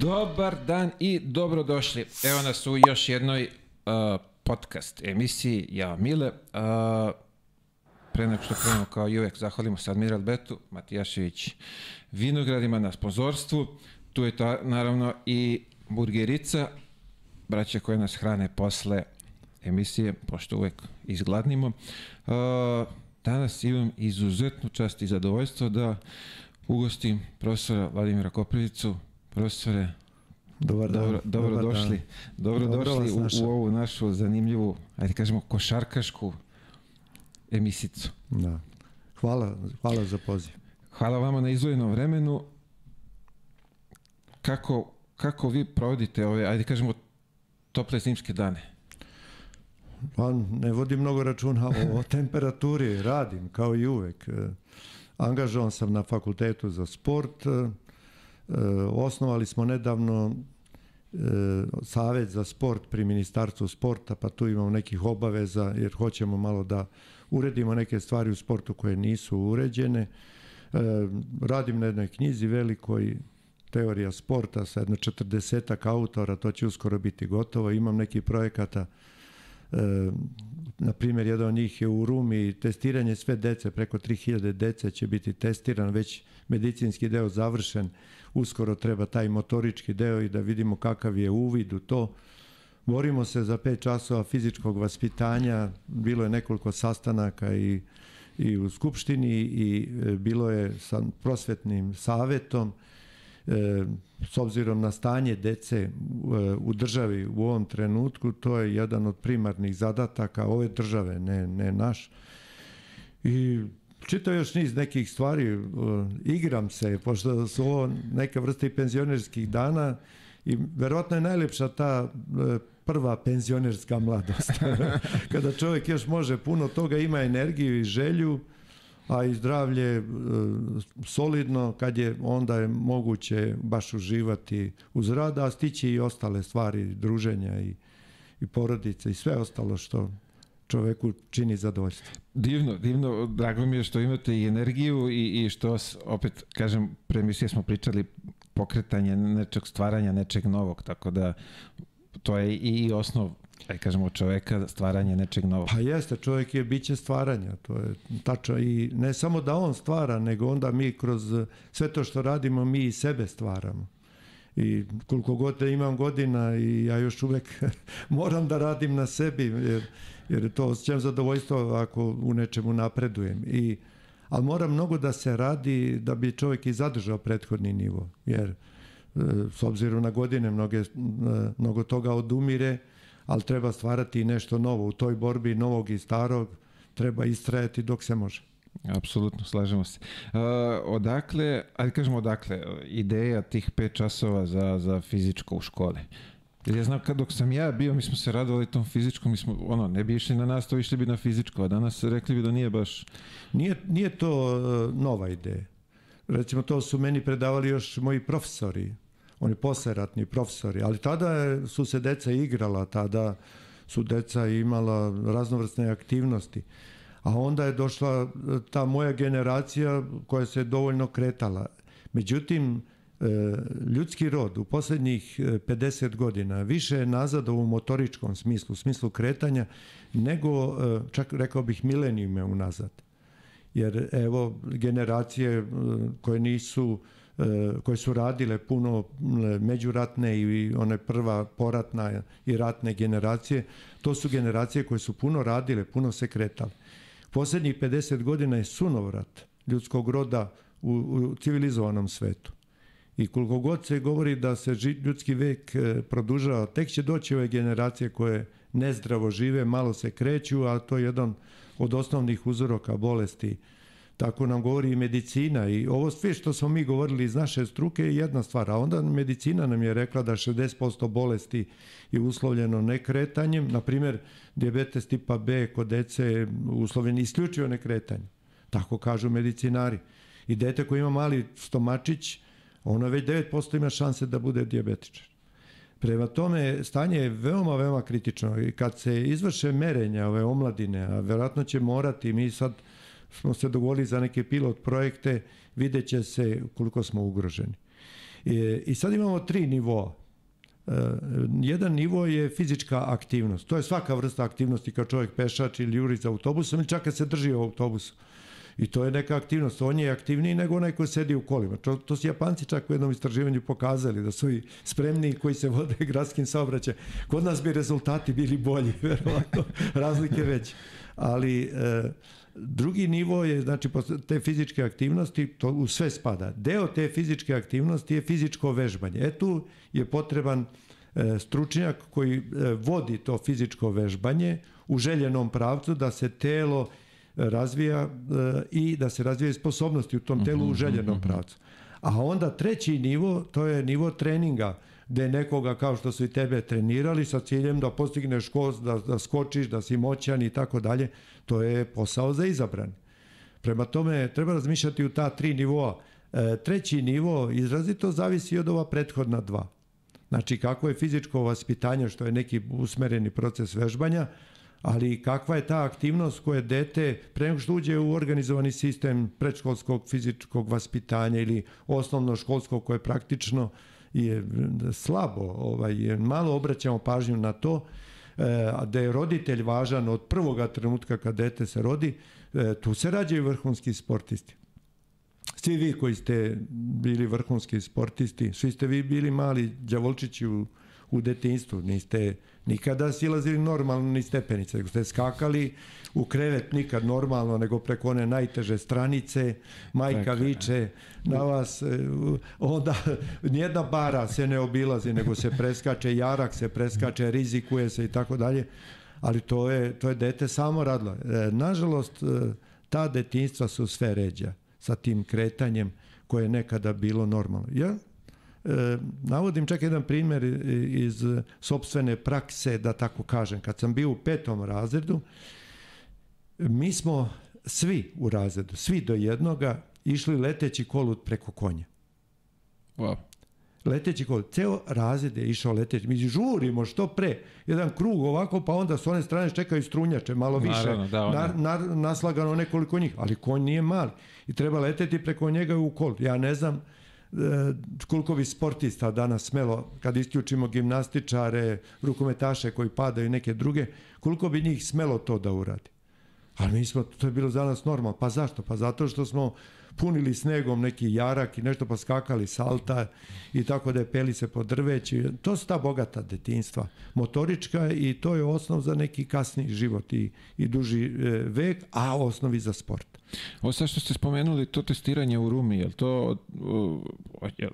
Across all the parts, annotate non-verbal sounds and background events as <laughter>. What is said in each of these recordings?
Dobar dan i dobrodošli. Evo nas u još jednoj uh, podcast emisiji Ja Mile. Uh, pre nego što krenemo kao i uvek zahvalimo se Admiral Betu, Matijašević Vinogradima na sponzorstvu. Tu je to naravno i Burgerica, braća koje nas hrane posle emisije, pošto uvek izgladnimo. Uh, danas imam izuzetnu čast i zadovoljstvo da ugostim profesora Vladimira Koprivicu. Profesore, Dobar dan. dobro, dobro Dobar došli, dan. dobro, Dobro došli u, u ovu našu zanimljivu, ajde kažemo, košarkašku emisicu. Da. Hvala, hvala za poziv. Hvala vama na izvojenom vremenu. Kako, kako vi provodite ove, ajde kažemo, tople zimske dane? Pa ne vodim mnogo računa o, o temperaturi, radim kao i uvek. E, Angažovan sam na fakultetu za sport. E, Osnovali smo nedavno e, Savet za sport pri Ministarstvu sporta, pa tu imamo nekih obaveza jer hoćemo malo da uredimo neke stvari u sportu koje nisu uređene. E, Radim na jednoj knjizi velikoj teorija sporta sa jedno 40 autora, to će uskoro biti gotovo. Imam neki projekata na primjer, jedan od njih je u Rumi testiranje sve dece, preko 3000 dece će biti testiran, već medicinski deo završen, uskoro treba taj motorički deo i da vidimo kakav je uvid u to. Borimo se za pet časova fizičkog vaspitanja, bilo je nekoliko sastanaka i, i u Skupštini i e, bilo je sa prosvetnim savetom s obzirom na stanje dece e, u državi u ovom trenutku, to je jedan od primarnih zadataka ove države, ne, ne naš. I čitao još niz nekih stvari, e, igram se, pošto su ovo neka vrsta i penzionerskih dana i verovatno je najlepša ta e, prva penzionerska mladost. <laughs> Kada čovjek još može puno toga, ima energiju i želju, a i zdravlje e, solidno kad je onda je moguće baš uživati uz rad, a stići i ostale stvari, druženja i, i porodice i sve ostalo što čoveku čini zadovoljstvo. Divno, divno, drago mi je što imate i energiju i, i što, opet, kažem, pre emisije smo pričali pokretanje nečeg stvaranja, nečeg novog, tako da to je i osnov, ajde kažemo, čoveka, stvaranje nečeg novog. Pa jeste, čovjek je biće stvaranja, to je tačno i ne samo da on stvara, nego onda mi kroz sve to što radimo, mi i sebe stvaramo. I koliko god da imam godina i ja još uvek <laughs> moram da radim na sebi, jer, jer to osjećam zadovoljstvo ako u nečemu napredujem. I, ali mora mnogo da se radi da bi čovjek i zadržao prethodni nivo, jer e, s obzirom na godine mnoge, e, mnogo toga odumire, ali treba stvarati nešto novo. U toj borbi novog i starog treba istrajati dok se može. Apsolutno, slažemo se. Uh, odakle, ajde kažemo odakle, ideja tih pet časova za, za fizičko u škole? Jer ja znam kad dok sam ja bio, mi smo se radovali tom fizičkom, mi smo, ono, ne bi išli na nastavu, išli bi na fizičko, a danas rekli bi da nije baš... Nije, nije to e, nova ideja. Recimo, to su meni predavali još moji profesori, oni posleratni profesori, ali tada je- su se deca igrala, tada su deca imala raznovrsne aktivnosti. A onda je došla e, ta moja generacija koja se dovoljno kretala. Međutim, e, ljudski rod u posljednjih e, 50 godina više je nazad u motoričkom smislu, u smislu kretanja, nego čak rekao bih milenijume unazad jer evo generacije koje nisu e, koje su radile puno m, međuratne i one prva poratna i ratne generacije, to su generacije koje su puno radile, puno se kretale. Posljednjih 50 godina je sunovrat ljudskog roda u, u civilizovanom svetu. I koliko god se govori da se ljudski vek e, produžava, tek će doći ove generacije koje nezdravo žive, malo se kreću, a to je jedan od osnovnih uzroka bolesti. Tako nam govori i medicina i ovo sve što smo mi govorili iz naše struke je jedna stvar, a onda medicina nam je rekla da 60% bolesti je uslovljeno nekretanjem, na primjer dijabetes tipa B kod dece je uslovljen isključivo nekretanjem. Tako kažu medicinari. I dete koje ima mali stomačić, ono već 9% ima šanse da bude dijabetičar. Prema tome, stanje je veoma, veoma kritično i kad se izvrše merenja ove omladine, a verovatno će morati, mi sad smo se dogovorili za neke pilot projekte, vidjet će se koliko smo ugroženi. I, I sad imamo tri nivoa. E, jedan nivo je fizička aktivnost. To je svaka vrsta aktivnosti kao čovjek pešač ili juri za autobusom ili čak kad se drži u autobusu. I to je neka aktivnost. On je aktivniji nego onaj koji sedi u kolima. To, to su Japanci čak u jednom istraživanju pokazali da su i spremniji koji se vode <laughs> gradskim saobraćajem. Kod nas bi rezultati bili bolji, <laughs> verovatno. Razlike već. Ali e, drugi nivo je, znači, te fizičke aktivnosti, to u sve spada. Deo te fizičke aktivnosti je fizičko vežbanje. E tu je potreban e, stručnjak koji e, vodi to fizičko vežbanje u željenom pravcu da se telo razvija e, i da se razvije sposobnosti u tom telu u mhm, željenom mhm, mhm. pravcu. A onda treći nivo, to je nivo treninga, gde nekoga kao što su i tebe trenirali sa ciljem da postigneš kos, da, da skočiš, da si moćan i tako dalje, to je posao za izabran. Prema tome treba razmišljati u ta tri nivoa. E, treći nivo izrazito zavisi od ova prethodna dva. Znači kako je fizičko vaspitanje, što je neki usmereni proces vežbanja, ali kakva je ta aktivnost koje dete pre nego što uđe u organizovani sistem predškolskog fizičkog vaspitanja ili osnovnoškolskog koje praktično je slabo, ovaj, malo obraćamo pažnju na to, e, da je roditelj važan od prvoga trenutka kad dete se rodi, e, tu se rađaju vrhunski sportisti. Svi vi koji ste bili vrhunski sportisti, svi ste vi bili mali đavolčići u, u detinstvu, niste nikada silazili normalno ni stepenice, nego ste skakali u krevet nikad normalno, nego preko one najteže stranice, majka Preka, viče na vas, e, onda <laughs> nijedna bara se ne obilazi, nego se preskače jarak, se preskače, rizikuje se i tako dalje, ali to je, to je dete samo radilo. E, nažalost, e, ta detinstva su sve ređa sa tim kretanjem koje je nekada bilo normalno. Ja navodim čak jedan primjer iz sobstvene prakse, da tako kažem. Kad sam bio u petom razredu, mi smo svi u razredu, svi do jednoga, išli leteći kolut preko konja. Wow. Leteći kolut. Ceo razred je išao leteći. Mi žurimo što pre. Jedan krug ovako, pa onda s one strane čekaju strunjače, malo više. Naravno, da, na, na, naslagano nekoliko njih. Ali konj nije mali. I treba leteti preko njega u kolut. Ja ne znam, E, koliko bi sportista danas smelo, kad isključimo gimnastičare, rukometaše koji padaju i neke druge, koliko bi njih smelo to da uradi. Ali mi smo, to je bilo za nas normalno. Pa zašto? Pa zato što smo punili snegom neki jarak i nešto pa skakali salta i tako da je peli se po drveći. To su ta bogata detinstva, motorička i to je osnov za neki kasni život i, i duži e, vek, a osnovi za sport. Ovo sad što ste spomenuli, to testiranje u Rumi, je li to je,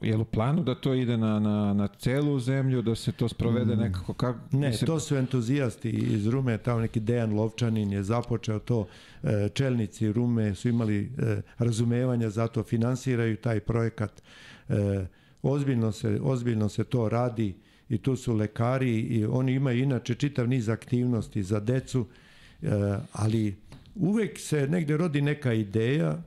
je li u planu da to ide na, na, na celu zemlju, da se to sprovede mm. nekako? Kako, ne, se... to su entuzijasti iz Rume, tamo neki Dejan Lovčanin je započeo to, e, čelnici Rume su imali e, razumevanja za to, finansiraju taj projekat. E, ozbiljno, se, ozbiljno se to radi i tu su lekari i oni imaju inače čitav niz aktivnosti za decu, ali uvek se negde rodi neka ideja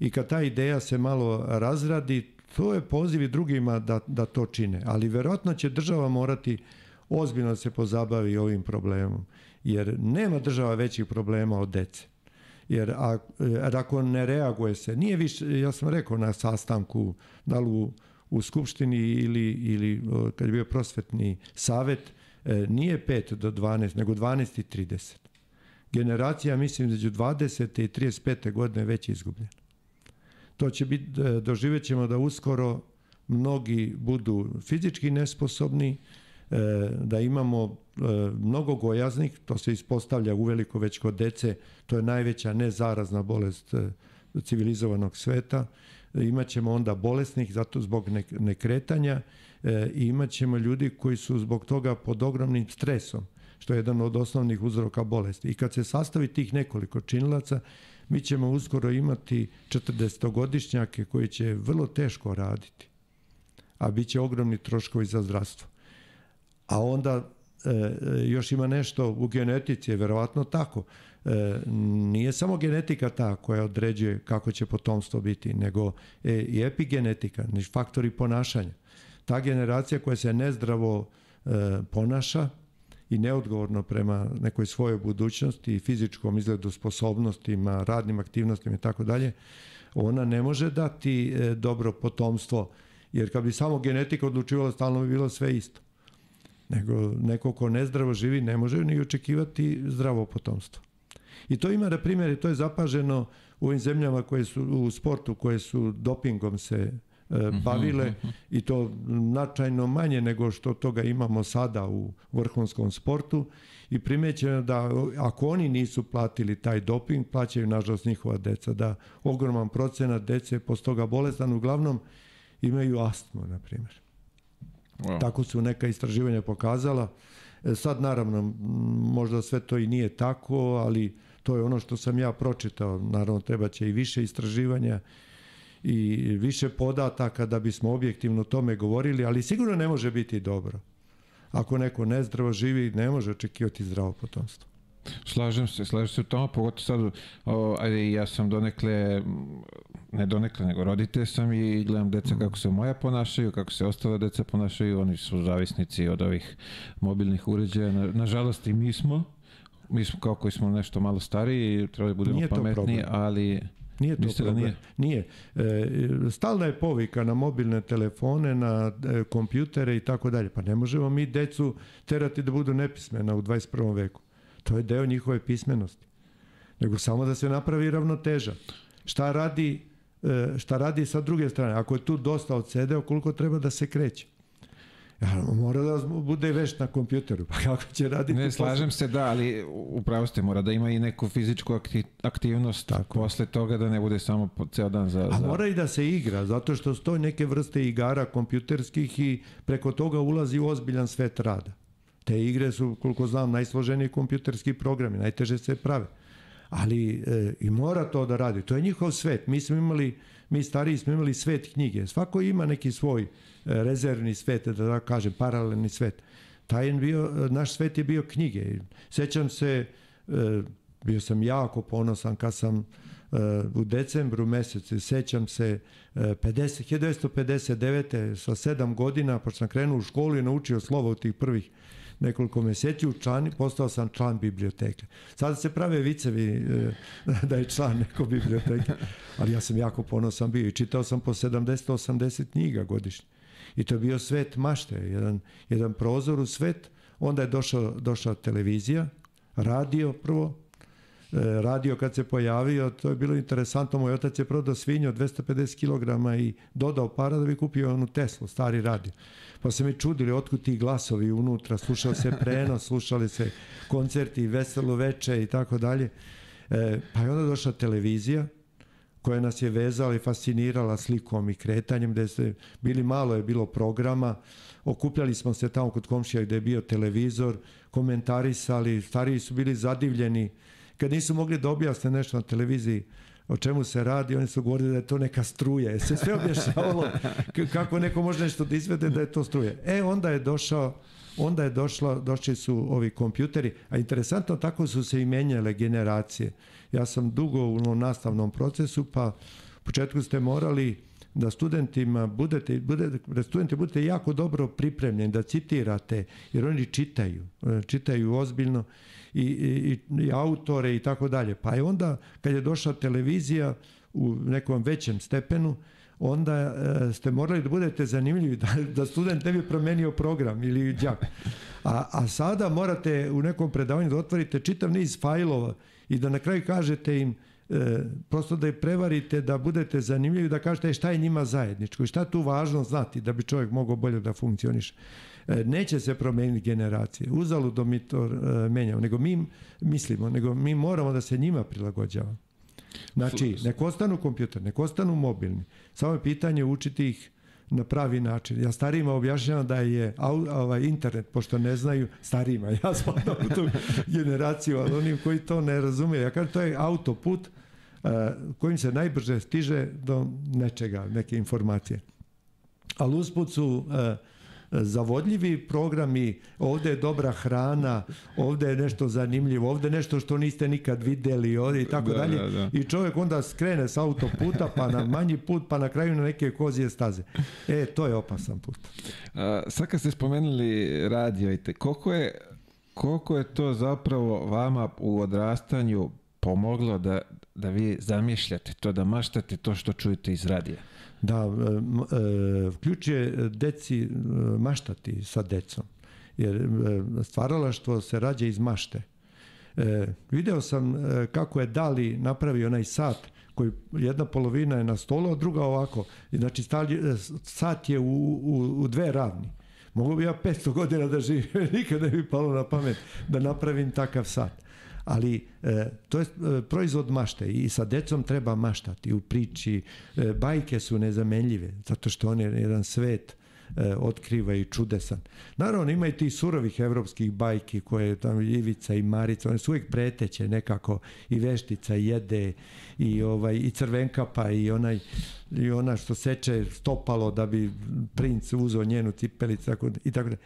i kad ta ideja se malo razradi, to je poziv i drugima da, da to čine. Ali verovatno će država morati ozbiljno da se pozabavi ovim problemom. Jer nema država većih problema od dece. Jer, a, jer ako ne reaguje se, nije više, ja sam rekao na sastanku, da li u, u Skupštini ili, ili kad je bio prosvetni savet, e, nije 5 do 12, nego 12 i 30 generacija, mislim, među 20. i 35. godine već izgubljena. To će biti, e, doživet ćemo da uskoro mnogi budu fizički nesposobni, e, da imamo e, mnogo gojaznih, to se ispostavlja uveliko već kod dece, to je najveća nezarazna bolest civilizovanog sveta, imaćemo onda bolesnih zato zbog nekretanja i imaćemo ljudi koji su zbog toga pod ogromnim stresom što je jedan od osnovnih uzroka bolesti. I kad se sastavi tih nekoliko činilaca, mi ćemo uskoro imati 40-godišnjake koji će vrlo teško raditi, a bit će ogromni troškovi za zdravstvo. A onda e, još ima nešto u genetici, je verovatno tako. E, nije samo genetika ta koja određuje kako će potomstvo biti, nego e, i epigenetika, faktori ponašanja. Ta generacija koja se nezdravo e, ponaša, i neodgovorno prema nekoj svojoj budućnosti i fizičkom izgledu sposobnostima, radnim aktivnostima i tako dalje, ona ne može dati e, dobro potomstvo Jer kad bi samo genetika odlučivala, stalno bi bilo sve isto. Nego neko ko nezdravo živi ne može ni očekivati zdravo potomstvo. I to ima, na primjer, to je zapaženo u ovim zemljama koje su u sportu, koje su dopingom se bavile uh -huh, uh -huh. i to značajno manje nego što toga imamo sada u vrhunskom sportu i primećeno da ako oni nisu platili taj doping, plaćaju nažalost njihova deca, da ogroman procenat dece je posle toga bolestan, uglavnom imaju astmu, na primjer. Wow. Tako su neka istraživanja pokazala. E, sad, naravno, možda sve to i nije tako, ali to je ono što sam ja pročitao. Naravno, treba će i više istraživanja i više podataka da bismo objektivno tome govorili, ali sigurno ne može biti dobro. Ako neko nezdravo živi, ne može očekivati zdravo potomstvo. Slažem se, slažem se u tome, pogotovo sad, o, ajde, ja sam donekle, ne donekle, nego roditelj sam i gledam deca kako se moja ponašaju, kako se ostale deca ponašaju, oni su zavisnici od ovih mobilnih uređaja, na, nažalost i mi smo, mi smo kao koji smo nešto malo stariji, treba da budemo pametniji, ali... Nije to Mislite da problem. Da nije? Nije. E, stalna je povika na mobilne telefone, na e, kompjutere i tako dalje. Pa ne možemo mi decu terati da budu nepismena u 21. veku. To je deo njihove pismenosti. Nego samo da se napravi ravnoteža. Šta radi, e, šta radi sa druge strane? Ako je tu dosta odsedeo, koliko treba da se kreće? Ja, mora da bude vešt na kompjuteru, pa kako će raditi? Ne, slažem posle? se, da, ali upravo ste, mora da ima i neku fizičku aktivnost Tako. posle toga da ne bude samo ceo dan za... A za... mora i da se igra, zato što stoji neke vrste igara kompjuterskih i preko toga ulazi u ozbiljan svet rada. Te igre su, koliko znam, najsloženiji kompjuterski programi, najteže se prave. Ali e, i mora to da radi. To je njihov svet. Mi smo imali, mi stariji smo imali svet knjige. Svako ima neki svoj rezervni svet, da da kažem, paralelni svet. Taj bio, naš svet je bio knjige. Sećam se, e, bio sam jako ponosan kad sam e, u decembru mesecu, sećam se 50, 1959. sa sedam godina, pa sam krenuo u školu i naučio slovo u tih prvih nekoliko meseci u člani, postao sam član biblioteke. Sada se prave vicevi e, <laughs> da je član neko biblioteke, ali ja sam jako ponosan bio i čitao sam po 70-80 knjiga godišnje. I to je bio svet mašte, jedan, jedan prozor u svet. Onda je došao, došla televizija, radio prvo, e, radio kad se pojavio, to je bilo interesantno, moj otac je prodao svinju od 250 kg i dodao para da bi kupio onu Teslu, stari radio. Pa se mi čudili otkud ti glasovi unutra, slušao se prenos, <laughs> slušali se koncerti, veselo veče i tako dalje. E, pa je onda došla televizija, koja nas je vezala i fascinirala slikom i kretanjem, gde se bili malo je bilo programa, okupljali smo se tamo kod komšija gde je bio televizor, komentarisali, stariji su bili zadivljeni, kad nisu mogli da objasne nešto na televiziji, o čemu se radi, oni su govorili da je to neka struja. Se sve objašnjavalo kako neko može nešto da izvede da je to struja. E, onda je došao onda je došlo, došli su ovi kompjuteri, a interesantno tako su se i menjale generacije. Ja sam dugo u nastavnom procesu, pa u početku ste morali da studentima budete, budete, da studenti budete jako dobro pripremljeni, da citirate, jer oni čitaju, e, čitaju ozbiljno i, i, i autore i tako dalje. Pa je onda, kad je došla televizija u nekom većem stepenu, onda e, ste morali da budete zanimljivi, da, da student ne bi promenio program ili đak. A, a sada morate u nekom predavanju da otvorite čitav niz fajlova i da na kraju kažete im e, prosto da je prevarite, da budete zanimljivi, da kažete e, šta je njima zajedničko i šta tu važno znati da bi čovjek mogao bolje da funkcioniše. E, neće se promeniti generacije. Uzaludo mi to e, menjamo, nego mi mislimo, nego mi moramo da se njima prilagođavamo. Znači, nek ostanu kompjuter, nek ostanu mobilni. Samo je pitanje učiti ih na pravi način. Ja starijima objašnjavam da je ovaj internet, pošto ne znaju, starijima, <laughs> ja spadam u tu generaciju, ali onim koji to ne razume, ja kažem, to je autoput uh, kojim se najbrže stiže do nečega, neke informacije. Ali usput su uh, zavodljivi programi, ovde je dobra hrana, ovde je nešto zanimljivo, ovde je nešto što niste nikad videli ovde i tako da, dalje. Da, da. I čovjek onda skrene s autoputa pa na manji put pa na kraju na neke kozije staze. E, to je opasan put. A, sad kad ste spomenuli radio, koliko je, koliko je to zapravo vama u odrastanju pomoglo da, da vi zamišljate to, da maštate to što čujete iz radija? Da, e, e, ključ je deci e, maštati sa decom. Jer stvaralaštvo se rađa iz mašte. E, video sam kako je Dali napravio onaj sat koji jedna polovina je na stolu, a druga ovako. Znači stali, sat je u, u, u dve ravni. Mogu bi ja 500 godina da živim, <laughs> nikad ne bi palo na pamet da napravim takav sat. Ali e, to je e, proizvod mašte i sa decom treba maštati u priči. E, bajke su nezamenljive zato što on je jedan svet e, otkriva i čudesan. Naravno ima i tih surovih evropskih bajki koje tam Ivica i Marica, one su uvijek preteće nekako i veštica jede i ovaj i crvenkapa i onaj i ona što seče stopalo da bi princ uzeo njenu cipelicu tako, i tako da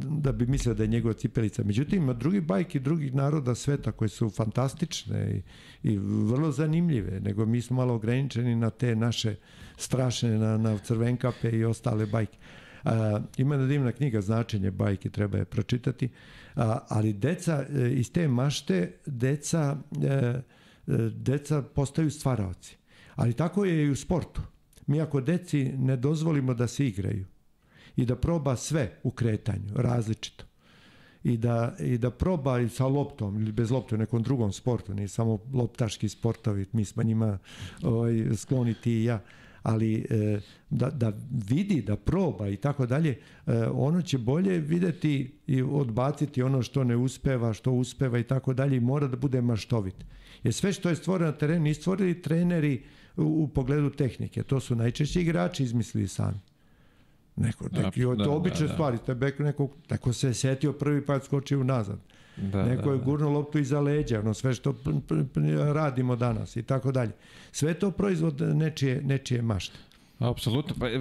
da bi mislio da je njegova cipelica. Međutim, ima drugi bajki drugih naroda sveta koje su fantastične i, i vrlo zanimljive, nego mi smo malo ograničeni na te naše strašne, na, na crvenkape i ostale bajke. A, ima jedna divna knjiga značenje bajke, treba je pročitati, a, ali deca e, iz te mašte, deca, e, e, deca postaju stvaraoci. Ali tako je i u sportu. Mi ako deci ne dozvolimo da se igraju, i da proba sve u kretanju, različito. I da, I da proba i sa loptom ili bez lopte u nekom drugom sportu, nije samo loptaški sportovi, mi smo njima ovaj, skloni ti i ja, ali e, da, da vidi, da proba i tako dalje, e, ono će bolje videti i odbaciti ono što ne uspeva, što uspeva i tako dalje i mora da bude maštovit. Jer sve što je stvoreno na terenu, nisu stvorili treneri u, u pogledu tehnike, to su najčešće igrači izmislili sami. Neko, neki, Da, to da, obične da. stvari, te bek neko, neko se je setio prvi pa je skočio nazad. Da, neko je da, gurnuo loptu iza leđa, ono sve što radimo danas i tako dalje. Sve je to proizvod nečije, nečije mašte. Apsolutno, pa e,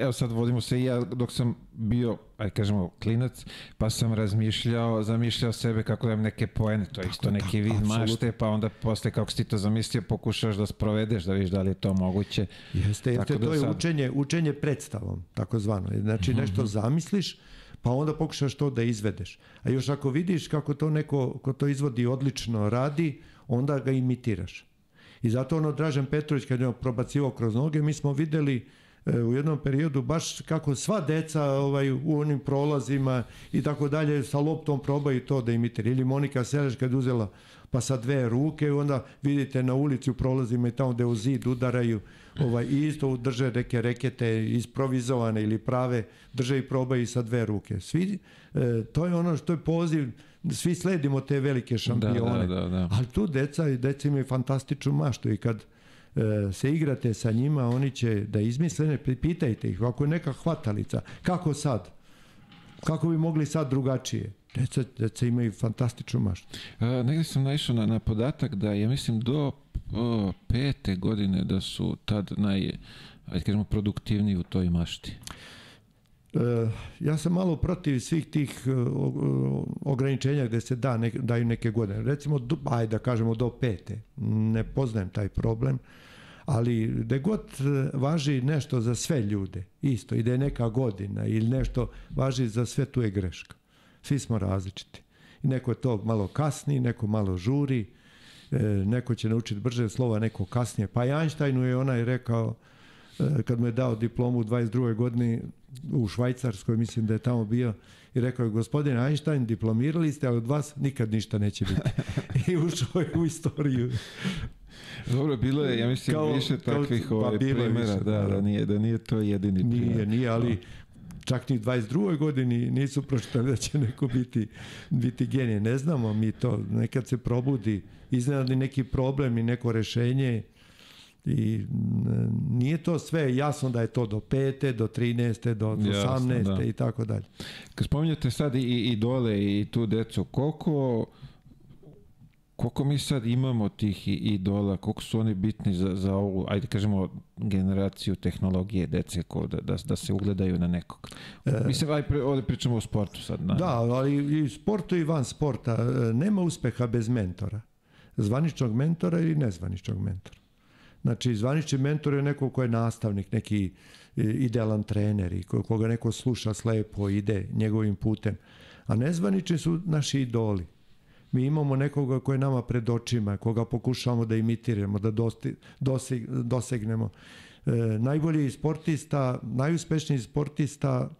evo sad vodimo se i ja dok sam bio, aj kažemo, klinac, pa sam razmišljao, zamišljao sebe kako da imam neke poene, to je isto neki vid mašte, pa onda posle kako si ti to zamislio, pokušaš da sprovedeš, da vidiš da li je to moguće. Jeste, jeste, Tako da to je sad- učenje, učenje predstavom, takozvano. Znači nešto zamisliš, pa onda pokušaš to da izvedeš. A još ako vidiš kako to neko ko to izvodi odlično radi, onda ga imitiraš. I zato ono Dražen Petrović kad je probacivao kroz noge, mi smo videli e, u jednom periodu baš kako sva deca ovaj, u onim prolazima i tako dalje sa loptom probaju to da imitiraju. Ili Monika Seleš kad uzela pa sa dve ruke onda vidite na ulici u prolazima i tamo gde u zid udaraju ovaj, i isto drže neke rekete isprovizovane ili prave, drže i probaju sa dve ruke. Svi, e, to je ono što je poziv, svi sledimo te velike šampione. Da, da, da, da. Ali tu deca, deca imaju fantastičnu maštu i kad e, se igrate sa njima, oni će da izmisle, ne, pitajte ih, ako je neka hvatalica, kako sad? Kako bi mogli sad drugačije? Deca, deca imaju fantastičnu maštu. A, negde sam naišao na, na podatak da ja mislim do o, pete godine da su tad naj, ajde kažemo, produktivniji u toj mašti. Ja sam malo protiv svih tih e, ograničenja gde se da, ne, daju neke godine. Recimo, do, ajde da kažemo do pete. Ne poznajem taj problem. Ali gde god e, važi nešto za sve ljude, isto, i da je neka godina ili nešto važi za sve, tu je greška. Svi smo različiti. I neko je to malo kasni, neko malo žuri, e, neko će naučiti brže slova, neko kasnije. Pa i Einsteinu je onaj rekao, kad mu je dao diplomu u 22. godini u Švajcarskoj, mislim da je tamo bio, i rekao je, gospodine Einstein, diplomirali ste, ali od vas nikad ništa neće biti. <laughs> I ušao je u istoriju. Dobro, bilo je, ja mislim, Kao- više kao- takvih pa ovaj, je primjera, više, da, da, nije, da nije to jedini primjer. Nije, nije, ali čak ni u 22. godini nisu pročitali da će neko biti, biti genije. Ne znamo mi to. Nekad se probudi iznenadni neki problem i neko rešenje i nije to sve jasno da je to do pete, do 13. do Jasno, 18. da. i tako dalje. Kad spominjate sad i, i idole i tu decu, koliko koliko mi sad imamo tih i- idola, koliko su oni bitni za, za ovu, ajde kažemo, generaciju tehnologije dece ko, da, da, da se ugledaju na nekog. Mislim, aj, pre, ovde pričamo o sportu sad. Na, E. Da, ali i sportu i van sporta. e, Nema uspeha bez mentora. Zvaničnog mentora ili nezvaničnog mentora. Znači, zvanični mentor je neko ko je nastavnik, neki e, idealan trener i ko- koga neko sluša slepo, ide njegovim putem. A nezvanični su naši idoli. Mi imamo nekoga ko je nama pred očima, koga pokušavamo da imitiramo, da dosti, doseg, dosegnemo. e, najbolji sportista, najuspešniji sportista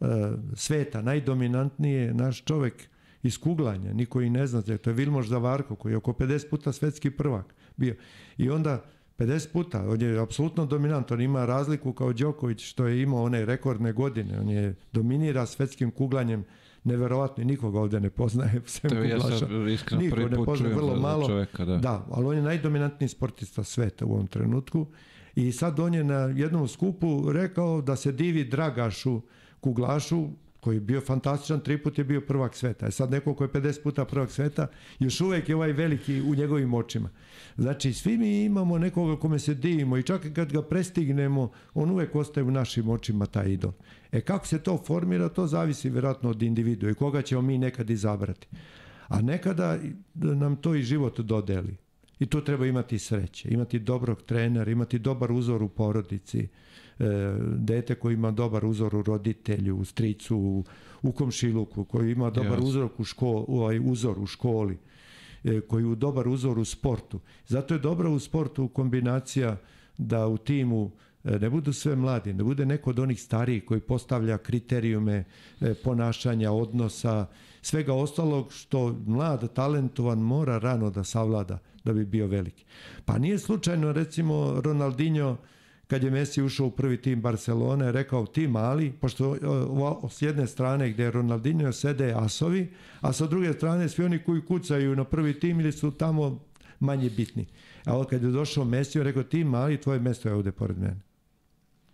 e, sveta, najdominantniji je naš čovek iz kuglanja, niko i ne zna, to je Vilmoš Zavarko koji je oko 50 puta svetski prvak bio. I onda 50 puta, on je apsolutno dominant, on ima razliku kao Đoković što je imao one rekordne godine, on je dominira svetskim kuglanjem neverovatno nikoga ovde ne poznaje <laughs> sem To ja kuglaša. sad iskreno Niko ne poznaje, vrlo malo. čoveka, da. Da, ali on je najdominantniji sportista sveta u ovom trenutku i sad on je na jednom skupu rekao da se divi Dragašu Kuglašu koji je bio fantastičan, tri put je bio prvak sveta. E sad neko ko je 50 puta prvak sveta, još uvek je ovaj veliki u njegovim očima. Znači, svi mi imamo nekoga kome se divimo i čak kad ga prestignemo, on uvek ostaje u našim očima taj idol. E kako se to formira, to zavisi vjerojatno od individua i koga ćemo mi nekad izabrati. A nekada nam to i život dodeli. I tu treba imati sreće, imati dobrog trenera, imati dobar uzor u porodici, e, dete koji ima dobar uzor u roditelju, u stricu, u, u komšiluku, koji ima dobar Jasno. uzor u, škol, ovaj uzor u školi, e, koji je dobar uzor u sportu. Zato je dobro u sportu kombinacija da u timu e, ne budu sve mladi, da bude neko od onih starijih koji postavlja kriterijume e, ponašanja, odnosa, svega ostalog što mlad, talentovan mora rano da savlada da bi bio veliki. Pa nije slučajno recimo Ronaldinho kad je Messi ušao u prvi tim Barcelone, rekao ti mali, pošto e, s jedne strane gde je Ronaldinho sede asovi, a sa druge strane svi oni koji kucaju na prvi tim ili su tamo manje bitni. A kad je došao Messi, rekao ti mali, tvoje mesto je ovde pored mene.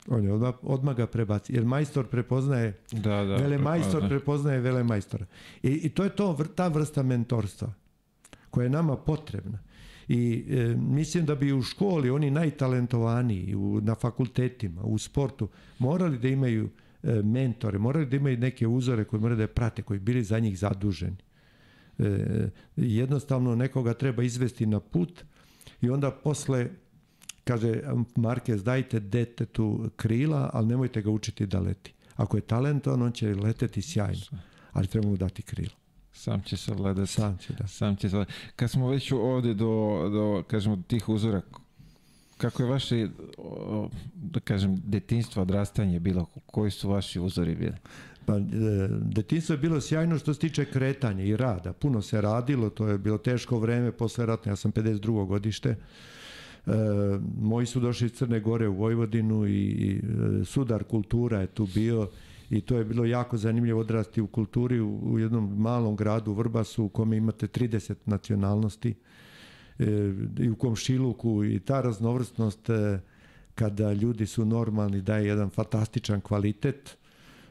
On je odmah, odmah ga prebaci. Jer majstor prepoznaje Da, da. vele majstor da. prepoznaje vele majstora. I, I to je to, ta vrsta mentorstva koja je nama potrebna. I e, mislim da bi u školi oni najtalentovaniji, u, na fakultetima, u sportu, morali da imaju e, mentore, morali da imaju neke uzore koje moraju da je prate, koji bili za njih zaduženi. E, jednostavno nekoga treba izvesti na put i onda posle kaže Marquez dajte detetu krila, ali nemojte ga učiti da leti. Ako je talentovan, on će leteti sjajno, ali treba mu dati krila. Sam će se gledati. Sam će da. Sam će se Kad smo već ovde do, do kažemo, tih uzora, kako je vaše, da kažem, detinstvo, odrastanje bilo? Koji su vaši uzori bili? Pa, e, detinstvo je bilo sjajno što se tiče kretanja i rada. Puno se radilo, to je bilo teško vreme posle ratne, ja sam 52. godište. E, moji su došli iz Crne Gore u Vojvodinu i, i e, sudar kultura je tu bio i to je bilo jako zanimljivo odrasti u kulturi u, u jednom malom gradu Vrbasu u kome imate 30 nacionalnosti e, i u komšiluku i ta raznovrstnost e, kada ljudi su normalni daje jedan fantastičan kvalitet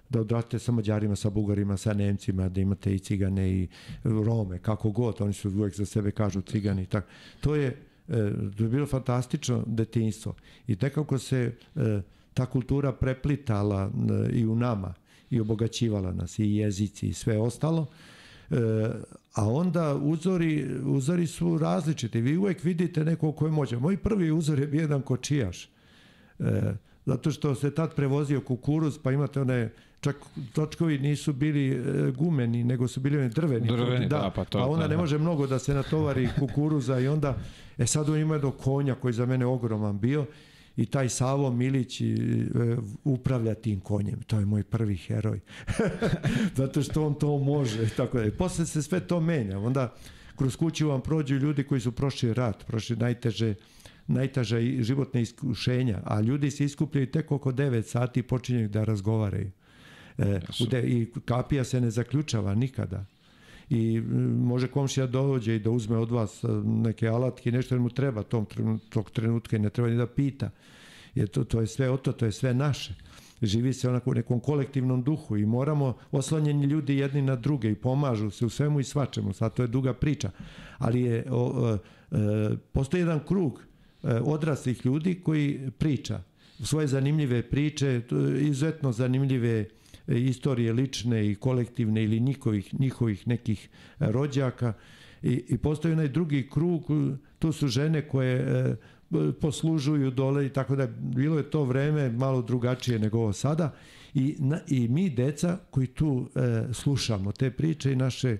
da odraste sa Mađarima, sa Bugarima, sa Nemcima, da imate i cigane i Rome, kako god, oni su uvek za sebe kažu cigani i tako. To je, e, to je bilo fantastično detinjstvo i nekako se e, ta kultura preplitala e, i u nama i obogaćivala nas i jezici i sve ostalo. E, a onda uzori, uzori su različiti. Vi uvek vidite nekog ko je moćan. Moj prvi uzor je bio jedan kočijaš. E, zato što se tad prevozio kukuruz, pa imate one čak točkovi nisu bili e, gumeni, nego su bili oni drveni. Drveni, da, da, pa to- pa onda da, ne da. može mnogo da se natovari kukuruza i onda, e sad on ima jednog konja koji za mene ogroman bio i taj Savo Milić e, upravlja tim konjem. To je moj prvi heroj. <laughs> Zato što on to može. Tako da. I posle se sve to menja. Onda kroz kuću vam prođu ljudi koji su prošli rat, prošli najteže najteža i životne iskušenja, a ljudi se iskupljaju tek oko 9 sati i počinju da razgovaraju. E, u de, I kapija se ne zaključava nikada. I m, može komšija dođe i da uzme od vas e, neke alatke nešto mu treba tom, tog trenutka i ne treba ni da pita. Jer to, to je sve oto, to je sve naše. Živi se onako u nekom kolektivnom duhu i moramo oslanjeni ljudi jedni na druge i pomažu se u svemu i svačemu. Sad to je duga priča. Ali je, o, e, e, postoji jedan krug e, odraslih ljudi koji priča svoje zanimljive priče, izuzetno zanimljive istorije lične i kolektivne ili njihovih, njihovih nekih e, rođaka i, i postoji onaj drugi krug, e, tu su žene koje e, poslužuju dole i tako da bilo je to vreme malo drugačije nego ovo sada i, na, i mi deca koji tu e, slušamo te priče i naše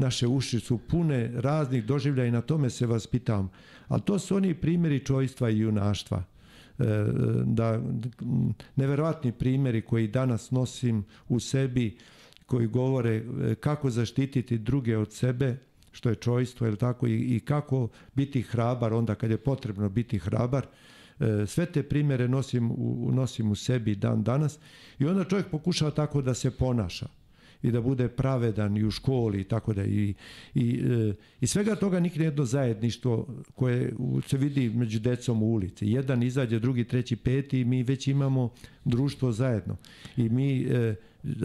naše uši su pune raznih doživljaja i na tome se vaspitavam. Ali to su oni primjeri čojstva i junaštva. Da neverovatni primjeri koji danas nosim u sebi koji govore e, kako zaštititi druge od sebe što je čojstvo ili tako i, i kako biti hrabar onda kad je potrebno biti hrabar e, sve te primjere nosim u, nosim u sebi dan danas i onda čovjek pokušava tako da se ponaša i da bude pravedan i u školi i tako da i, i, e, i svega toga nikne jedno zajedništvo koje se vidi među decom u ulici. Jedan izađe, drugi, treći, peti i mi već imamo društvo zajedno. I mi e,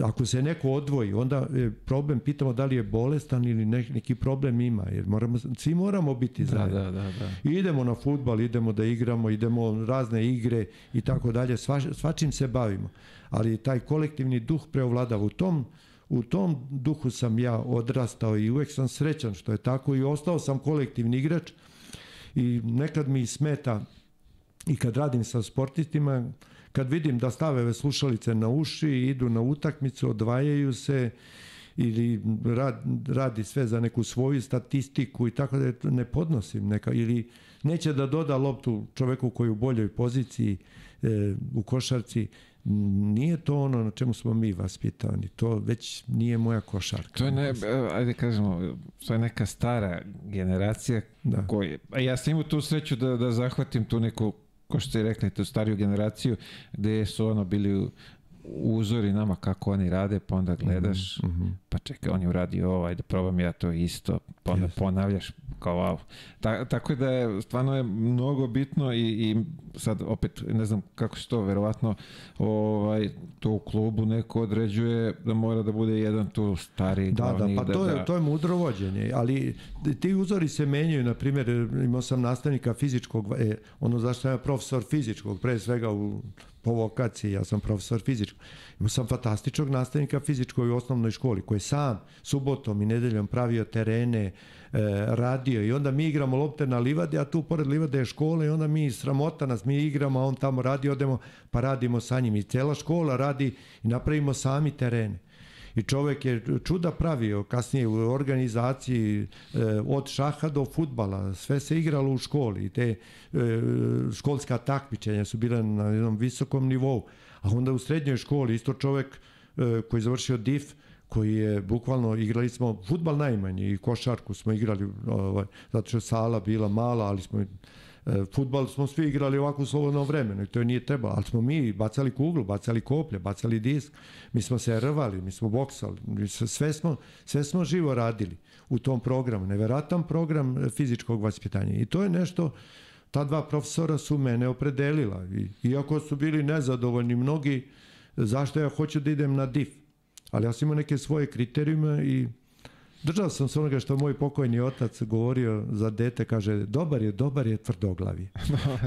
ako se neko odvoji, onda problem, pitamo da li je bolestan ili neki problem ima, jer moramo, svi moramo biti da, zajedno. Da, da, da. I idemo na futbal, idemo da igramo, idemo razne igre i tako dalje, svačim se bavimo. Ali taj kolektivni duh preovladava u tom u tom duhu sam ja odrastao i uvek sam srećan što je tako i ostao sam kolektivni igrač. I nekad mi smeta i kad radim sa sportistima, kad vidim da stave slušalice na uši, idu na utakmicu, odvajaju se ili rad, radi sve za neku svoju statistiku i tako da ne podnosim neka ili neće da doda loptu čoveku koji je u boljoj poziciji e, u košarci nije to ono na čemu smo mi vaspitani. To već nije moja košarka. To je, ne, ajde kažemo, to je neka stara generacija da. koji, a ja sam imao tu sreću da, da zahvatim tu neku ko što ste rekli, tu stariju generaciju, gde su ono bili u, uzori nama kako oni rade, pa onda gledaš, mm -hmm. pa čekaj, on je uradio ovo, ajde probam ja to isto, pa onda yes. ponavljaš kao wow. Ta, tako da je, stvarno je mnogo bitno i, i sad opet, ne znam kako se to, verovatno ovaj, to u klubu neko određuje da mora da bude jedan tu stari da, glavni. Da, pa to, da, je, to je mudro vođenje, ali ti uzori se menjaju, na primjer, imao sam nastavnika fizičkog, e, ono zašto sam ja profesor fizičkog, pre svega u po vokaciji, ja sam profesor fizičkog. Imao sam fantastičnog nastavnika fizičkog u osnovnoj školi, koji je sam subotom i nedeljom pravio terene, e, radio i onda mi igramo lopte na livade, a tu pored livade je škola i onda mi sramota nas, mi igramo, a on tamo radi, odemo pa radimo sa njim. I cela škola radi i napravimo sami terene i čovek je čuda pravio kasnije u organizaciji e, od šaha do futbala, sve se igralo u školi. Te e, školska takmičenja su bile na jednom visokom nivou, a onda u srednjoj školi isto čovek e, koji je završio DIF, koji je bukvalno igrali smo futbal najmanje i košarku smo igrali ovaj, zato što sala bila mala ali smo futbal smo svi igrali ovako u slobodnom vremenu i to nije trebalo, ali smo mi bacali kuglu, bacali koplje, bacali disk, mi smo se rvali, mi smo boksali, sve, smo, sve smo živo radili u tom programu, neveratan program fizičkog vaspitanja. I to je nešto ta dva profesora su mene opredelila. I iako su bili nezadovoljni mnogi zašto ja hoću da idem na DIF ali ja sam imao neke svoje kriterijume i Držao sam se onoga što moj pokojni otac govorio za dete, kaže, dobar je, dobar je tvrdoglavi.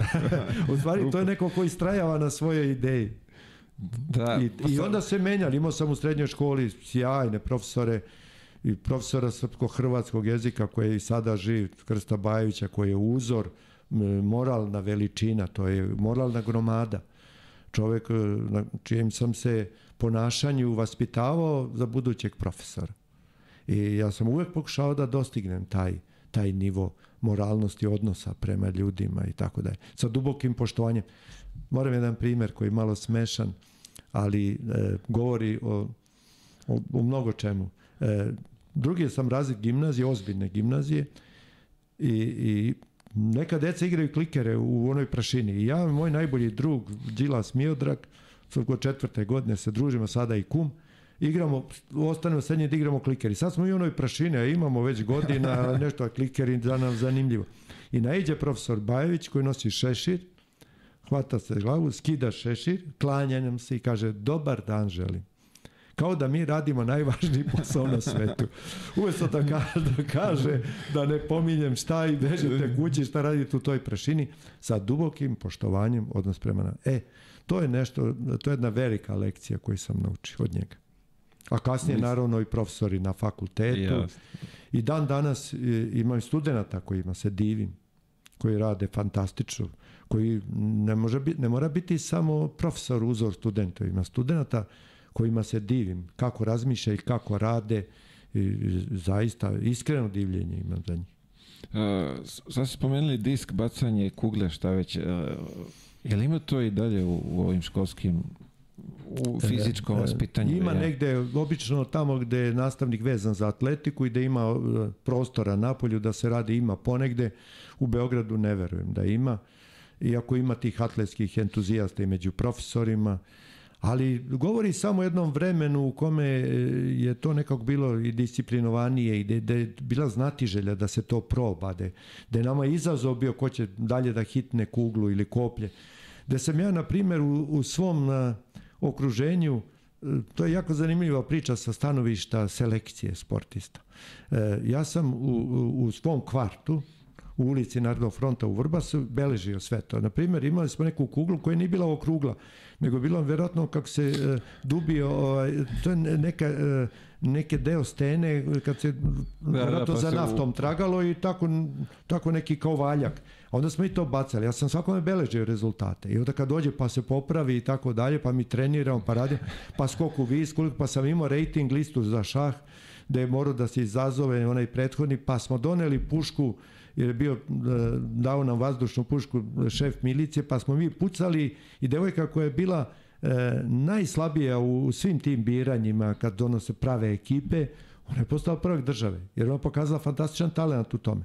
<laughs> U stvari, to je neko koji strajava na svojoj ideji. Da, I, I onda se menjali. Imao sam u srednjoj školi sjajne profesore i profesora srpsko-hrvatskog jezika koji je i sada živ, Krsta Bajevića, koji je uzor, moralna veličina, to je moralna gromada. Čovek na čijem sam se ponašanju vaspitavao za budućeg profesora. I ja sam uvek pokušao da dostignem taj, taj nivo moralnosti odnosa prema ljudima i tako dalje. Sa dubokim poštovanjem. Moram jedan primer koji je malo smešan, ali e, govori o, o, o mnogo čemu. E, drugi sam razlik gimnazije, ozbiljne gimnazije i, i neka deca igraju klikere u onoj prašini. I ja, moj najbolji drug, Đilas Miodrag, kod četvrte godine se družimo sada i kum, igramo, ostanemo srednje da igramo klikeri. Sad smo i onoj prašine, a imamo već godina <laughs> nešto klikeri za nam zanimljivo. I naiđe profesor Bajević koji nosi šešir, hvata se glavu, skida šešir, klanja nam se i kaže dobar dan želim. Kao da mi radimo najvažniji posao na svetu. Umesto da kaže, da kaže da ne pominjem šta i bežete kući, šta radite u toj prašini, sa dubokim poštovanjem odnos prema nam. E, to je nešto, to je jedna velika lekcija koju sam naučio od njega. A kasnije Mislim. naravno i profesori na fakultetu. Jasne. I dan danas e, imam studenta kojima se divim, koji rade fantastično, koji ne, može biti, ne mora biti samo profesor uzor studentu. Ima studenta kojima se divim, kako razmišlja i kako rade. I zaista iskreno divljenje imam za njih. Uh, sad ste spomenuli disk, bacanje, kugle, šta već. Uh, Je li ima to i dalje u, u ovim školskim u fizičkom e, vaspitanju? Ima ja. negde, obično tamo gde je nastavnik vezan za atletiku i da ima e, prostora na polju da se radi, ima ponegde. U Beogradu ne verujem da ima. Iako ima tih atletskih entuzijasta i među profesorima, ali govori samo jednom vremenu u kome je to nekako bilo i disciplinovanije i da je bila znatiželja da se to proba, da je, da je nama izazov bio ko će dalje da hitne kuglu ili koplje. Da sam ja, na primjer, u, u svom okruženju, uh, to je jako zanimljiva priča sa stanovišta selekcije sportista. Uh, ja sam u, u, svom kvartu, u ulici Narodnog fronta u Vrbasu beležio sve to. Na primjer, imali smo neku kuglu koja nije bila okrugla, nego bilo verovatno kako se uh, dubio, ovaj, to je neka, neke deo stene kad se da, da, pa za naftom u... tragalo i tako, tako neki kao valjak. Onda smo i to bacali. Ja sam svakome beležio rezultate. I onda kad dođe pa se popravi i tako dalje, pa mi treniramo, pa radim, pa skoku vis, koliko, pa sam imao rating listu za šah, da je morao da se izazove onaj prethodni, pa smo doneli pušku jer je bio e, dao nam vazdušnu pušku šef milicije, pa smo mi pucali i devojka koja je bila e, najslabija u svim tim biranjima kad donose prave ekipe, ona je postala prvak države, jer ona pokazala fantastičan talent u tome.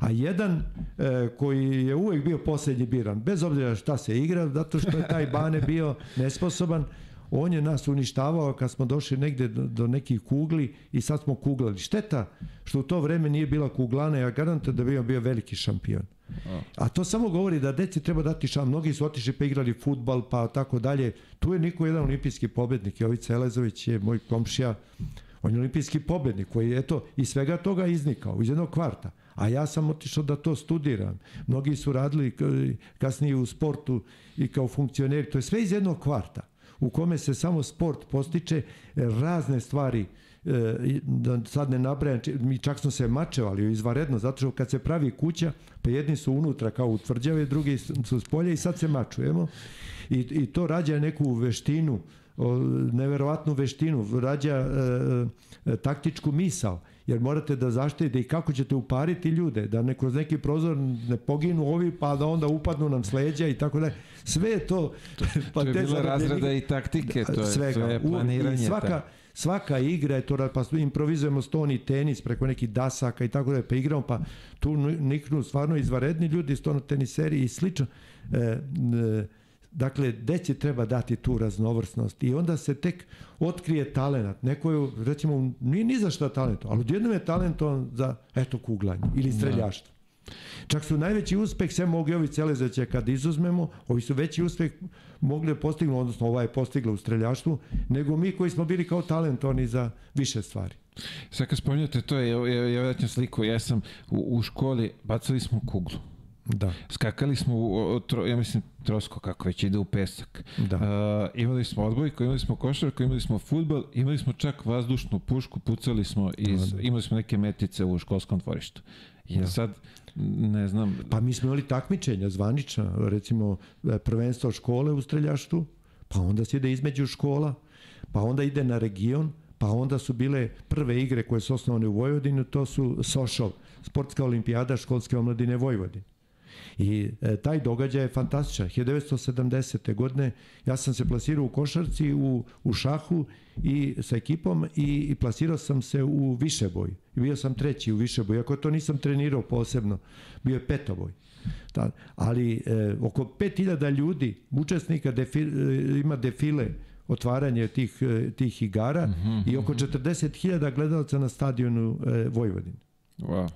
A jedan e, koji je uvek bio poslednji biran, bez obzira šta se igra, zato što je taj Bane bio nesposoban, on je nas uništavao kad smo došli negde do, do nekih kugli i sad smo kuglali. Šteta što u to vreme nije bila kuglana, ja garantujem da bi on bio veliki šampion. A to samo govori da deci treba dati šan. Mnogi su otišli pa igrali futbal, pa tako dalje. Tu je niko jedan olimpijski pobednik. Jovica Elezović je moj komšija. On je olimpijski pobednik koji je eto, iz svega toga iznikao, iz jednog kvarta. A ja sam otišao da to studiram. Mnogi su radili kasnije u sportu i kao funkcioneri. To je sve iz jednog kvarta u kome se samo sport postiče e, razne stvari e, da sad ne nabrajam, mi čak smo se mačevali izvaredno, zato što kad se pravi kuća, pa jedni su unutra kao utvrđave, drugi su s polja i sad se mačujemo i, i to rađa neku veštinu, neverovatnu veštinu, rađa e, e, taktičku misao jer morate da zaštite i kako ćete upariti ljude, da ne kroz neki prozor ne poginu ovi, pa da onda upadnu nam sleđa i tako da. Sve je to... to, pa to je bilo razreda i taktike, to je, svega. to je planiranje. Svaka, ta. svaka igra je to, pa improvizujemo stoni tenis preko nekih dasaka i tako da pa igramo, pa tu niknu stvarno izvaredni ljudi, stono teniseri i slično. E, e, Dakle, deci treba dati tu raznovrsnost i onda se tek otkrije talenat. Neko je, recimo, nije ni za šta talent, ali odjednom je talentovan za, eto, kuglanje ili da. streljaštvo. Čak su najveći uspeh, sve mogli ovi celezeće kad izuzmemo, ovi su veći uspeh mogli da postignu, odnosno ova je postigla u streljaštvu, nego mi koji smo bili kao talentovani za više stvari. Sad kad spominjate to, je, je, je, je sliku, ja sam u, u školi, bacali smo kuglu Da. Skakali smo, u, tro, ja mislim, trosko kako već ide u pesak. Da. Uh, imali smo odbojku, imali smo košarku, imali smo futbal, imali smo čak vazdušnu pušku, pucali smo iz, da, da. imali smo neke metice u školskom dvorištu. I da. sad, ne znam... Pa mi smo imali takmičenja zvanična, recimo e, prvenstvo škole u streljaštu, pa onda se ide između škola, pa onda ide na region, pa onda su bile prve igre koje su osnovane u Vojvodini, to su Sošov, sportska olimpijada školske omladine Vojvodine. I e, taj događaj je fantastičan. 1970. godine ja sam se plasirao u košarci, u, u šahu i sa ekipom i, i plasirao sam se u višeboj. Bio sam treći u višeboj, iako to nisam trenirao posebno. Bio je petoboj. Da, ali e, oko 5000 ljudi, učesnika defi, e, ima defile otvaranje tih, e, tih igara mm -hmm, i oko 40.000 mhm. gledalaca na stadionu e, Vojvodine. Wow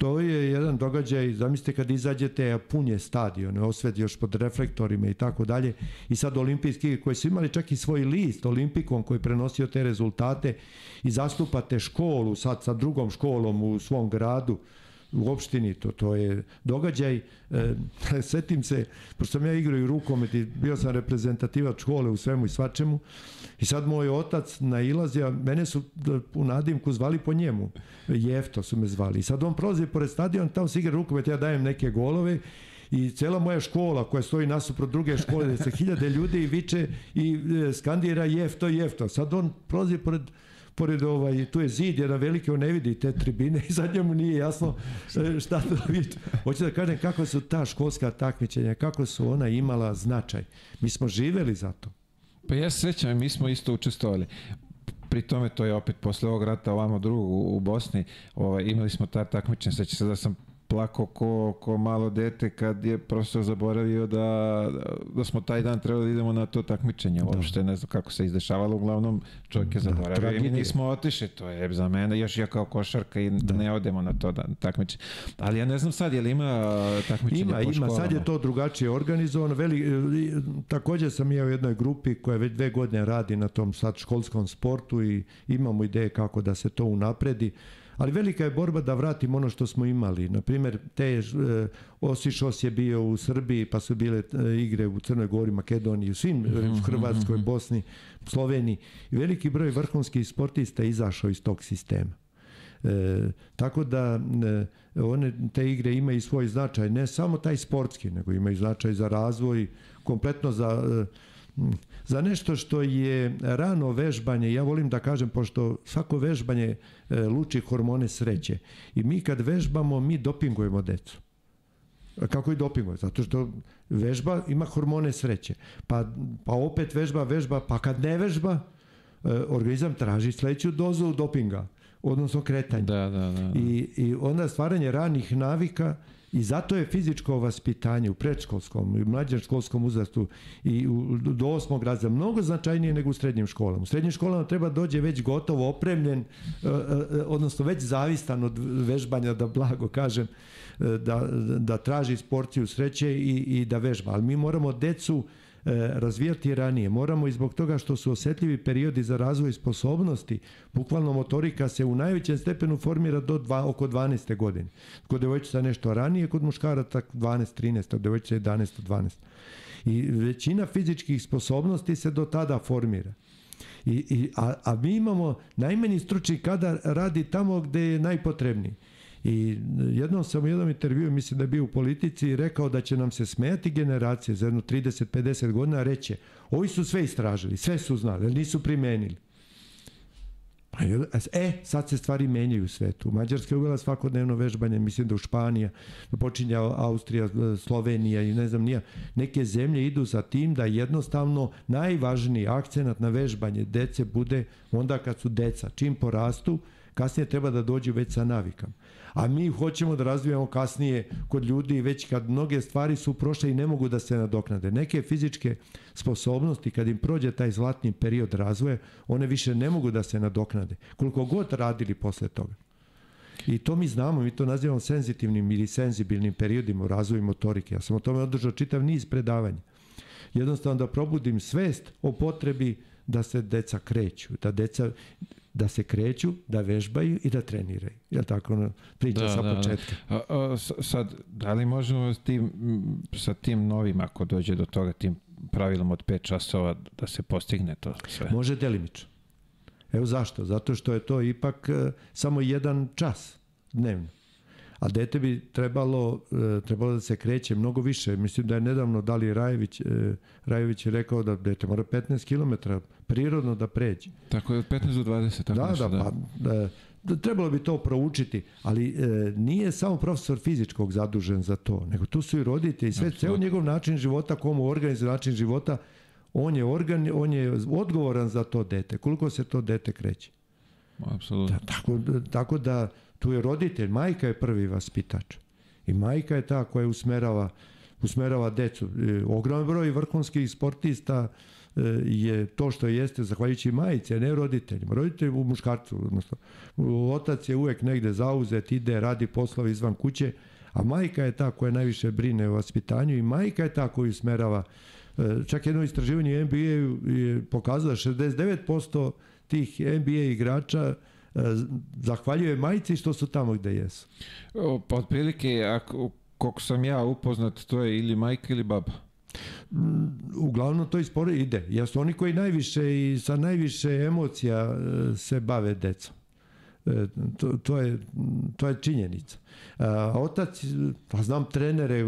to je jedan događaj, zamislite kad izađete, a pun je stadion, osvet još pod reflektorima i tako dalje, i sad olimpijski, koji su imali čak i svoj list olimpikom koji prenosio te rezultate i zastupate školu sad sa drugom školom u svom gradu, u opštini, to, to je događaj. E, <laughs> setim se, pošto sam ja igrao i rukomet i bio sam reprezentativac škole u svemu i svačemu, i sad moj otac nailazio, mene su u nadimku zvali po njemu, Jefto su me zvali. I sad on prolazi pored stadion, tamo se igra rukomet, ja dajem neke golove i cela moja škola koja stoji nasuprot druge škole, se hiljade ljudi viče i e, skandira jefto, jefto. Sad on prolazi pored pored ovaj, tu je zid, jedan veliki, on ne vidi te tribine <laughs> i sad njemu nije jasno e, šta da vidi. Hoću da kažem kako su ta školska takmičenja, kako su ona imala značaj. Mi smo živeli za to. Pa ja se sećam, mi smo isto učestvovali pri tome to je opet posle ovog rata ovamo drugog u, u Bosni, ovaj, imali smo ta takmičenja, seća se da sam plako ko, ko malo dete kad je profesor zaboravio da, da smo taj dan trebali da idemo na to takmičenje. Da. Uopšte ne znam kako se izdešavalo, uglavnom čovjek je da, zaboravio da, i mi nismo otišli. To je za mene, još ja kao košarka i da. ne odemo na to da, takmičenje. Ali ja ne znam sad, je li ima takmičenje ima, po školama? Ima, sad je to drugačije organizovano. Veli, e, takođe sam ja u jednoj grupi koja već dve godine radi na tom sad školskom sportu i imamo ideje kako da se to unapredi ali velika je borba da vratimo ono što smo imali. Na primjer, te e, Osišos je bio u Srbiji, pa su bile e, igre u Crnoj Gori, Makedoniji, u svim, -hmm. u Hrvatskoj, mhm. Bosni, Sloveniji. I veliki broj vrhunskih sportista izašao iz tog sistema. E, tako da e, one te igre imaju svoj značaj, ne samo taj sportski, nego imaju značaj za razvoj, kompletno za e, za nešto što je rano vežbanje, ja volim da kažem, pošto svako vežbanje e, luči hormone sreće. I mi kad vežbamo, mi dopingujemo decu. Kako i dopinguje? Zato što vežba ima hormone sreće. Pa, pa opet vežba, vežba, pa kad ne vežba, e, organizam traži sledeću dozu dopinga, odnosno kretanja. Da, da, da, da. I, I onda stvaranje ranih navika I zato je fizičko vaspitanje u predškolskom i mlađem školskom uzrastu i u, do osmog razreda mnogo značajnije nego u srednjim školama. U srednjim školama treba dođe već gotovo opremljen, e, e, e, odnosno već zavistan od vežbanja, da blago kažem, da, da traži sporciju sreće i, i da vežba. Ali mi moramo decu razvijati ranije. Moramo i zbog toga što su osetljivi periodi za razvoj sposobnosti, bukvalno motorika se u najvećem stepenu formira do dva, oko 12. godine. Kod devojčica nešto ranije, kod muškara tak 12, 13, od devojčica 11, 12. I većina fizičkih sposobnosti se do tada formira. I, i, a, a mi imamo najmanji stručni kadar radi tamo gde je najpotrebniji. I jednom sam u jednom intervju, mislim da je bio u politici, rekao da će nam se smijati generacije za jedno 30-50 godina, reće, ovi su sve istražili, sve su znali, ali nisu primenili. Pa e, sad se stvari menjaju u svetu. Mađarska je uvela svakodnevno vežbanje, mislim da u Španija, počinja Austrija, Slovenija i ne znam nija. Neke zemlje idu za tim da jednostavno najvažniji akcenat na vežbanje dece bude onda kad su deca. Čim porastu, kasnije treba da dođu već sa navikama a mi hoćemo da razvijamo kasnije kod ljudi već kad mnoge stvari su prošle i ne mogu da se nadoknade. Neke fizičke sposobnosti kad im prođe taj zlatni period razvoja, one više ne mogu da se nadoknade. Koliko god radili posle toga. I to mi znamo, mi to nazivamo senzitivnim ili senzibilnim periodima u razvoju motorike. Ja sam o tome održao čitav niz predavanja. Jednostavno da probudim svest o potrebi da se deca kreću, da deca da se kreću, da vežbaju i da treniraju. Je tako ono, priča da, sa da, da. početka? Da. A, a, sad, da li možemo s tim, sa tim novim, ako dođe do toga, tim pravilom od 5 časova da se postigne to sve? Može delimično. Evo zašto? Zato što je to ipak e, samo jedan čas dnevno a dete bi trebalo, e, trebalo da se kreće mnogo više. Mislim da je nedavno Dali Rajević, e, Rajević je rekao da dete mora 15 km prirodno da pređe. Tako je od 15 do 20. Tako da, nešto, da, da, pa da, da, trebalo bi to proučiti, ali e, nije samo profesor fizičkog zadužen za to, nego tu su i roditelji i sve, ceo njegov način života, komu organizuje način života, on je, organ, on je odgovoran za to dete, koliko se to dete kreće. Apsolutno. Da, tako, tako da tu je roditelj, majka je prvi vaspitač. I majka je ta koja usmerava, usmerava decu. E, ogroman broj vrhunskih sportista e, je to što jeste zahvaljujući majice, a ne roditeljima. Roditelj u muškarcu, odnosno otac je uvek negde zauzet, ide, radi poslove izvan kuće, a majka je ta koja najviše brine o vaspitanju i majka je ta koja usmerava e, čak jedno istraživanje NBA je pokazalo da 69% tih NBA igrača E, zahvaljuje majici što su tamo gde jesu. Pa otprilike, ako, koliko sam ja upoznat, to je ili majka ili baba. Uglavnom to ispore ide. Jesu oni koji najviše i sa najviše emocija e, se bave decom. E, to, to, je, to je činjenica. A, otac, pa znam trenere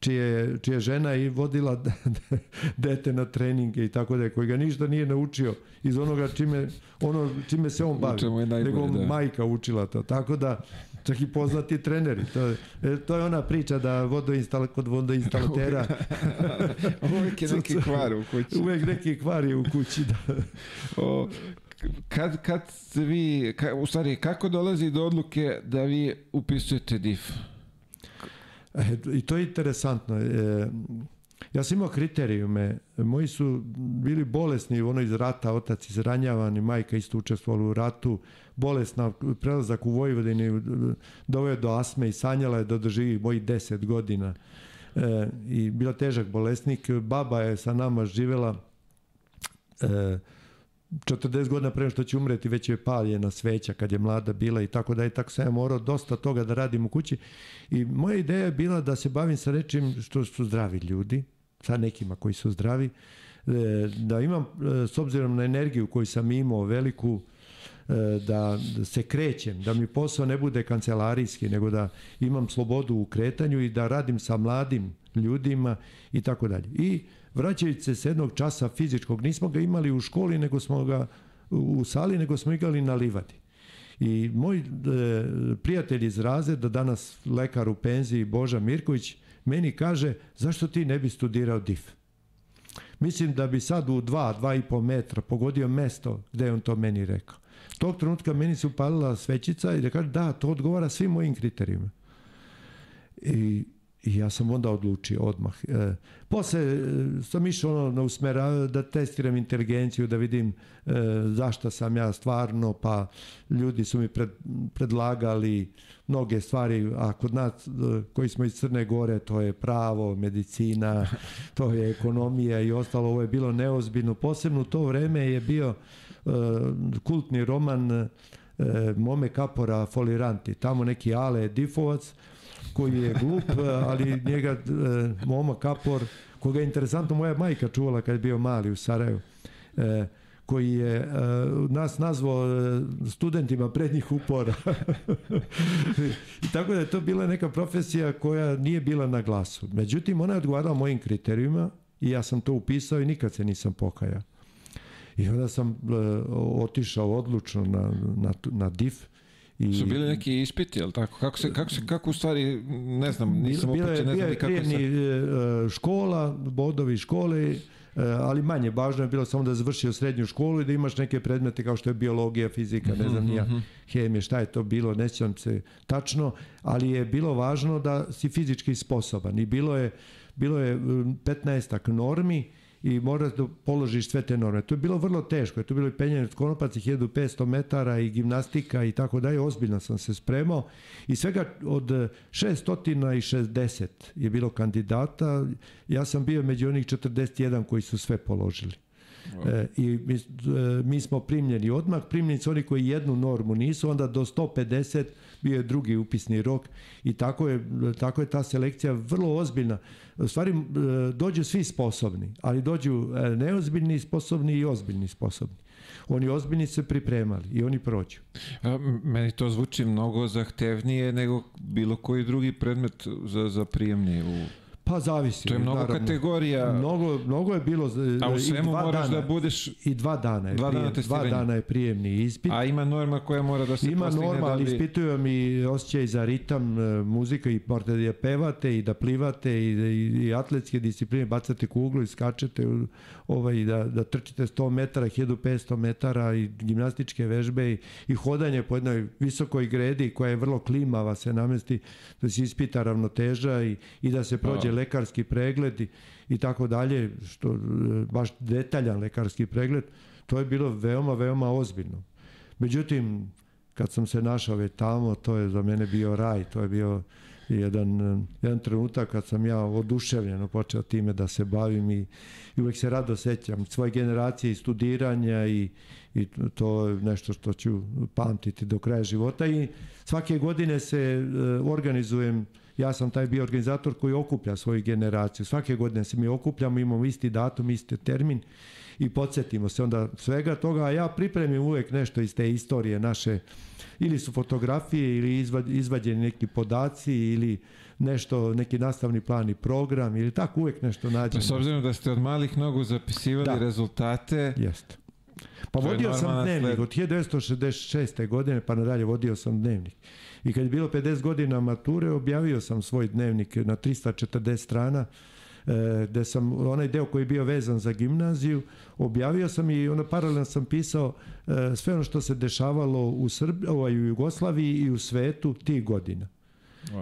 čije, čije žena i vodila <laughs> dete na treninge i tako da koji ga ništa nije naučio iz onoga čime, ono, čime se on bavi. Najbolje, nego da. majka učila to. Tako da čak i poznati treneri. To, je, e, to je ona priča da vodoinstala, kod vodoinstalatera uvek <laughs> je neki kvar u kući. <laughs> uvek neki kvar je u kući. Da. O, kad, kad vi, ka, u stvari, kako dolazi do odluke da vi upisujete DIF? E, I to je interesantno. E, ja sam imao kriterijume. Moji su bili bolesni ono iz rata, otac izranjavan i majka isto učestvovala u ratu. Bolesna, prelazak u Vojvodini doveo do asme i sanjala je da doživi mojih 10 godina. E, I bila težak bolesnik. Baba je sa nama živela e, 40 godina pre što će umreti već je paljena sveća kad je mlada bila i tako da i tako sam ja morao dosta toga da radim u kući i moja ideja je bila da se bavim sa rečim što su zdravi ljudi sa nekima koji su zdravi e, da imam e, s obzirom na energiju koju sam imao veliku e, da se krećem, da mi posao ne bude kancelarijski, nego da imam slobodu u kretanju i da radim sa mladim ljudima i tako dalje. I vraćajući se s jednog časa fizičkog, nismo ga imali u školi, nego smo ga u sali, nego smo igrali na livadi. I moj e, prijatelj iz razreda, danas lekar u penziji, Boža Mirković, meni kaže, zašto ti ne bi studirao DIF? Mislim da bi sad u dva, dva i po metra pogodio mesto gde je on to meni rekao. Tog trenutka meni se upalila svećica i da kaže, da, to odgovara svim mojim kriterijima. I I ja sam onda odlučio odmah. E, posle e, sam išao ono na usmera, da testiram inteligenciju, da vidim e, zašto sam ja stvarno, pa ljudi su mi pred, predlagali mnoge stvari, a kod nas e, koji smo iz Crne Gore, to je pravo, medicina, <laughs> to je ekonomija i ostalo, ovo je bilo neozbiljno. Posebno u to vreme je bio e, kultni roman e, Mome Kapora Foliranti, tamo neki Ale Difovac, koji je glup, ali njega e, Moma Kapor, koga je interesantno moja majka čuvala kad je bio mali u Sarajevu, e, koji je e, nas nazvao studentima prednjih upora. <laughs> I tako da je to bila neka profesija koja nije bila na glasu. Međutim, ona je odgovarala mojim kriterijima i ja sam to upisao i nikad se nisam pokajao. I onda sam e, otišao odlučno na, na, na DIF I, su bili neki ispiti, jel tako? Kako se, kako se, kako u stvari, ne znam, nisam bila, uopće, ne znam kako se... škola, bodovi škole, ali manje važno je bilo samo da završio srednju školu i da imaš neke predmete kao što je biologija, fizika, ne znam nija, Mhm, hemije, šta je to bilo, ne sjećam se tačno, ali je bilo važno da si fizički sposoban i bilo je, bilo je 15 normi i moraš da položiš sve te norme. To je bilo vrlo teško, to je bilo i penjanje od konopaca 1500 metara i gimnastika i tako dalje, ozbiljno sam se spremao i svega od 660 je bilo kandidata, ja sam bio među onih 41 koji su sve položili. E, I mi, e, mi smo primljeni odmah, primljeni su oni koji jednu normu nisu, onda do 150 bio je drugi upisni rok i tako je, tako je ta selekcija vrlo ozbiljna. U stvari e, dođu svi sposobni, ali dođu e, neozbiljni sposobni i ozbiljni sposobni. Oni ozbiljni se pripremali i oni prođu. A, meni to zvuči mnogo zahtevnije nego bilo koji drugi predmet za, za prijemni u... Pa zavisi. To je mnogo naravno. kategorija. Mnogo, mnogo je bilo A u i svemu dva moraš dana, da budeš... i dva dana je Dva dana prijem, dva testiranja. dana je prijemni ispit. A ima norma koja mora da se Ima postigne norma, da bi... ispituju mi osjećaj za ritam, e, muzika i morate da je pevate i da plivate i, i, i atletske discipline, bacate kuglu i skačete u, ovaj, da, da trčite 100 metara, 1500 metara i gimnastičke vežbe i, i hodanje po jednoj visokoj gredi koja je vrlo klimava se namesti da se ispita ravnoteža i, i da se prođe A. lekarski pregled i, i tako dalje, što e, baš detaljan lekarski pregled, to je bilo veoma, veoma ozbiljno. Međutim, kad sam se našao već tamo, to je za mene bio raj, to je bio jedan, eh, jedan trenutak kad sam ja oduševljeno počeo time da se bavim i, i uvek se rado sećam svoje generacije i studiranja i, i to je nešto što ću pamtiti do kraja života i svake godine se uh, organizujem ja sam taj bio organizator koji okuplja svoju generaciju svake godine se mi okupljamo imamo isti datum, isti termin i podsjetimo se onda svega toga, a ja pripremim uvek nešto iz te istorije naše, ili su fotografije ili izvad, izvađeni neki podaci ili nešto, neki nastavni plan i program ili tako uvek nešto nađemo. Pa s obzirom da ste od malih nogu zapisivali da. rezultate, Jeste. Pa vodio sam dnevnik sled... od 1966. godine pa nadalje vodio sam dnevnik. I kad je bilo 50 godina mature objavio sam svoj dnevnik na 340 strana e, gde sam onaj deo koji je bio vezan za gimnaziju objavio sam i onda paralelno sam pisao e, sve ono što se dešavalo u Srbiji, ovaj, u Jugoslaviji i u svetu tih godina.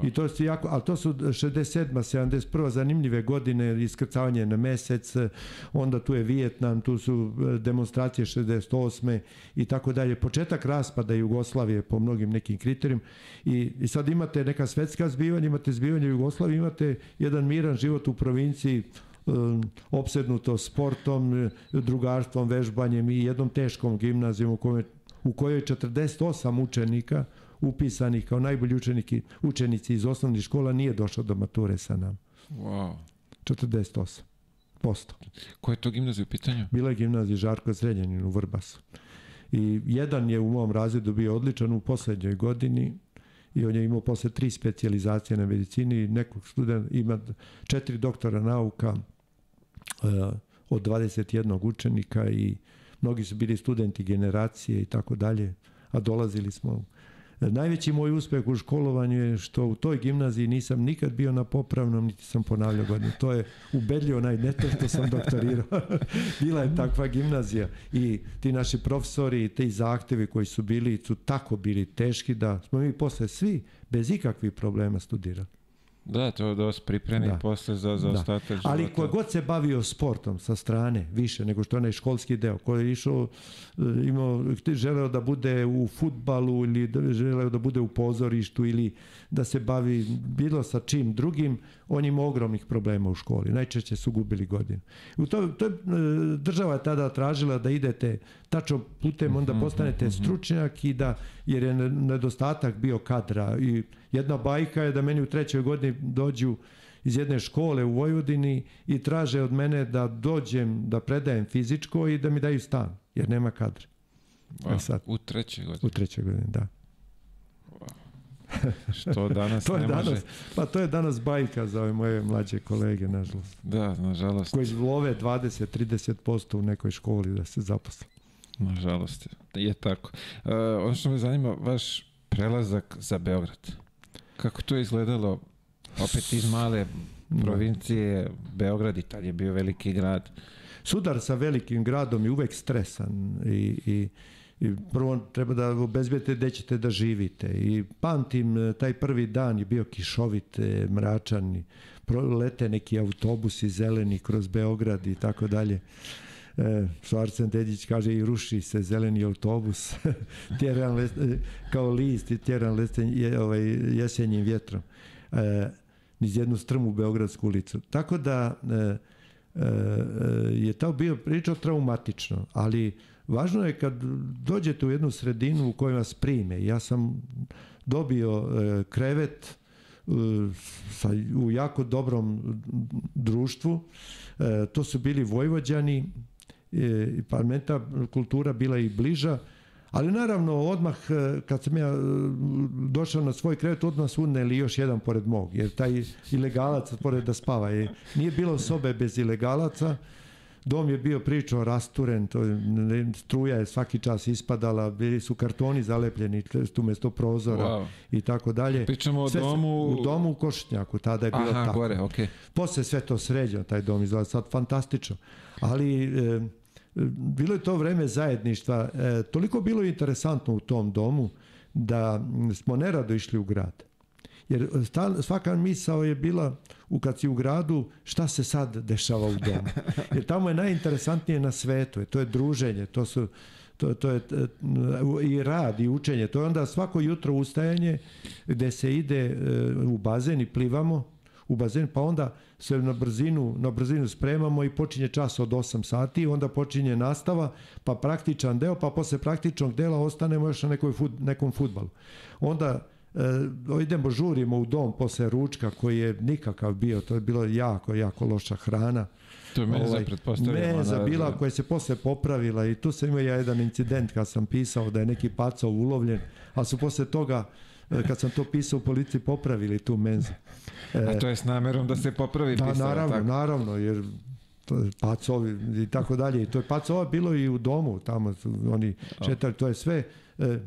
I to su jako, ali to su 67. 71. zanimljive godine, iskrcavanje na mesec, onda tu je Vijetnam, tu su e, demonstracije 68. i tako dalje. Početak raspada Jugoslavije po mnogim nekim kriterijima i, i sad imate neka svetska zbivanja, imate zbivanje Jugoslavije, imate jedan miran život u provinciji, um, opsednuto sportom, drugarstvom, vežbanjem i jednom teškom gimnazijom u, kome, u kojoj 48 učenika upisanih kao najbolji učeniki, učenici iz osnovnih škola nije došao do mature sa nam. Wow. 48 posto. Ko je to gimnazija u pitanju? Bila je gimnazija Žarko Sredjanin u Vrbasu. I jedan je u mom razredu bio odličan u poslednjoj godini i on je imao posle tri specializacije na medicini, nekog studenta, ima četiri doktora nauka uh, od 21 učenika i mnogi su bili studenti generacije i tako dalje, a dolazili smo Najveći moj uspeh u školovanju je što u toj gimnaziji nisam nikad bio na popravnom, niti sam ponavljao godinu. To je ubedljivo najneto što sam doktorirao. <laughs> Bila je takva gimnazija i ti naši profesori i te zahtevi koji su bili su tako bili teški da smo mi posle svi bez ikakvih problema studirali. Da, to je dosta pripremni da. posle za, za da. ostatak života. Ali ko god se bavio sportom sa strane, više nego što onaj školski deo, ko je išao, e, imao, želeo da bude u futbalu ili da, želeo da bude u pozorištu ili da se bavi bilo sa čim drugim, on ima ogromnih problema u školi. Najčešće su gubili godinu. U to, to je, država je tada tražila da idete tačno putem, onda mhm, postanete mhm, mhm. stručnjak i da, jer je nedostatak bio kadra i jedna bajka je da meni u trećoj godini dođu iz jedne škole u Vojvodini i traže od mene da dođem da predajem fizičko i da mi daju stan, jer nema kadra. Wow, sad, u trećoj godini? U trećoj godini, da. <laughs> Što danas to je ne danas, može. Pa to je danas bajka za ove moje mlađe kolege, nažalost. Da, nažalost. Koji love 20-30% u nekoj školi da se zaposle. Nažalost, je tako. Uh, ono što me zanima, vaš prelazak za Beograd. Kako to je izgledalo? Opet iz male provincije, Beograd i tad je bio veliki grad. Sudar sa velikim gradom je uvek stresan i, i I prvo treba da obezbedite gde ćete da živite. I pamtim, e, taj prvi dan je bio kišovit, e, mračan, lete neki autobusi zeleni kroz Beograd i tako dalje. E, Švarcen Dedić kaže i ruši se zeleni autobus <laughs> tjeran lest, e, kao list i tjeran lesten, je, ovaj, jesenjim vjetrom e, niz jednu strmu Beogradsku ulicu. Tako da e, e, je to bio priča traumatično, ali Važno je kad dođete u jednu sredinu u kojoj vas prime. Ja sam dobio e, krevet e, sa, u jako dobrom društvu. E, to su bili Vojvođani, parlamenta kultura bila i bliža, Ali naravno, odmah kad sam ja došao na svoj krevet, odmah su uneli još jedan pored mog, jer taj ilegalac pored da spava je. Nije bilo sobe bez ilegalaca, Dom je bio pričao rasturen, to je, struja je svaki čas ispadala, bili su kartoni zalepljeni tu mesto prozora wow. i tako dalje. Pričamo o sve, domu... U domu u Košutnjaku, tada je bilo Aha, tako. gore, okej. Okay. Posle sve to sređeno, taj dom izgleda sad fantastično. Ali e, bilo je to vreme zajedništva. E, toliko bilo interesantno u tom domu da smo nerado išli u grad. Jer svaka misao je bila u kad si u gradu šta se sad dešava u domu. <laughs> Jer tamo je najinteresantnije na svetu, to je druženje, to su to, to je i rad i učenje. To je onda svako jutro ustajanje gde se ide e, u bazen i plivamo u bazen, pa onda se na brzinu, na brzinu spremamo i počinje čas od 8 sati, onda počinje nastava, pa praktičan deo, pa posle praktičnog dela ostanemo još na nekoj fut, nekom futbalu. Onda e, idemo, žurimo u dom posle ručka koji je nikakav bio, to je bilo jako, jako loša hrana. To je Ovaj, pretpostavljam. Menza ona- bila koja se posle popravila i tu sam imao ja jedan incident kad sam pisao da je neki pacov ulovljen, a su posle toga e, kad sam to pisao u policiji popravili tu menzu. A to je s namerom da se popravi Da, pisao, naravno, tako? naravno, jer pacovi i tako dalje. I to je pacova bilo i u domu, tamo su oni četali, to je sve e,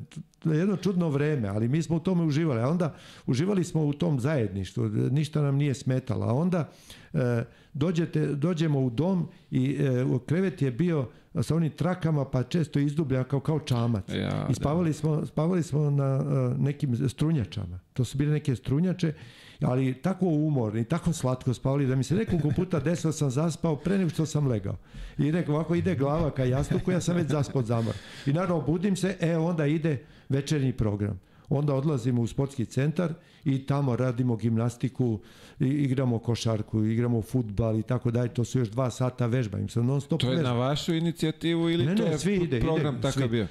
jedno čudno vreme, ali mi smo u tome uživali. A onda uživali smo u tom zajedništvu, ništa nam nije smetalo. A onda e, dođete, dođemo u dom i e, krevet je bio sa onim trakama pa često izdubljan kao, kao čamac. Ja, I spavali smo, spavali smo na e, nekim strunjačama. To su bile neke strunjače, ali tako umorni, tako slatko spavali da mi se nekoliko puta <laughs> desilo sam zaspao pre nego što sam legao. I rekao, ovako ide glava ka jastuku, ja sam već zaspao od zamora. I naravno budim se, e onda ide večernji program. Onda odlazimo u sportski centar i tamo radimo gimnastiku, igramo košarku, igramo futbal i tako dalje. To su još dva sata vežba. Im se non stop To je vežba. na vašu inicijativu ili Ne, to ne, je svi ide, program ide, takav svi. bio?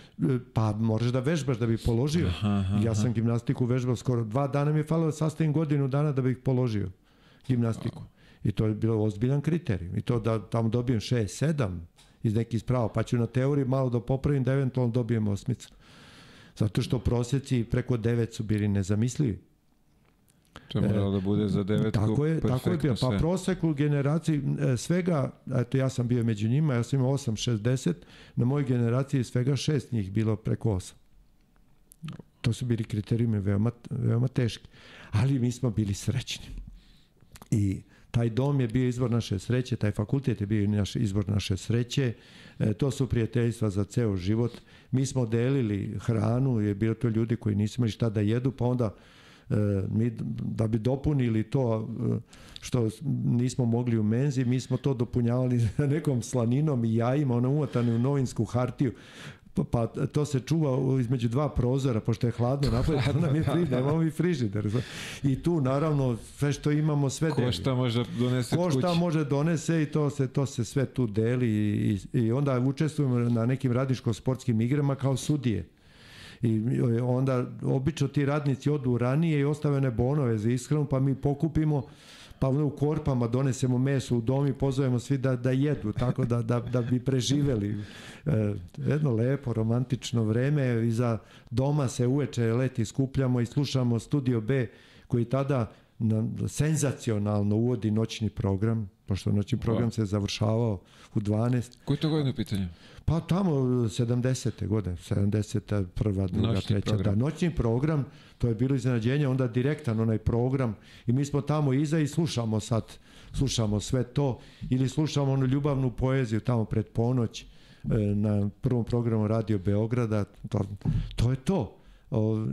Pa moraš da vežbaš da bi položio. ja sam gimnastiku vežbao skoro dva dana mi je falilo da sastavim godinu dana da bih položio gimnastiku. I to je bilo ozbiljan kriterijum. I to da tamo dobijem 6, 7 iz nekih sprava, pa ću na teoriji malo da popravim da eventualno dobijem osmicu. Zato što prosjeci preko 9 su bili nezamislivi. To je moralo da bude za devetku. Tako je, tako je bio. Pa prosek u generaciji e, svega, eto ja sam bio među njima, ja sam imao 8-60, na mojoj generaciji svega šest njih bilo preko 8. To su bili kriterijumi veoma, veoma teški. Ali mi smo bili srećni. I taj dom je bio izvor naše sreće, taj fakultet je bio naš izvor naše sreće. E, to su prijateljstva za ceo život. Mi smo delili hranu, je bilo to ljudi koji nisu imali šta da jedu, pa onda e, mi da bi dopunili to e, što nismo mogli u menzi, mi smo to dopunjavali <laughs> nekom slaninom i jajima, ono uvatane u novinsku hartiju. Pa, pa to se čuva između dva prozora, pošto je hladno napolje, to <laughs> nam je fri, nemamo mi frižider. I tu naravno sve što imamo sve Ko delimo. šta može donese Ko šta kući? može donese i to se, to se sve tu deli i, i, i onda učestvujemo na nekim radničko-sportskim igrama kao sudije. I onda obično ti radnici odu ranije i ostave one bonove za ishranu, pa mi pokupimo pa onda u korpama donesemo meso u dom i pozovemo svi da, da jedu, tako da, da, da bi preživeli. E, jedno lepo, romantično vreme. Iza doma se uveče leti skupljamo i slušamo Studio B koji tada na, senzacionalno uvodi noćni program, pošto noćni program se završavao u 12. Koji to godin u pitanju? Pa tamo 70. godine, 70. prva, druga, Noćni treća. program. Da, noćni program, to je bilo iznenađenje, onda direktan onaj program i mi smo tamo iza i slušamo sad, slušamo sve to ili slušamo onu ljubavnu poeziju tamo pred ponoć e, na prvom programu Radio Beograda, to, to je to. O,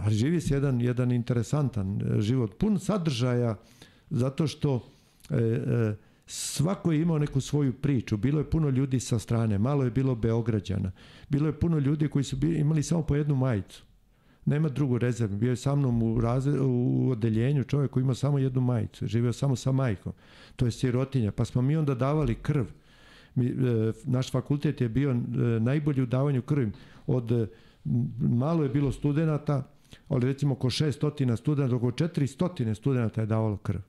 ali živi se jedan, jedan interesantan život, pun sadržaja, zato što e, e, svako je imao neku svoju priču. Bilo je puno ljudi sa strane, malo je bilo Beograđana. Bilo je puno ljudi koji su bili, imali samo po jednu majicu. Nema drugu rezervu. Bio je sa mnom u, razre, u odeljenju čovjek koji ima samo jednu majicu. Živio samo sa majkom. To je sirotinja. Pa smo mi onda davali krv. Mi, e, naš fakultet je bio e, najbolji u davanju krvi. Od, malo je bilo studenata, ali recimo oko 600 studenta, oko 400 studenta je davalo krv.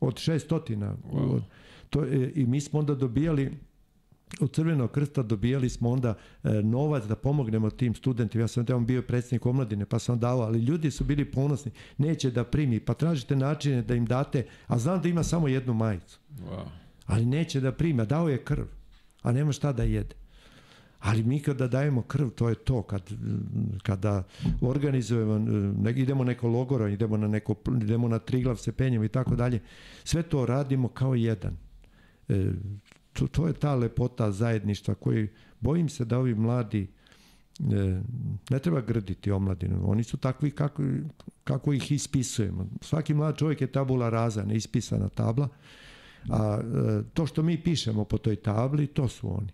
Od 600. Od, to, e, I mi smo onda dobijali od Crvenog krsta dobijali smo onda e, novac da pomognemo tim studentima. Ja sam tamo bio predsjednik omladine pa sam dao, ali ljudi su bili ponosni. Neće da primi, pa tražite načine da im date, a znam da ima samo jednu majicu. Wow. Ali neće da primi, a dao je krv, a nema šta da jede. Ali mi kada dajemo krv, to je to, kad, kada organizujemo, ne, idemo neko logoro, idemo na, neko, idemo na Triglav, se penjemo i tako dalje, sve to radimo kao jedan. E, to, to je ta lepota zajedništva koji, bojim se da ovi mladi, e, ne treba grditi omladinu, oni su takvi kako, kako ih ispisujemo. Svaki mlad čovjek je tabula raza, neispisana tabla, a e, to što mi pišemo po toj tabli, to su oni.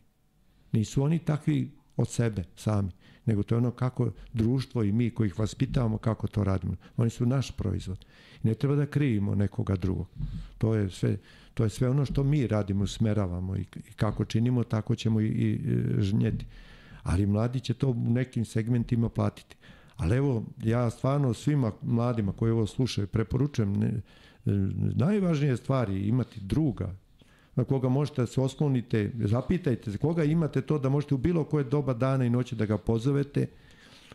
Nisu oni takvi od sebe sami, nego to je ono kako društvo i mi koji ih vaspitavamo, kako to radimo. Oni su naš proizvod. Ne treba da krivimo nekoga drugog. To je sve, to je sve ono što mi radimo, smeravamo i, kako činimo, tako ćemo i, i, i žnjeti. Ali mladi će to u nekim segmentima platiti. Ali evo, ja stvarno svima mladima koji ovo slušaju preporučujem ne, najvažnije stvari imati druga na koga možete da se oslonite, zapitajte se koga imate to da možete u bilo koje doba dana i noći da ga pozovete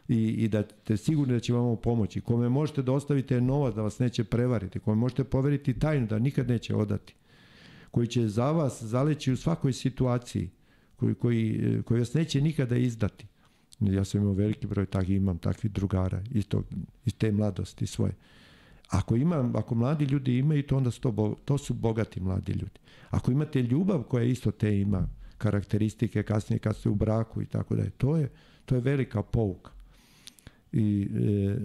i, i da ste sigurni da će vam pomoći. Kome možete da ostavite novac da vas neće prevariti, kome možete poveriti tajnu da nikad neće odati, koji će za vas zaleći u svakoj situaciji, koji, koji, koji vas neće nikada izdati. Ja sam imao veliki broj takvih, imam takvih drugara iz, tog, iz te mladosti svoje. Ako, ima, ako mladi ljudi imaju to, onda su to, to su bogati mladi ljudi. Ako imate ljubav koja isto te ima karakteristike kasnije kad ste u braku i tako da je, to je, to je velika pouka. I e,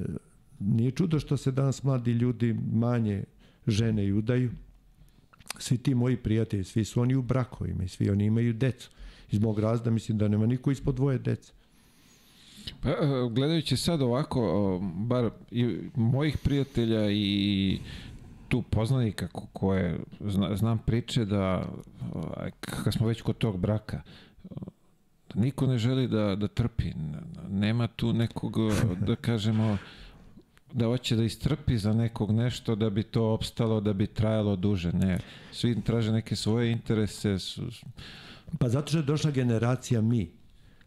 nije čudo što se danas mladi ljudi manje žene i udaju. Svi ti moji prijatelji, svi su oni u brakovima i svi oni imaju decu. Iz mog razda mislim da nema niko ispod dvoje dece. Pa, e, gledajući sad ovako, bar i mojih prijatelja i tu poznanika koje znam priče da kad smo već kod tog braka niko ne želi da, da trpi nema tu nekog da kažemo da hoće da istrpi za nekog nešto da bi to opstalo, da bi trajalo duže. Ne, svi traže neke svoje interese pa zato što je došla generacija mi.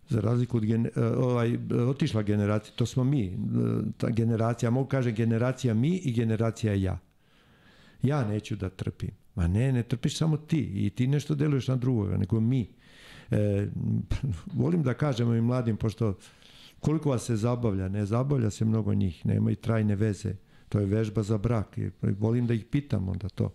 Za razliku od gen, ovaj, otišla generacija, to smo mi, ta generacija, mogu kažem generacija mi i generacija ja. Ja neću da trpim. Ma ne, ne trpiš samo ti i ti nešto deluješ na drugoga, nego mi. E, <laughs> volim da kažem ovim mladim, pošto koliko vas se zabavlja, ne zabavlja se mnogo njih, nema i trajne veze. To je vežba za brak. I volim da ih pitam onda to.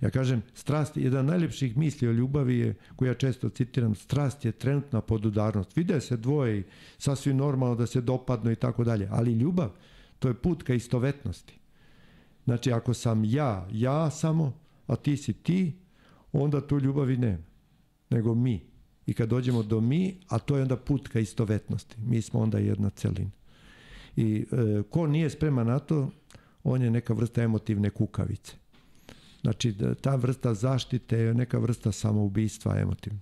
Ja kažem, strast, jedan najljepših misli o ljubavi je, koju ja često citiram, strast je trenutna podudarnost. Vide se dvoje i sasvim normalno da se dopadnu i tako dalje, ali ljubav, to je put ka istovetnosti. Znači, ako sam ja, ja samo, a ti si ti, onda tu ljubavi nema. Nego mi. I kad dođemo do mi, a to je onda put ka istovetnosti. Mi smo onda jedna celina. I e, ko nije spreman na to, on je neka vrsta emotivne kukavice. Znači, ta vrsta zaštite je neka vrsta samoubistva emotivna.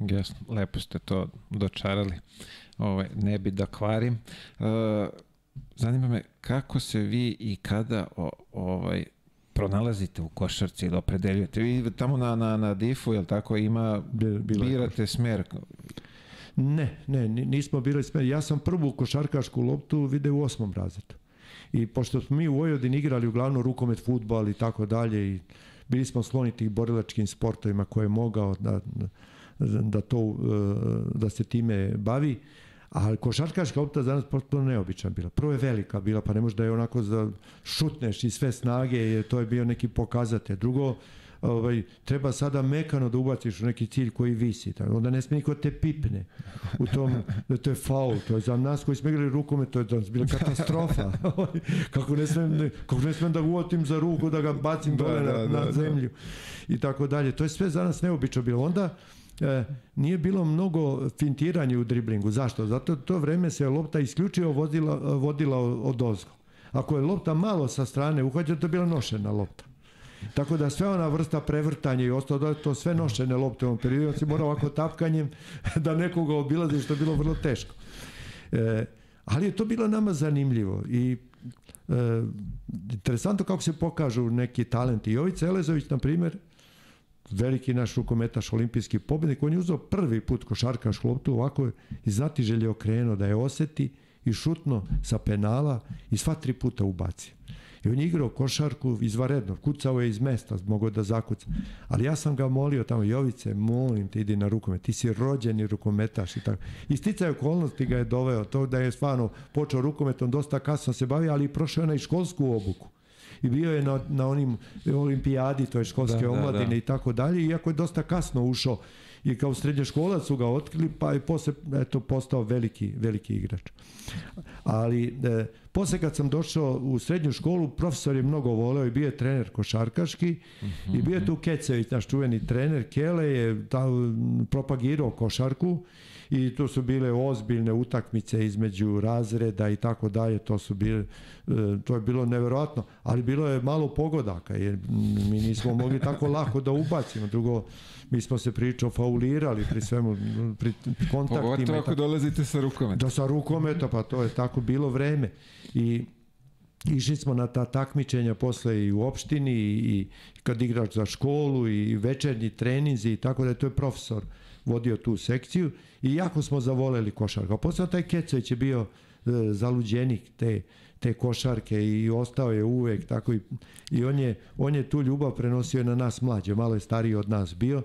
Jasno, lepo ste to dočarali. Ove, ovaj, ne bi da kvarim. Uh, zanima me kako se vi i kada o, ovaj pronalazite u košarci ili opredeljujete. Vi tamo na, na, na difu, jel tako, ima, birate smer? Ne, ne, nismo birali smer. Ja sam prvu košarkašku loptu video u osmom razredu. I pošto smo mi u Vojvodini igrali uglavnom rukomet, futbal i tako dalje i bili smo sloni tih borilačkim sportovima koje je mogao da, da, to, da se time bavi. A košarkaška lopta za nas potpuno neobična bila. Prvo je velika bila, pa ne može da je onako za šutneš i sve snage, jer to je bio neki pokazatelj. Drugo, ovaj, treba sada mekano da ubaciš u neki cilj koji visi. Tako, onda ne smije niko te pipne. U tom, da to je faul. To je za nas koji smo igrali rukome, to je to bila katastrofa. <laughs> kako, ne smem, kako ne smem da uotim za ruku, da ga bacim dole da, da, na, na da, zemlju. I tako dalje. To je sve za nas neobično bilo. Onda, e, nije bilo mnogo fintiranja u driblingu. Zašto? Zato to vreme se lopta isključivo vodila, vodila od ozgo. Ako je lopta malo sa strane uhođena, to je bila nošena lopta. Tako da sve ona vrsta prevrtanja i ostalo da to sve nošene lopte u ovom periodu, si mora ovako tapkanjem da nekoga obilazi što je bilo vrlo teško. E, ali je to bilo nama zanimljivo i e, interesantno kako se pokažu neki talenti. Jovica Elezović, na primjer, veliki naš rukometaš, olimpijski pobednik, on je uzao prvi put košarkaš loptu ovako i znati želje okrenuo da je oseti i šutno sa penala i sva tri puta ubacio. I on je igrao košarku izvaredno, kucao je iz mesta, mogao da zakuca. Ali ja sam ga molio tamo, Jovice, molim te, idi na rukomet, ti si rođeni rukometaš i tako. I sticaj okolnosti ga je doveo, to da je stvarno počeo rukometom, dosta kasno se bavio, ali i prošao je i školsku obuku i bio je na, na onim olimpijadi, to je školske da, omladine da, da. i tako dalje, iako je dosta kasno ušao i kao srednjoškolac su ga otkrili, pa je posle eto, postao veliki, veliki igrač. Ali e, posle kad sam došao u srednju školu, profesor je mnogo voleo i bio je trener košarkaški uh -huh. i bio je tu Kecević, naš čuveni trener, Kele je ta, propagirao košarku i to su bile ozbiljne utakmice između razreda i tako dalje, to su bile, e, to je bilo neverovatno, ali bilo je malo pogodaka, jer mi nismo mogli tako lako da ubacimo, drugo, mi smo se pričao faulirali pri svemu, pri kontaktima. Pogotovo ako dolazite sa rukometa. Da, sa rukometa, pa to je tako bilo vreme. I išli smo na ta takmičenja posle i u opštini i, i kad igrač za školu i večernji treninzi i tako da je to je profesor vodio tu sekciju i jako smo zavoleli košarku. Posle taj Kecović je bio e, zaluđenik te, te košarke i ostao je uvek tako i, i on, je, on je tu ljubav prenosio na nas mlađe, malo je stariji od nas bio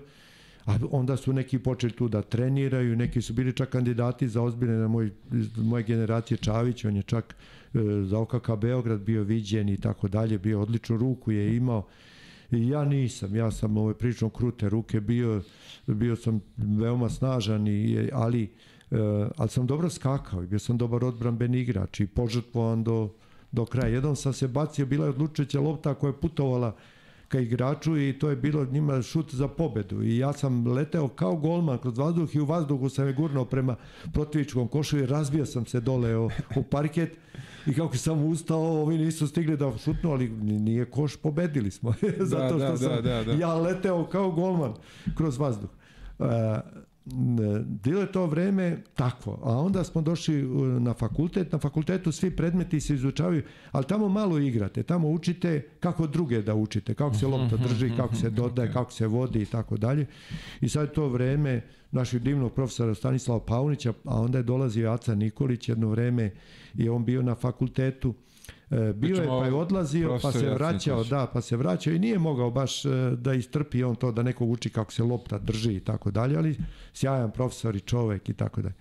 a onda su neki počeli tu da treniraju, neki su bili čak kandidati za ozbiljne na moj, moje generacije. Čavić, on je čak e, za OKK Beograd bio viđen i tako dalje, bio odličnu ruku je imao i ja nisam, ja sam ove prilično krute ruke bio, bio sam veoma snažan i, ali Uh, ali sam dobro skakao i bio sam dobar odbranben igrač i požrtvovan do, do kraja. Jednom sam se bacio, bila je odlučujuća lopta koja je putovala ka igraču i to je bilo njima šut za pobedu i ja sam leteo kao golman kroz vazduh i u vazduhu sam je gurnuo prema protivičkom košu i razbio sam se dole u parket i kako sam ustao, ovi nisu stigli da šutnu, ali nije koš, pobedili smo. <laughs> Zato da, što da, sam da, da, da. ja leteo kao golman kroz vazduh. Uh, bilo je to vreme takvo, a onda smo došli na fakultet, na fakultetu svi predmeti se izučavaju, ali tamo malo igrate, tamo učite kako druge da učite, kako se lopta drži, kako se dodaje, kako se vodi i tako dalje. I sad to vreme našeg divnog profesora Stanislava Paunića, a onda je dolazio Aca Nikolić jedno vreme i on bio na fakultetu bio je pa je odlazio, pa se vraćao, da, pa se vraćao i nije mogao baš e, da istrpi on to da neko uči kako se lopta drži i tako dalje, ali sjajan profesor i čovek i tako dalje.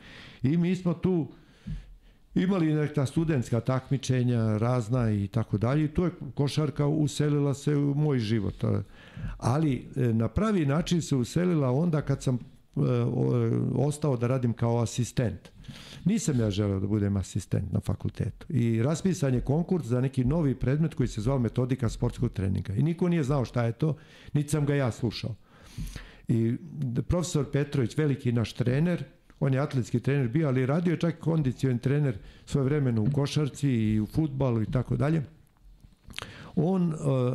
I mi smo tu imali neka studentska takmičenja razna i tako dalje i tu je košarka uselila se u moj život. Ali e, na pravi način se uselila onda kad sam ostao da radim kao asistent. Nisam ja želeo da budem asistent na fakultetu. I raspisan je konkurs za neki novi predmet koji se zvao metodika sportskog treninga. I niko nije znao šta je to, niti sam ga ja slušao. I profesor Petrović, veliki naš trener, on je atletski trener bio, ali radio je čak kondicion trener svoje vremeno u košarci i u futbalu i tako dalje. On, uh,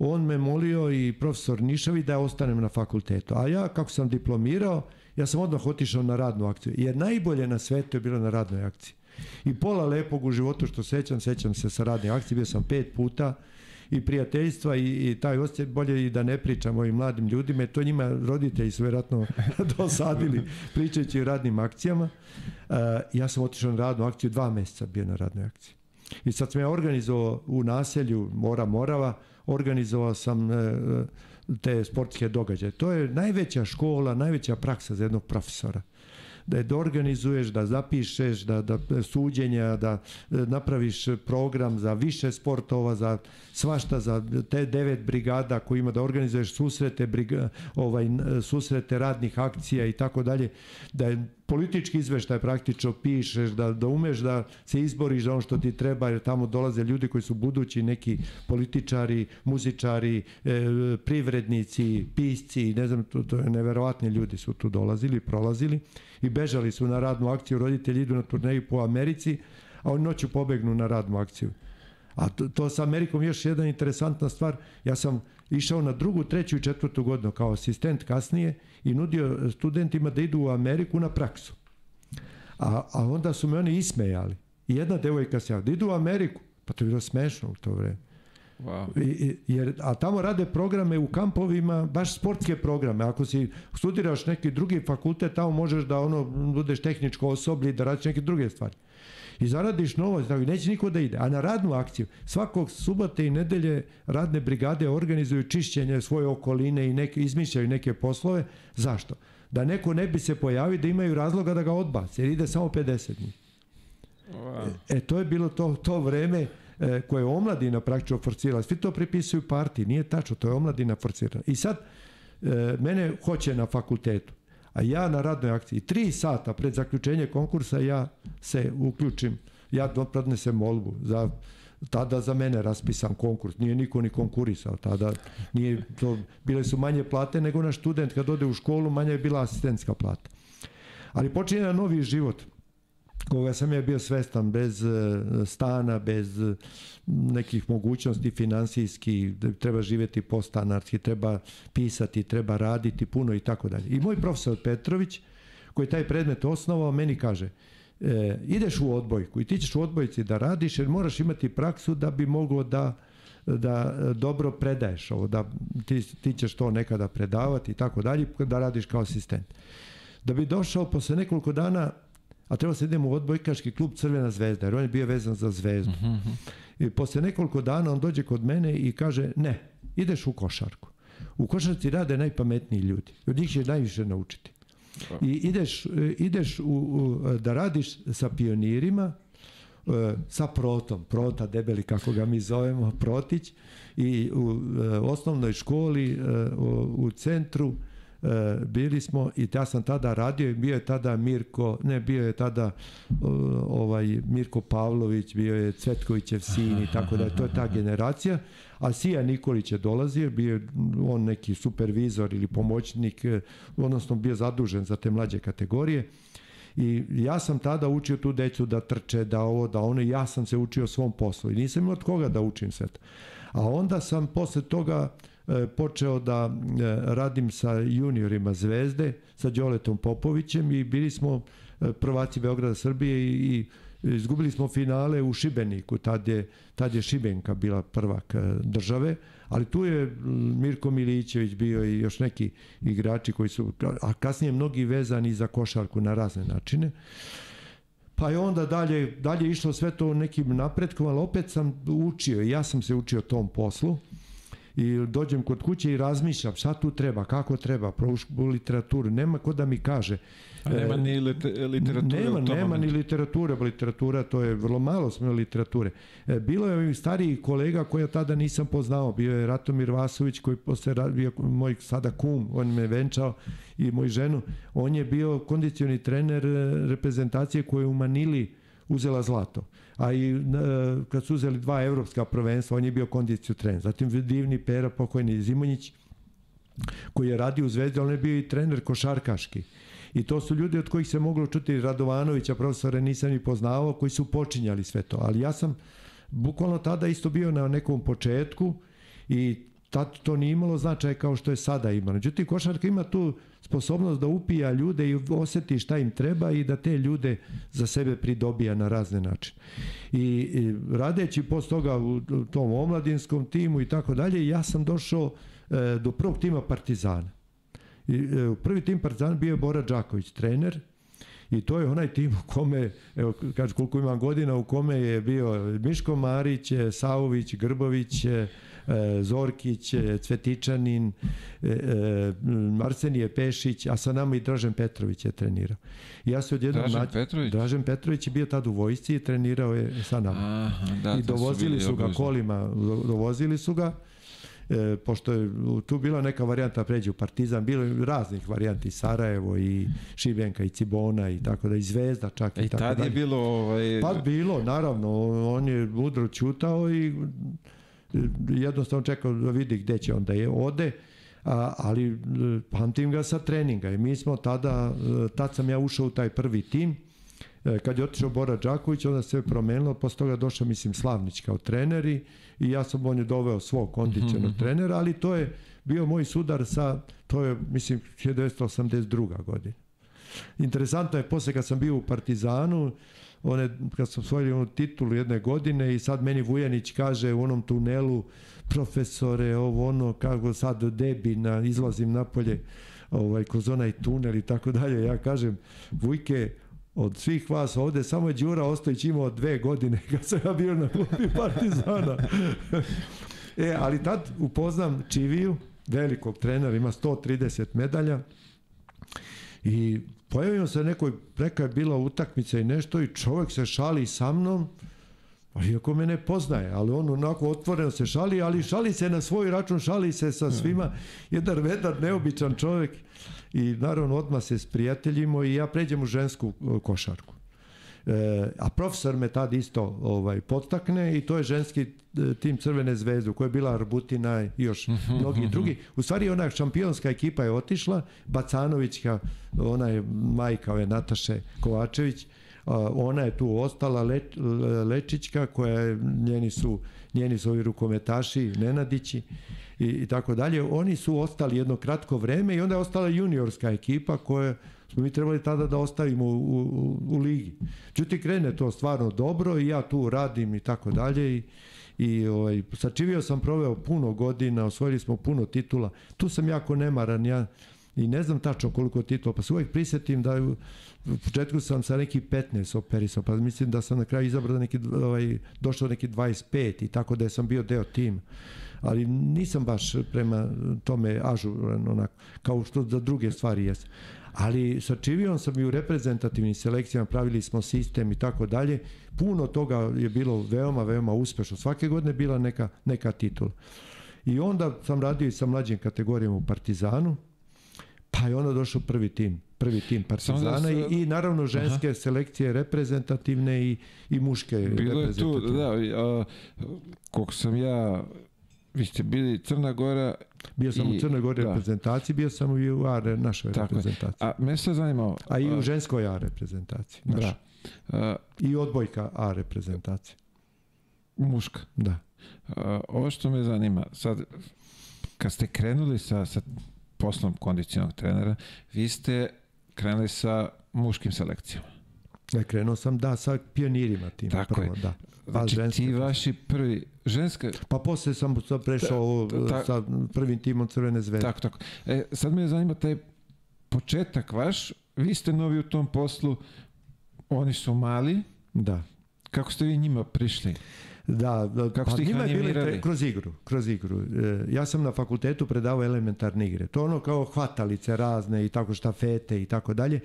on me molio i profesor Nišavi da ostanem na fakultetu. A ja, kako sam diplomirao, ja sam odmah otišao na radnu akciju. Jer najbolje na svetu je bilo na radnoj akciji. I pola lepog u životu što sećam, sećam se sa radne akcije, bio sam pet puta i prijateljstva i, i taj osjećaj bolje i da ne pričam ovim mladim ljudima, to njima roditelji su vjerojatno <laughs> dosadili pričajući o radnim akcijama. Uh, ja sam otišao na radnu akciju, dva meseca bio na radnoj akciji. I sad sam ja organizovao u naselju Mora Morava, organizovao sam uh, te sportske događaje. To je najveća škola, najveća praksa za jednog profesora da je organizuješ, da zapišeš, da, da suđenja, da napraviš program za više sportova, za svašta, za te devet brigada koji ima da organizuješ susrete, briga, ovaj, susrete radnih akcija i tako dalje, da je politički izveštaj praktično pišeš, da, da umeš da se izboriš za ono što ti treba, jer tamo dolaze ljudi koji su budući neki političari, muzičari, e, privrednici, pisci, ne znam, to, to je neverovatni ljudi su tu dolazili, prolazili i bežali su na radnu akciju, roditelji idu na turneju po Americi, a oni noću pobegnu na radnu akciju. A to, to sa Amerikom još jedna interesantna stvar, ja sam išao na drugu, treću i četvrtu godinu kao asistent kasnije i nudio studentima da idu u Ameriku na praksu. A, a onda su me oni ismejali. I jedna devojka se da idu u Ameriku. Pa to je bilo smešno u to vreme. Wow. I, jer, a tamo rade programe u kampovima, baš sportske programe. Ako si studiraš neki drugi fakultet, tamo možeš da ono budeš tehničko osoblje i da radiš neke druge stvari i zaradiš novac, tako neće niko da ide. A na radnu akciju, svakog subote i nedelje radne brigade organizuju čišćenje svoje okoline i neke, izmišljaju neke poslove. Zašto? Da neko ne bi se pojavio da imaju razloga da ga odbace, jer ide samo 50 dni. Wow. E, to je bilo to, to vreme e, koje je omladina praktično forcirala. Svi to pripisuju partiji, nije tačno, to je omladina forcirala. I sad, e, mene hoće na fakultetu a ja na radnoj akciji tri sata pred zaključenje konkursa ja se uključim, ja podnesem molbu za tada za mene raspisan konkurs, nije niko ni konkurisao, tada nije to, bile su manje plate nego na student kad ode u školu, manja je bila asistentska plata. Ali počinje na novi život koga sam ja bio svestan bez e, stana, bez e, nekih mogućnosti finansijski, da treba živjeti postanarski, treba pisati, treba raditi puno i tako dalje. I moj profesor Petrović, koji taj predmet osnovao, meni kaže, e, ideš u odbojku i ti ćeš u odbojci da radiš jer moraš imati praksu da bi moglo da da dobro predaješ ovo, da ti, ti ćeš to nekada predavati i tako dalje, da radiš kao asistent. Da bi došao posle nekoliko dana a trebao se idemo u odbojkaški klub Crvena zvezda, jer on je bio vezan za zvezdu. Uh -huh. I posle nekoliko dana on dođe kod mene i kaže, ne, ideš u košarku. U košarci rade najpametniji ljudi. Od njih će najviše naučiti. I ideš, ideš u, u, da radiš sa pionirima, e, sa protom, prota debeli kako ga mi zovemo, protić i u e, osnovnoj školi e, u, centru e, bili smo i ja sam tada radio i bio je tada Mirko, ne bio je tada ovaj Mirko Pavlović, bio je Cvetkovićev sin i tako da to je ta generacija, a Sija Nikolić je dolazio, bio je on neki supervizor ili pomoćnik, e, odnosno bio zadužen za te mlađe kategorije. I ja sam tada učio tu decu da trče, da ovo, da ono, ja sam se učio svom poslu i nisam imao od koga da učim sve to. A onda sam posle toga E, počeo da e, radim sa juniorima Zvezde, sa Đoletom Popovićem i bili smo e, prvaci Beograda Srbije i, i izgubili smo finale u Šibeniku, tad je, tad je Šibenka bila prvak države, ali tu je Mirko Milićević bio i još neki igrači koji su, a kasnije mnogi vezani za košarku na razne načine. Pa je onda dalje, dalje išlo sve to nekim napretkom, ali opet sam učio, ja sam se učio tom poslu i dođem kod kuće i razmišljam šta tu treba, kako treba, proučbu literaturu, nema ko da mi kaže. A nema ni literature nema, u tom Nema momentu. ni literatura, literatura to je vrlo malo smo literature. E, bilo je ovih starijih kolega koje tada nisam poznao, bio je Ratomir Vasović koji posle bio moj sada kum, on me venčao i moj ženu, on je bio kondicioni trener e, reprezentacije koje u Manili uzela zlato. A i e, kad su uzeli dva evropska prvenstva, on je bio kondiciju trener. Zatim divni Pera, pokojni Zimonjić, koji je radio u Zvezdi, on je bio i trener košarkaški. I to su ljudi od kojih se moglo čuti Radovanovića, profesora nisam ni poznavao, koji su počinjali sve to. Ali ja sam bukvalno tada isto bio na nekom početku i tad to nije imalo značaja kao što je sada imalo. Međutim, košarka ima tu sposobnost da upija ljude i oseti šta im treba i da te ljude za sebe pridobija na razne načine. I, i radeći posle toga u tom omladinskom timu i tako dalje, ja sam došao e, do prvog tima Partizana. I, e, prvi tim Partizana bio je Bora Đaković, trener, I to je onaj tim u kome, evo, kaže koliko imam godina, u kome je bio Miško Marić, Savović, Grbović, E, Zorkić, e, Cvetičanin, e, Arsenije Pešić, a sa nama i Dražen Petrović je trenirao. I ja se odjednom Dražen nađe, Petrović? Dražen Petrović je bio tad u vojsci i trenirao je sa nama. Aha, da, I dovozili su, su ga obližno. kolima, dovozili su ga e, pošto je tu bila neka varijanta pređe u Partizan, bilo je raznih varijanti Sarajevo i Šibenka i Cibona i tako da i Zvezda čak i, I tako da. je bilo ovaj Pa bilo, naravno, on je mudro čutao i jednostavno čekao da vidi gde će onda je ode, a, ali e, pamtim ga sa treninga i mi smo tada, e, tad sam ja ušao u taj prvi tim, e, kad je otišao Bora Đaković, onda se promenilo, posle toga došao, mislim, Slavnić kao trener i, i ja sam on je doveo svog kondicionog mm -hmm. trenera, ali to je bio moj sudar sa, to je, mislim, 1982. godina. Interesantno je, posle kad sam bio u Partizanu, one, kad smo osvojili onu titulu jedne godine i sad meni Vujanić kaže u onom tunelu profesore, ovo ono, kako sad debi, na, izlazim napolje ovaj, kroz onaj tunel i tako dalje. Ja kažem, Vujke, od svih vas ovde samo je Đura Ostojić imao dve godine <laughs> kad sam ja bio na klubi Partizana. <laughs> e, ali tad upoznam Čiviju, velikog trenera, ima 130 medalja i pojavio se nekoj, neka je bila utakmica i nešto i čovjek se šali sa mnom, iako me ne poznaje, ali on onako otvoreno se šali, ali šali se na svoj račun, šali se sa svima, jedan vedar, neobičan čovjek i naravno odmah se sprijateljimo i ja pređem u žensku košarku. E, a profesor me tad isto ovaj, podstakne i to je ženski e, tim Crvene zvezde u kojoj je bila Arbutina i još <laughs> mnogi drugi. U stvari ona šampionska ekipa je otišla, Bacanovićka, ona je majka ove Nataše Kovačević, ona je tu ostala, Le, Lečićka koja je, njeni su, njeni su ovi rukometaši, Nenadići i, i tako dalje. Oni su ostali jedno kratko vreme i onda je ostala juniorska ekipa koja smo mi trebali tada da ostavimo u, u, u ligi. Čuti krene to stvarno dobro i ja tu radim i tako dalje i i ovaj, sa Čivio sam proveo puno godina, osvojili smo puno titula. Tu sam jako nemaran, ja i ne znam tačno koliko titula, pa se uvijek prisjetim da u, početku sam sa neki 15 operisao, pa mislim da sam na kraju izabrao neki, ovaj, došao neki 25 i tako da sam bio deo tima. Ali nisam baš prema tome ažuran, onako, kao što za druge stvari jesam ali sa Čivijom sam i u reprezentativnim selekcijama pravili smo sistem i tako dalje. Puno toga je bilo veoma, veoma uspešno. Svake godine bila neka, neka titula. I onda sam radio i sa mlađim kategorijama u Partizanu, pa je onda došao prvi tim prvi tim Partizana da se- i, i naravno ženske Aha. selekcije reprezentativne i, i muške Bilo je tu, da, a, koliko sam ja, vi ste bili Crna Gora, Bio sam i- u Crnoj Gori da. reprezentaciji, bio sam i u A re- našoj Tako je. reprezentaciji. a me se zanimao, A i u ženskoj A reprezentaciji. našoj. da, a, I odbojka A reprezentacije. muška. Da. A, ovo što me zanima, sad, kad ste krenuli sa, sa poslom kondicionog trenera, vi ste krenuli sa muškim selekcijama. Ja krenuo sam da sa pionirima tim Tako prvo, je. da. Znači, ženske ti vaši prvi, ženska, Pa posle sam prešao ta- sa prvim timom Crvene zvezde. tako, tako. E, sad me zanima taj početak vaš, vi ste novi u tom poslu, oni su mali, Da. kako ste vi njima prišli? Da, da Kako pa ste ih njima tre- kroz igru, kroz igru. E, ja sam na fakultetu predavao elementarne igre. To ono kao hvatalice razne i tako štafete i tako dalje.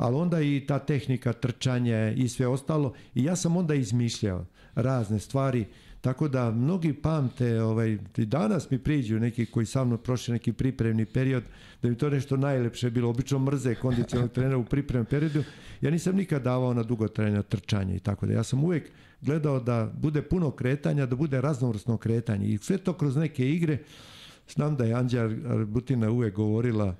Ali onda i ta tehnika trčanje i sve ostalo. I ja sam onda izmišljao razne stvari. Tako da mnogi pamte, ovaj, i danas mi priđu neki koji sa mnom prošli neki pripremni period, da mi to nešto najlepše bilo. Obično mrze kondicionalnog trenera u pripremnom periodu. Ja nisam nikad davao na dugotrajna trčanja i tako da. Ja sam uvijek gledao da bude puno kretanja, da bude raznovrsno kretanje i sve to kroz neke igre. Znam da je Anđa Butina uvijek govorila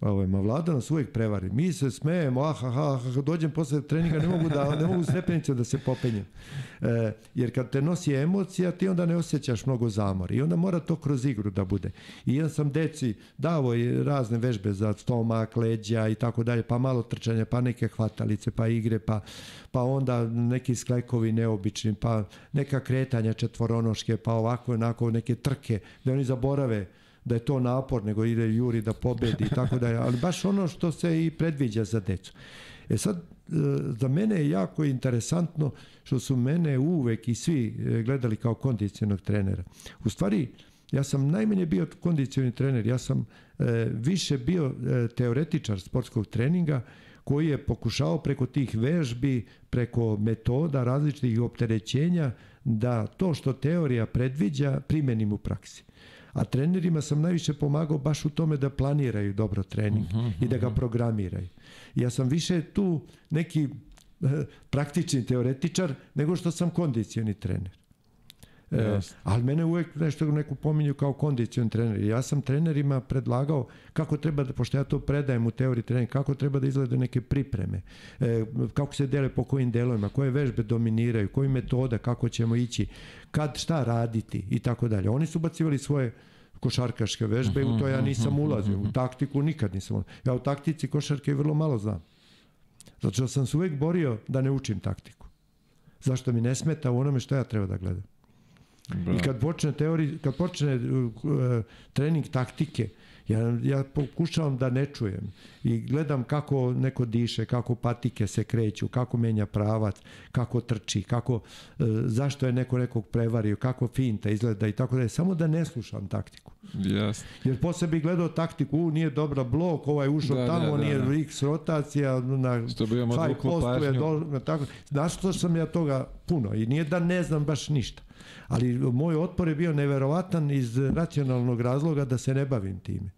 ovaj, ma vlada nas uvijek prevari. Mi se smejemo, ah, ah, ah, ah, dođem posle treninga, ne mogu da, ne mogu stepenice da se popenjem. E, jer kad te nosi emocija, ti onda ne osjećaš mnogo zamora. I onda mora to kroz igru da bude. I ja sam deci davo i razne vežbe za stomak, leđa i tako dalje, pa malo trčanja, pa neke hvatalice, pa igre, pa, pa onda neki sklekovi neobični, pa neka kretanja četvoronoške, pa ovako, onako, neke trke, da oni zaborave da je to napor, nego ide Juri da pobedi i tako dalje, ali baš ono što se i predviđa za decu. E sad, e, za mene je jako interesantno što su mene uvek i svi e, gledali kao kondicionog trenera. U stvari, ja sam najmanje bio kondicioni trener, ja sam e, više bio teoretičar sportskog treninga koji je pokušao preko tih vežbi, preko metoda različitih opterećenja da to što teorija predviđa primenim u praksi. A trenerima sam najviše pomagao baš u tome da planiraju dobro trening i da ga programiraju. Ja sam više tu neki eh, praktični teoretičar nego što sam kondicioni trener. E, ali mene uvek nešto neku pominju kao kondicion trener. Ja sam trenerima predlagao kako treba da, pošto ja to predajem u teoriji treninga, kako treba da izglede neke pripreme, e, kako se dele po kojim delovima, koje vežbe dominiraju, koji metoda, kako ćemo ići, kad šta raditi i tako dalje. Oni su bacivali svoje košarkaške vežbe u to ja nisam ulazio. U taktiku nikad nisam ulazio. Ja u taktici košarke vrlo malo znam. Zato što sam se uvek borio da ne učim taktiku. Zašto mi ne smeta u onome što ja treba da gledam. I kad počne teori, kad počne uh, uh, trening taktike, ja, ja pokušavam da ne čujem i gledam kako neko diše, kako patike se kreću, kako menja pravac, kako trči, kako, uh, zašto je neko nekog prevario, kako finta izgleda i tako da je, samo da ne slušam taktiku. Jasno. Jer posle bi gledao taktiku, u, nije dobra blok, ovaj ušao Da, tamo, da, da, nije da. x rotacija, na Što bi vam odvuklo je pažnju. do, tako. Znaš što sam ja toga puno i nije da ne znam baš ništa. Ali moj otpor je bio neverovatan iz racionalnog razloga da se ne bavim time.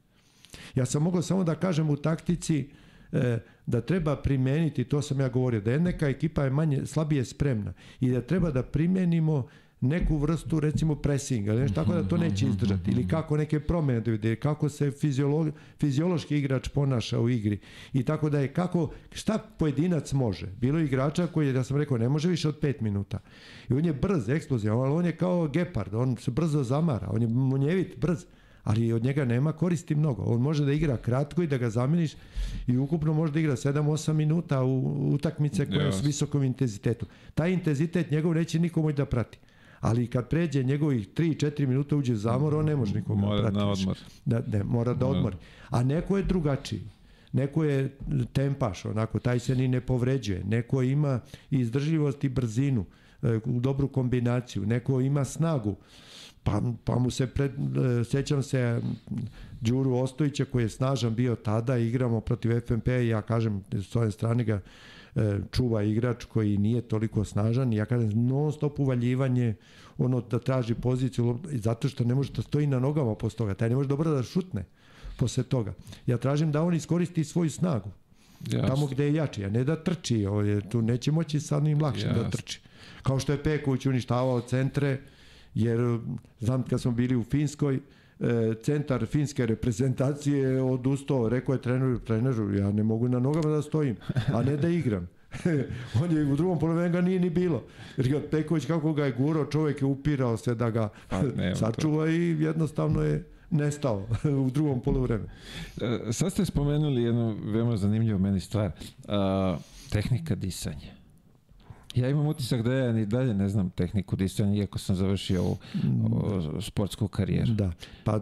Ja sam mogao samo da kažem u taktici e, da treba primeniti, to sam ja govorio, da je neka ekipa je manje, slabije spremna i da treba da primenimo neku vrstu recimo presinga, nešto tako da to neće izdržati ili kako neke promene da ide, kako se fiziolog, fiziološki igrač ponaša u igri i tako da je kako, šta pojedinac može. Bilo je igrača koji, ja sam rekao, ne može više od 5 minuta. I on je brz, eksplozivan, ali on je kao gepard, on se brzo zamara, on je munjevit, brz ali od njega nema koristi mnogo. On može da igra kratko i da ga zameniš i ukupno može da igra 7-8 minuta u utakmice koje yes. s visokom intenzitetu. Taj intenzitet njegov neće nikomu da prati ali kad pređe njegovih 3-4 minuta uđe zamor, on ne može nikoga mora na odmor. Da, ne, mora da odmori. A neko je drugačiji. Neko je tempaš, onako, taj se ni ne povređuje. Neko ima izdržljivost i brzinu, e, dobru kombinaciju. Neko ima snagu. Pa, pa mu se, pred, e, sjećam se Đuru Ostojića koji je snažan bio tada, igramo protiv FNP i ja kažem s ove strane ga čuva igrač koji nije toliko snažan. I ja kažem non stop uvaljivanje ono da traži poziciju zato što ne može da stoji na nogama posle toga. Taj ne može dobro da šutne posle toga. Ja tražim da on iskoristi svoju snagu Jasne. tamo gde je jači a ne da trči. Ovdje, tu neće moći sad njim lakše da trči. Kao što je Peković uništavao centre jer znam kad smo bili u Finskoj E, centar finske reprezentacije odustao, rekao je treneru, treneru, ja ne mogu na nogama da stojim, a ne da igram. <laughs> on je u drugom polovremenu ga nije ni bilo. Jer Peković kako ga je gurao, čovjek je upirao se da ga pa, sačuva i jednostavno je nestao <laughs> u drugom polovremenu. E, sad ste spomenuli jednu veoma zanimljivu meni stvar. Uh, tehnika disanja. Ja imam utisak da ja ni dalje ne znam tehniku disanja, iako sam završio ovu o, sportsku karijeru. Da, pa e,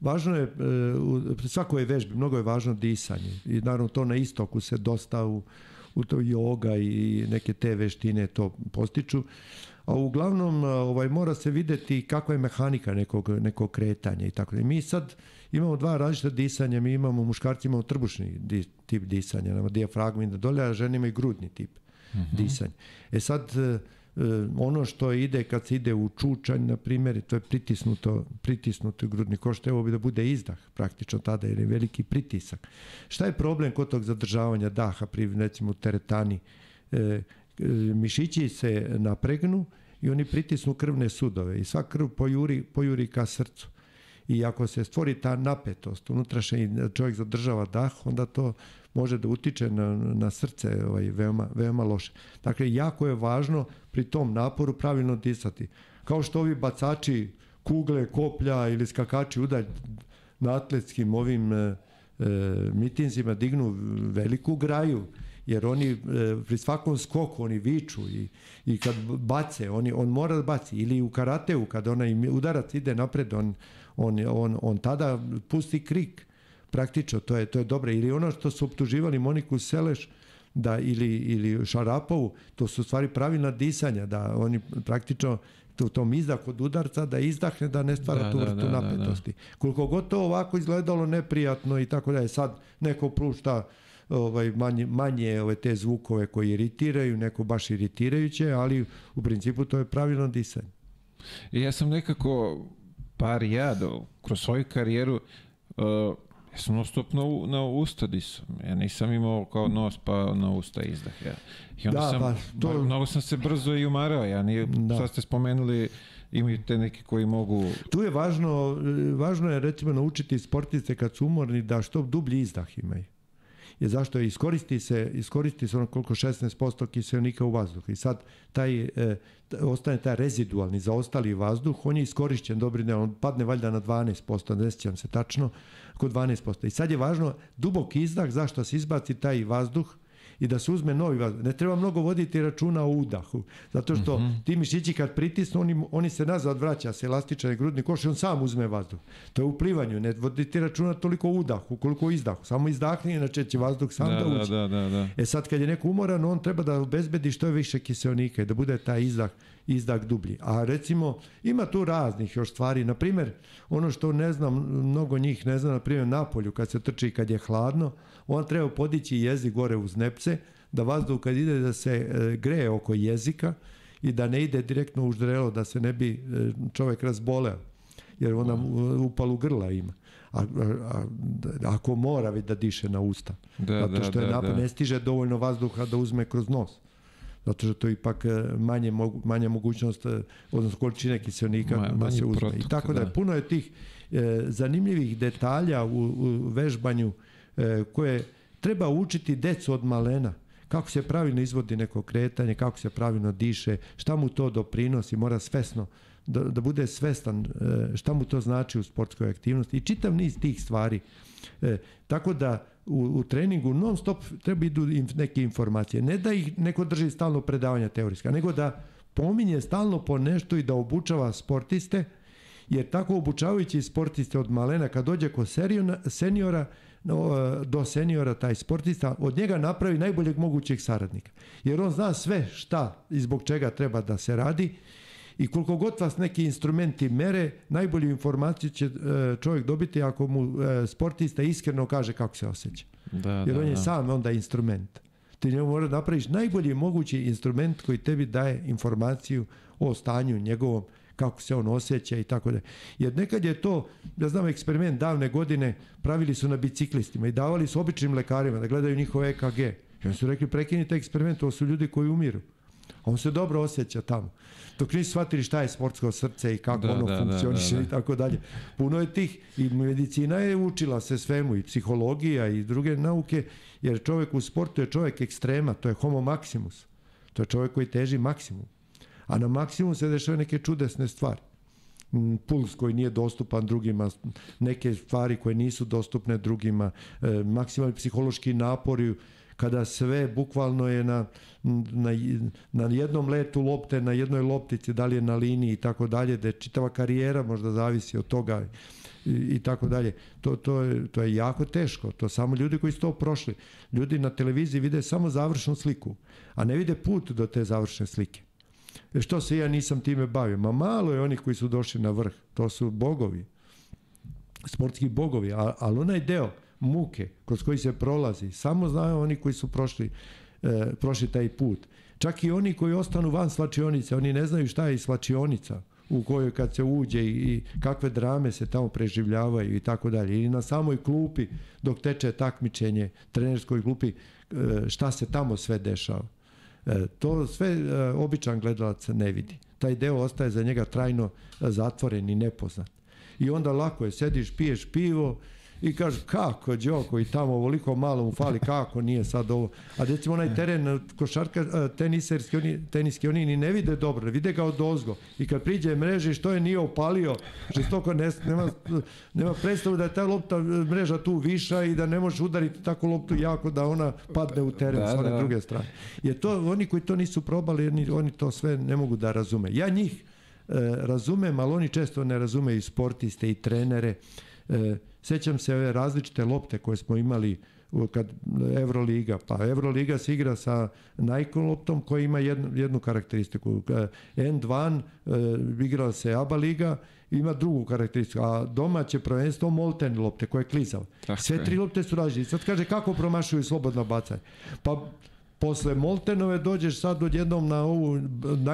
važno je, e, u svakoj vežbi, mnogo je važno disanje. I naravno to na istoku se dosta u, u to yoga i neke te veštine to postiču. A uglavnom ovaj, mora se videti kakva je mehanika nekog, nekog kretanja i tako. I mi sad imamo dva različita disanja, mi imamo muškarci imamo trbušni di, tip disanja, imamo dijafragmu i dolje, a žene imaju grudni tip mm -hmm. disanje. E sad, e, e, ono što ide kad se ide u čučanj, na primjer, to je pritisnuto, pritisnuto grudni koš, evo bi da bude izdah praktično tada, jer je veliki pritisak. Šta je problem kod tog zadržavanja daha pri, recimo, teretani? E, mišići se napregnu i oni pritisnu krvne sudove i sva krv pojuri, pojuri ka srcu. I ako se stvori ta napetost unutrašnja i čovjek zadržava dah, onda to može da utiče na, na srce ovaj, veoma, veoma loše. Dakle, jako je važno pri tom naporu pravilno disati. Kao što ovi bacači kugle, koplja ili skakači udalj na atletskim ovim e, e, mitinzima dignu veliku graju, jer oni e, pri svakom skoku oni viču i, i kad bace, oni, on mora da baci. Ili u karateu, kad onaj udarac ide napred, on, on, on, on tada pusti krik praktično, to je, to je dobro. Ili ono što su optuživali Moniku Seleš, da ili, ili Šarapovu, to su stvari pravilna disanja, da oni praktično u tom izdah od udarca da izdahne da ne stvara da, tu vrstu da, da, napetosti. Da, da. Koliko god to ovako izgledalo neprijatno i tako da je sad neko prušta ovaj manje manje ove te zvukove koji iritiraju, neko baš iritirajuće, ali u principu to je pravilno disanje. I ja sam nekako par ja do, kroz svoju karijeru uh, Ja sam non stop na, na usta disam. Ja nisam imao kao nos pa na usta izdah. Ja. I onda da, sam, pa, to... mnogo sam se brzo i umarao. Ja nije, da. sad ste spomenuli imaju te neki koji mogu... Tu je važno, važno je recimo naučiti sportiste kad su umorni da što dublji izdah imaju je zašto je iskoristi se, iskoristi se ono koliko 16% kiselnika u vazduhu i sad taj, e, ostane taj rezidualni zaostali vazduh, on je iskorišćen dobri ne, on padne valjda na 12%, ne sjećam se tačno, oko 12%. I sad je važno dubok izdah, zašto se izbaci taj vazduh, i da se uzme novi vazduh. Ne treba mnogo voditi računa o udahu, zato što mm -hmm. ti mišići kad pritisnu, oni, oni se nazad vraća se elastičan grudni koš i on sam uzme vazduh. To je u plivanju, ne voditi računa toliko o udahu, koliko o izdahu. Samo izdahni, inače će vazduh sam da, da, da uđe. Da, da, da. E sad kad je neko umoran, on treba da obezbedi što je više kiselnika i da bude taj izdah izdah dublji. A recimo, ima tu raznih još stvari. Na primjer, ono što ne znam, mnogo njih ne zna, na primjer, na polju kad se trči kad je hladno, on treba podići jezik gore uz nepce, da vazduh kad ide da se e, greje oko jezika i da ne ide direktno u ždrelo, da se ne bi e, čovek razboleo. jer ona upalu grla ima. A, a, a, ako mora da diše na usta. Da, zato da, što je da, napad, da. ne stiže dovoljno vazduha da uzme kroz nos. Zato što to je ipak e, manje, manja mogućnost, e, odnosno količine kiselnika Ma- da se uzme. protok, I tako da, da. je puno je tih e, zanimljivih detalja u, u vežbanju e, koje treba učiti decu od malena kako se pravilno izvodi neko kretanje, kako se pravilno diše, šta mu to doprinosi, mora svesno da, da bude svestan e, šta mu to znači u sportskoj aktivnosti i čitav niz tih stvari. E, tako da u, u treningu non stop treba idu neke informacije. Ne da ih neko drži stalno predavanja teorijska, nego da pominje stalno po nešto i da obučava sportiste, jer tako obučavajući sportiste od malena, kad dođe kod seriona- seniora, e, do seniora taj sportista, od njega napravi najboljeg mogućeg saradnika. Jer on zna sve šta i zbog čega treba da se radi i koliko god vas neki instrumenti mere, najbolju informaciju će e, čovjek dobiti ako mu e, sportista iskreno kaže kako se osjeća. Da, Jer da, on je da. sam onda instrument. Ti njemu mora napraviš najbolji mogući instrument koji tebi daje informaciju o stanju njegovom, kako se on osjeća i tako da. Jer nekad je to, ja znam eksperiment davne godine, pravili su na biciklistima i davali su običnim lekarima da gledaju njihov EKG. I oni su rekli prekinite eksperiment, ovo su ljudi koji umiru. On se dobro osjeća tamo. Dok nisu shvatili šta je sportsko srce i kako Da, ono da, da, funkcioniše da, da. i tako dalje. Puno je tih i medicina je učila se svemu i psihologija i druge nauke jer čovjek u sportu je čovjek ekstrema, to je homo maximus. To je čovjek koji teži maksimum. A na maksimum se dešavaju neke čudesne stvari. Mm, Puls koji nije dostupan drugima, neke stvari koje nisu dostupne drugima, e, maksimalni psihološki napori, kada sve bukvalno je na, na, na jednom letu lopte, na jednoj loptici, da li je na liniji i tako dalje, da je čitava karijera možda zavisi od toga i, i tako dalje. To, to, je, to je jako teško. To samo ljudi koji su to prošli. Ljudi na televiziji vide samo završnu sliku, a ne vide put do te završne slike. E što se ja nisam time bavio? Ma malo je onih koji su došli na vrh. To su bogovi. Sportski bogovi. Ali onaj deo muke kroz koji se prolazi, samo znaju oni koji su prošli, e, prošli taj put. Čak i oni koji ostanu van slačionice, oni ne znaju šta je slačionica u kojoj kad se uđe i, i kakve drame se tamo preživljavaju i tako dalje. I na samoj klupi dok teče takmičenje, trenerskoj klupi, e, šta se tamo sve dešava. E, to sve e, običan gledalac ne vidi. Taj deo ostaje za njega trajno zatvoren i nepoznat. I onda lako je, sediš, piješ pivo i kažeš kako Đoko i tamo ovoliko malo mu fali, kako nije sad ovo. A recimo onaj teren košarka, e, teniserski, oni, teniski, oni ni ne vide dobro, ne vide ga od ozgo. I kad priđe mreže što je nije opalio, žestoko ne, nema, nema predstavu da je ta lopta mreža tu viša i da ne možeš udariti tako loptu jako da ona padne u teren Da, sa one da. druge strane. Jer to, oni koji to nisu probali, oni, oni to sve ne mogu da razume. Ja njih e, razumem, ali oni često ne razumeju sportiste i trenere. E, sećam se ove različite lopte koje smo imali kad Euroliga, pa Euroliga se igra sa Nike loptom koja ima jednu, jednu karakteristiku. E, N2 e, igrala se ABA liga, ima drugu karakteristiku, a domaće prvenstvo Molten lopte koje je klizav. Sve tri lopte su različite. Sad kaže kako promašuju slobodno bacanje. Pa posle Moltenove dođeš sad odjednom na ovu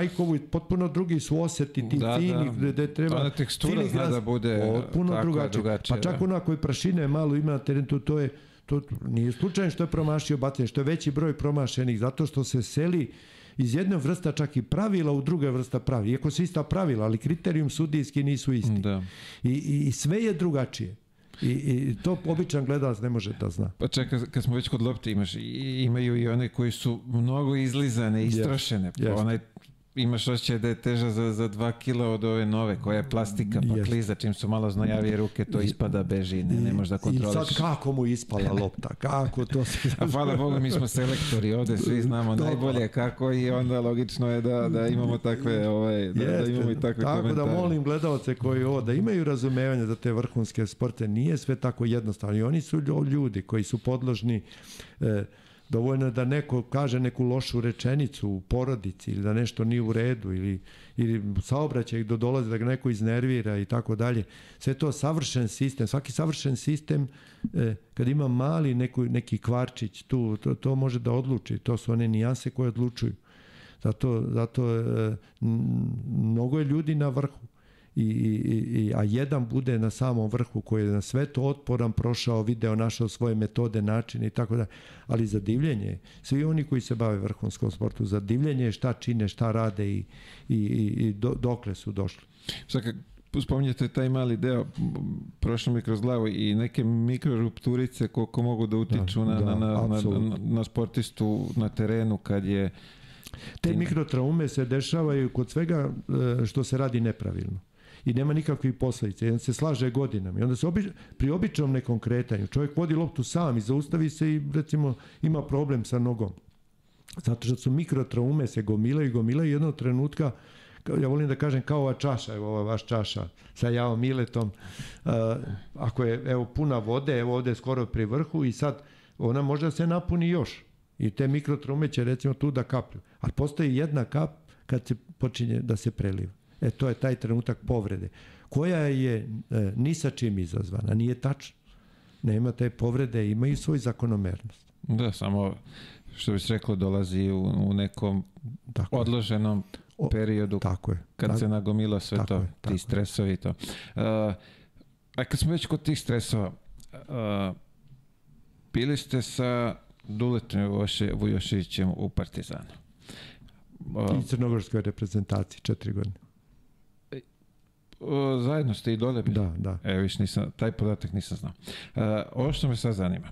Nikeovu i potpuno drugi su oseti ti Da, da. fini gde, gde treba Ona tekstura zna da bude potpuno drugačije. drugačija, Pa čak da. ona koji prašine malo ima na terenu, to, to je to nije slučajno što je promašio bacanje, što je veći broj promašenih, zato što se seli iz jedne vrsta čak i pravila u druga vrsta pravila. Iako su ista pravila, ali kriterijum sudijski nisu isti. Da. I, i, i sve je drugačije. I, I to običan gledalac ne može da zna. Pa čekaj, kad smo već kod lopte, imaš, imaju i one koji su mnogo izlizane, istrošene. Pa Jest. onaj, imaš osjećaj da je teža za, za dva kila od ove nove, koja je plastika, pa Jest. kliza, čim su malo znojavije ruke, to ispada, beži, ne, ne možeš da I kontroliš. sad kako mu ispala lopta, kako to se... <laughs> A hvala Bogu, mi smo selektori ovde, svi znamo Dobro. najbolje kako i onda logično je da, da imamo takve, ovaj, da, da Jeste. imamo i takve Tako komentare. da molim gledalce koji ovo, da imaju razumevanje za te vrhunske sporte, nije sve tako jednostavno. I oni su lju- ljudi koji su podložni e, dovoljno da neko kaže neku lošu rečenicu u porodici ili da nešto nije u redu ili, ili saobraćaj do dolazi da ga neko iznervira i tako dalje. Sve to savršen sistem. Svaki savršen sistem e, kad ima mali neku, neki kvarčić tu, to, to može da odluči. To su one nijanse koje odlučuju. Zato, zato e, mnogo je ljudi na vrhu i, i, a jedan bude na samom vrhu koji je na svetu otporan, prošao, video, našao svoje metode, načine i tako da. Ali za divljenje, svi oni koji se bave vrhunskom sportu, za divljenje šta čine, šta rade i, i, i do, dokle su došli. Sad kad spominjete taj mali deo, prošlo mi kroz glavu i neke mikrorupturice koliko mogu da utiču da, na, da, na, na, na, na sportistu na terenu kad je Te mikrotraume se dešavaju kod svega e, što se radi nepravilno i nema nikakvih posledica. Jedan se slaže godinama i onda se obi, pri običnom nekom kretanju čovjek vodi loptu sam i zaustavi se i recimo ima problem sa nogom. Zato što su mikrotraume se gomilaju i gomilaju jednog trenutka ja volim da kažem kao ova čaša, evo ova vaš čaša sa javom miletom, uh, ako je evo puna vode, evo ovde skoro pri vrhu i sad ona može da se napuni još i te mikrotraume će recimo tu da kaplju, ali postoji jedna kap kad se počinje da se preliva. E, to je taj trenutak povrede, koja je e, ni sa čim izazvana, nije tačno. Nema te povrede, imaju svoj zakonomernost. Da, samo što bi se reklo dolazi u, u nekom tako odloženom o, periodu tako je. kad tako, se nagomila sve to, je, ti stresovi i to. Uh, a kad smo već kod tih stresova, uh, bili ste sa Duletom Vujoševićem u Partizanu. Uh, I crnogorskoj reprezentaciji, četiri godine. O, zajedno ste i dole bili? Da, da. Evo viš, nisam, taj podatak nisam znao. Uh, ovo što me sad zanima,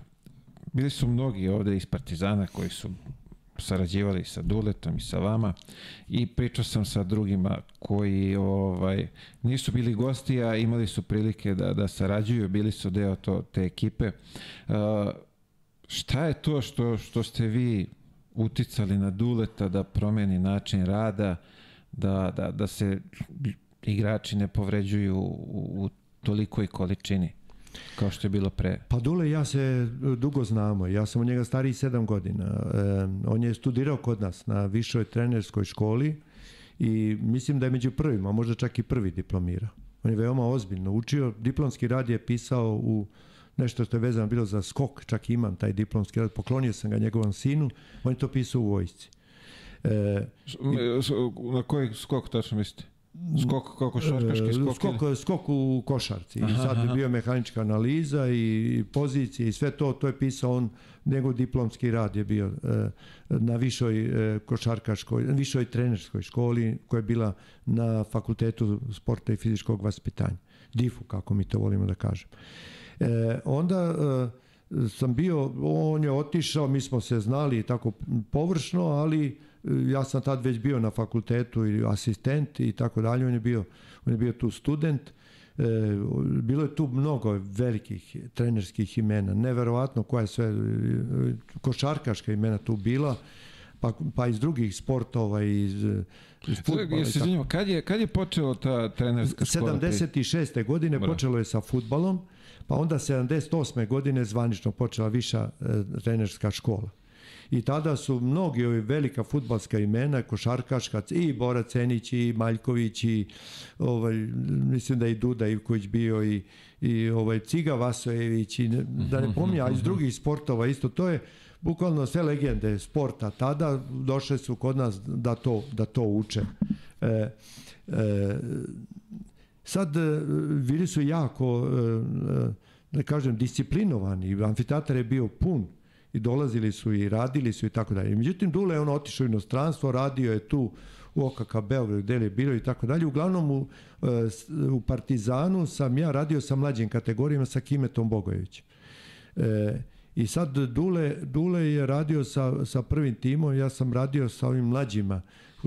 bili su mnogi ovde iz Partizana koji su sarađivali sa Duletom i sa vama i pričao sam sa drugima koji ovaj nisu bili gosti, a imali su prilike da, da sarađuju, bili su deo to, te ekipe. Uh, šta je to što, što ste vi uticali na Duleta da promeni način rada, da, da, da se igrači ne povređuju u, u tolikoj količini kao što je bilo pre? Pa Dule ja se dugo znamo. Ja sam od njega stariji sedam godina. E, on je studirao kod nas na višoj trenerskoj školi i mislim da je među prvima, možda čak i prvi diplomirao. On je veoma ozbiljno učio. Diplomski rad je pisao u nešto što je vezano bilo za skok, čak imam taj diplomski rad, poklonio sam ga njegovom sinu, on je to pisao u vojsci. E, na koji skok tačno mislite? Skok kao košarkaški e, skok? Skok, ili? skok u košarci. Aha, I sad je bio mehanička analiza i pozicije i sve to, to je pisao on, njegov diplomski rad je bio e, na višoj e, košarkaškoj, višoj trenerskoj školi koja je bila na fakultetu sporta i fizičkog vaspitanja. DIF-u, kako mi to volimo da kažem. E, onda sam bio, on je otišao, mi smo se znali tako površno, ali ja sam tad već bio na fakultetu i asistent i tako dalje, on je bio, on je bio tu student. E, bilo je tu mnogo velikih trenerskih imena, neverovatno koja je sve košarkaška imena tu bila, pa, pa iz drugih sportova, iz, iz futbola. Ja se kad je, kad je počelo ta trenerska škola? 76. godine Bra. počelo je sa futbalom, pa onda 78. godine zvanično počela viša e, trenerska škola i tada su mnogi ovi velika futbalska imena, košarkaška, i Bora Cenić, i Maljković, i ovaj, mislim da i Duda Ivković bio, i, i ovaj, Ciga Vasojević, i da ne pominja, iz drugih sportova isto, to je bukvalno sve legende sporta. Tada došle su kod nas da to, da to uče. E, e, sad e, bili su jako e, e, da kažem disciplinovani, amfiteatar je bio pun i dolazili su i radili su i tako dalje. Međutim, Dule je on otišao u inostranstvo, radio je tu u OKK Beograd gde je bilo i tako dalje. Uglavnom u, e, u Partizanu sam ja radio sa mlađim kategorijama sa Kimetom Bogojevićem. E, I sad Dule, Dule je radio sa, sa prvim timom, ja sam radio sa ovim mlađima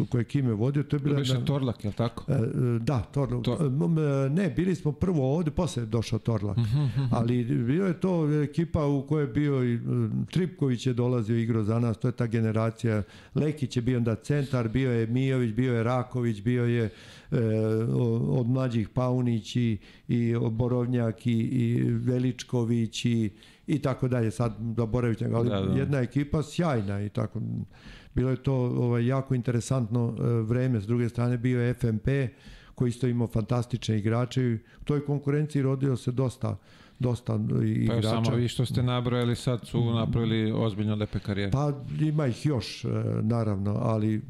koje Kime vodio, to je bila... Biše Torlak, je li tako? E, e, da, Torlak. To... E, ne, bili smo prvo ovde, posle je došao Torlak. Mhm, mhm. Ali bio je to ekipa u kojoj je bio i Tripković je dolazio igrao za nas, to je ta generacija. Lekić je bio onda centar, bio je Mijović, bio je Raković, bio je e, od mlađih Paunić i, i Borovnjak i, i Veličković i, i tako dalje. Sad zaboravit ali da, da. jedna ekipa sjajna i tako bilo je to ovaj, jako interesantno e, vreme. S druge strane bio je FMP koji isto imao fantastične igrače u toj konkurenciji rodio se dosta dosta igrača. Pa samo vi što ste nabrojali sad su napravili ozbiljno lepe karijere. Pa ima ih još, e, naravno, ali e,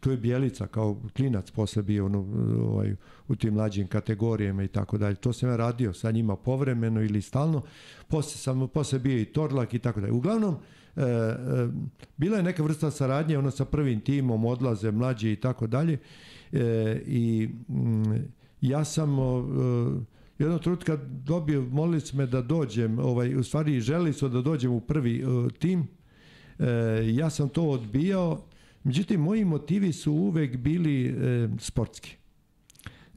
tu je Bjelica kao klinac posle bio ono, ovaj, u tim mlađim kategorijama i tako dalje. To sam ja radio sa njima povremeno ili stalno. Posle, sam, posle bio i Torlak i tako dalje. Uglavnom, e, e, bila je neka vrsta saradnje ono sa prvim timom, odlaze mlađi i tako dalje. E, I m, ja sam... E, jednog trenutka dobio, molili su me da dođem, ovaj, u stvari želi su da dođem u prvi uh, tim, e, ja sam to odbijao, međutim moji motivi su uvek bili e, sportski.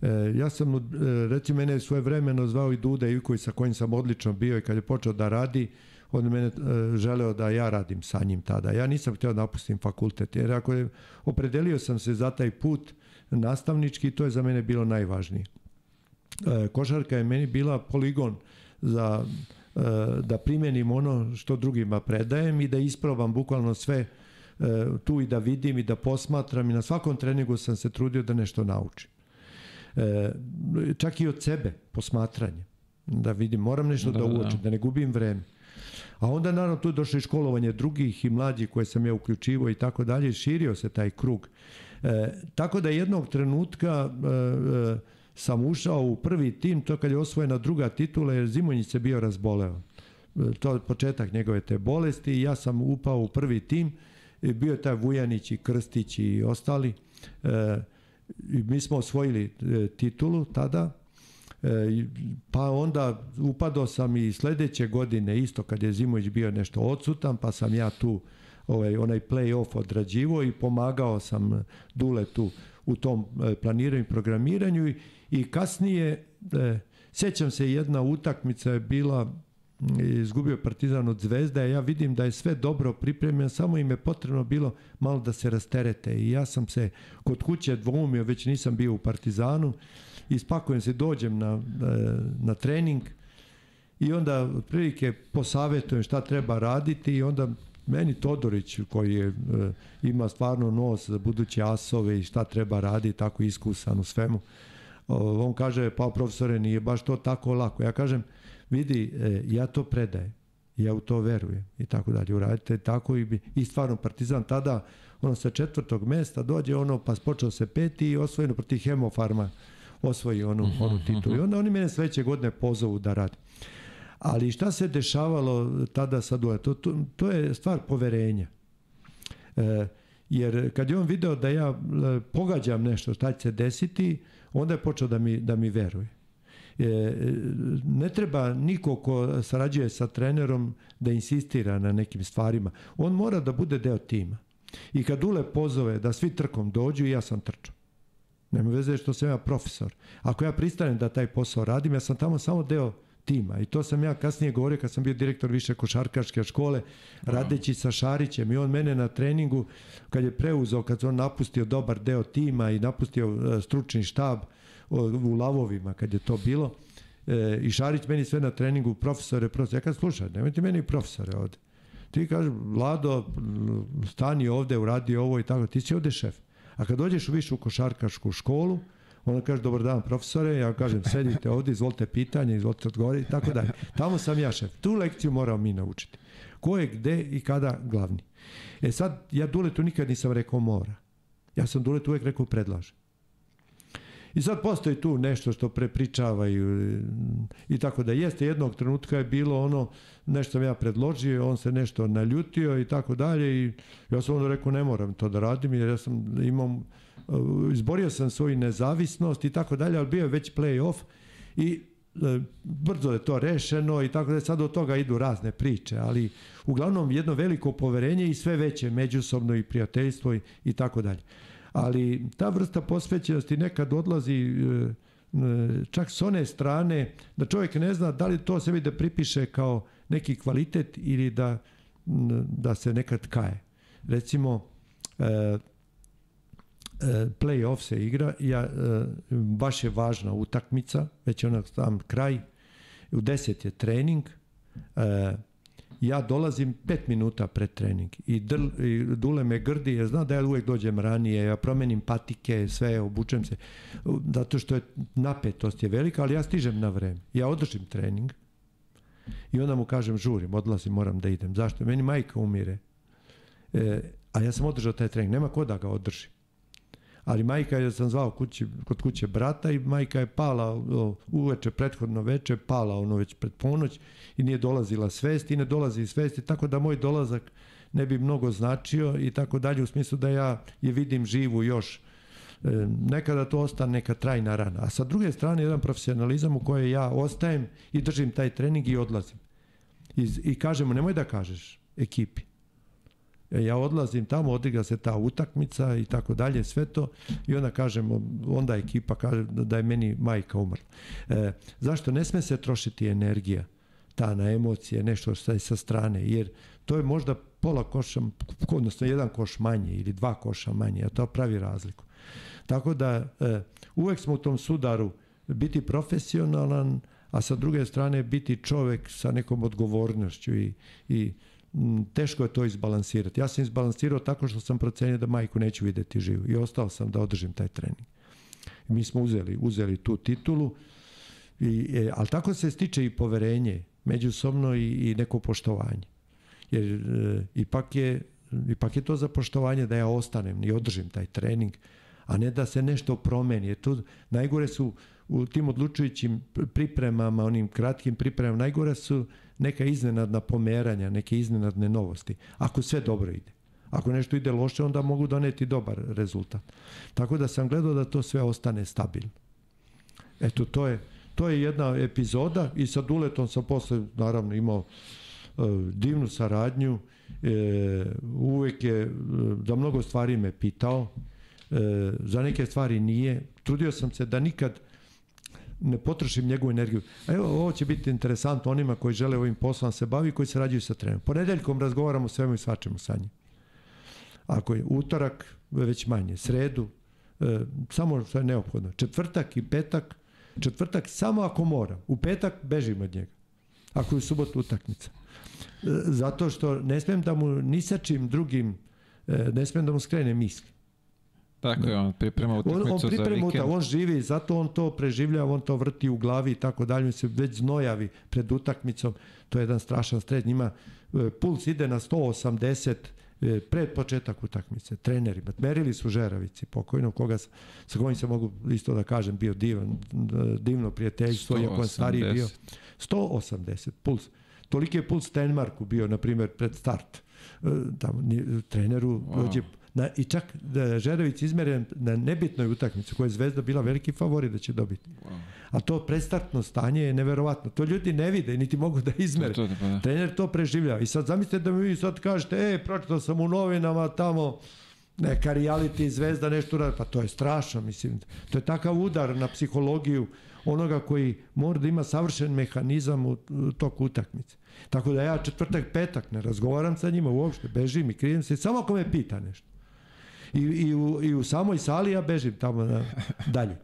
E, ja sam, e, recimo, mene svoje vremeno zvao i Duda Ivković sa kojim sam odlično bio i kad je počeo da radi, on je mene e, želeo da ja radim sa njim tada. Ja nisam hteo da napustim fakultet, jer ako je, opredelio sam se za taj put nastavnički, to je za mene bilo najvažnije. E, košarka je meni bila poligon za e, da primenim ono što drugima predajem i da isprobam bukvalno sve e, tu i da vidim i da posmatram i na svakom treningu sam se trudio da nešto naučim. Čak i od sebe posmatranje. Da vidim, moram nešto da, da, da uočim, da ne gubim vreme. A onda naravno tu došlo i školovanje drugih i mlađih koje sam ja uključivo i tako dalje, širio se taj krug. E, tako da jednog trenutka e, e, sam ušao u prvi tim, to kad je osvojena druga titula, jer Zimonjić se bio razboleo. To je početak njegove te bolesti i ja sam upao u prvi tim. I bio je taj Vujanić i Krstić i ostali. E, i mi smo osvojili e, titulu tada. E, pa onda upadao sam i sledeće godine isto kad je Zimović bio nešto odsutan, pa sam ja tu ovaj, onaj play-off odrađivo i pomagao sam Duletu u tom e, planiranju i programiranju i I kasnije, e, sećam se jedna utakmica je bila izgubio Partizan od Zvezda, ja vidim da je sve dobro pripremljeno, samo im je potrebno bilo malo da se rasterete i ja sam se kod kuće dvoumio, već nisam bio u Partizanu, ispakujem se, dođem na, na, e, na trening i onda otprilike posavetujem šta treba raditi i onda meni Todorić koji je, e, ima stvarno nos za buduće asove i šta treba raditi, tako iskusan u svemu, on kaže, pa profesore, nije baš to tako lako. Ja kažem, vidi, e, ja to predajem, ja u to verujem i tako dalje. Uradite tako i, bi, i stvarno Partizan tada, ono sa četvrtog mesta dođe ono, pa počeo se peti i osvojeno proti Hemofarma osvoji onu, mhm, onu titulu. I onda oni mene sledeće godine pozovu da radim. Ali šta se dešavalo tada sa Dule? To, to, to je stvar poverenja. E, jer kad je on video da ja e, pogađam nešto šta će se desiti, onda je počeo da mi, da mi veruje. E, ne treba niko ko sarađuje sa trenerom da insistira na nekim stvarima. On mora da bude deo tima. I kad Ule pozove da svi trkom dođu, ja sam trčao. Nema veze što sam ja profesor. Ako ja pristanem da taj posao radim, ja sam tamo samo deo tima. I to sam ja kasnije govorio kad sam bio direktor više košarkaške škole, radeći sa Šarićem i on mene na treningu, kad je preuzao, kad on napustio dobar deo tima i napustio e, stručni štab u lavovima, kad je to bilo, e, i Šarić meni sve na treningu, profesore, profesore, ja kad slušaj, nemojte meni profesore ovde. Ti kaže, Vlado, stani ovde, uradi ovo i tako, ti si ovde šef. A kad dođeš u višu košarkašku školu, Ona kaže, dobar dan profesore, ja kažem, sedite ovde, izvolite pitanje, izvolite odgovori, tako da. Tamo sam ja šef. Tu lekciju moramo mi naučiti. Ko je gde i kada glavni. E sad, ja Duletu nikad nisam rekao mora. Ja sam Duletu uvek rekao predlaže. I sad postoji tu nešto što prepričavaju i tako da jeste. Jednog trenutka je bilo ono, nešto sam ja predložio, on se nešto naljutio i tako dalje i ja sam onda rekao ne moram to da radim jer ja sam imam Uh, izborio sam svoju nezavisnost i tako dalje, ali bio je već play-off i uh, brzo je to rešeno i tako da sad od toga idu razne priče, ali uglavnom jedno veliko poverenje i sve veće međusobno i prijateljstvo i, i tako dalje. Ali ta vrsta posvećenosti nekad odlazi uh, čak s one strane da čovjek ne zna da li to sebi da pripiše kao neki kvalitet ili da, da se nekad kaje. Recimo, E, play-off se igra, ja, e, baš je važna utakmica, već onak tam kraj, u 10 je trening, e, ja dolazim pet minuta pred trening i, dr, i Dule me grdi jer zna da ja uvek dođem ranije, ja promenim patike, sve, obučem se, zato što je napetost je velika, ali ja stižem na vreme. Ja održim trening i onda mu kažem žurim, odlazim, moram da idem. Zašto? Meni majka umire, e, a ja sam održao taj trening, nema ko da ga održi ali majka je sam zvao kući, kod kuće brata i majka je pala uveče, prethodno veče, pala ono već pred ponoć i nije dolazila svest i ne dolazi svesti, tako da moj dolazak ne bi mnogo značio i tako dalje u smislu da ja je vidim živu još e, nekada to ostane neka trajna rana. A sa druge strane jedan profesionalizam u kojoj ja ostajem i držim taj trening i odlazim. I, i kažemo, nemoj da kažeš ekipi. E, ja odlazim tamo, odigra se ta utakmica i tako dalje, sve to i onda kažemo, onda ekipa kaže da je meni majka umrla. E, zašto? Ne sme se trošiti energija ta na emocije, nešto što je sa strane, jer to je možda pola koša, odnosno jedan koš manje ili dva koša manje, a to pravi razliku. Tako da e, uvek smo u tom sudaru biti profesionalan, a sa druge strane biti čovek sa nekom odgovornošću i, i teško je to izbalansirati. Ja sam izbalansirao tako što sam procenio da majku neću videti živu i ostao sam da održim taj trening. Mi smo uzeli, uzeli tu titulu, i, e, ali tako se stiče i poverenje međusobno i, i neko poštovanje. Jer e, ipak, je, ipak je to za poštovanje da ja ostanem i održim taj trening, a ne da se nešto promeni. Tu najgore su u tim odlučujućim pripremama, onim kratkim pripremama, najgore su neka iznenadna pomeranja, neke iznenadne novosti. Ako sve dobro ide. Ako nešto ide loše, onda mogu doneti dobar rezultat. Tako da sam gledao da to sve ostane stabilno. Eto, to je, to je jedna epizoda i sa Duletom sam posle, naravno, imao uh, divnu saradnju. E, uvek je, da mnogo stvari me pitao, e, za neke stvari nije. Trudio sam se da nikad ne potrošim njegovu energiju. A evo, ovo će biti interesantno onima koji žele ovim poslom da se bavi i koji se rađuju sa trenerom. Ponedeljkom razgovaramo svemu i svačemu sa njim. Ako je utorak, već manje. Sredu, e, samo što je neophodno. Četvrtak i petak, četvrtak samo ako moram. U petak bežim od njega. Ako je u subotu utakmica. E, zato što ne smem da mu ni sa čim drugim, e, ne smem da mu skrene misli. Tako je, on priprema utakmicu on, on priprema za vikend. on živi, zato on to preživljava, on to vrti u glavi i tako dalje, se već znojavi pred utakmicom, to je jedan strašan stres, njima e, puls ide na 180 e, pred početak utakmice, trenerima. Merili su Žeravici, pokojno, koga, sa kojim se mogu isto da kažem bio divan, divno prijateljstvo, iako je stariji bio. 180 puls. Toliki je puls Tenmarku bio, na primjer, pred start. E, tamo, treneru wow. Na, I čak da Žerović izmeren na nebitnoj utakmici koja je Zvezda bila veliki favorit da će dobiti. Wow. A to prestartno stanje je neverovatno. To ljudi ne vide, niti mogu da izmere. To, to, pa da. Trener to preživlja. I sad zamislite da mi vi sad kažete, e, pročitao sam u novinama tamo neka reality zvezda nešto radi. Pa to je strašno, mislim. To je takav udar na psihologiju onoga koji mora da ima savršen mehanizam u toku utakmice. Tako da ja četvrtak, petak ne razgovaram sa njima uopšte, bežim i krijem se, samo ako me pita nešto i, i, u, i u samoj sali ja bežim tamo na, dalje.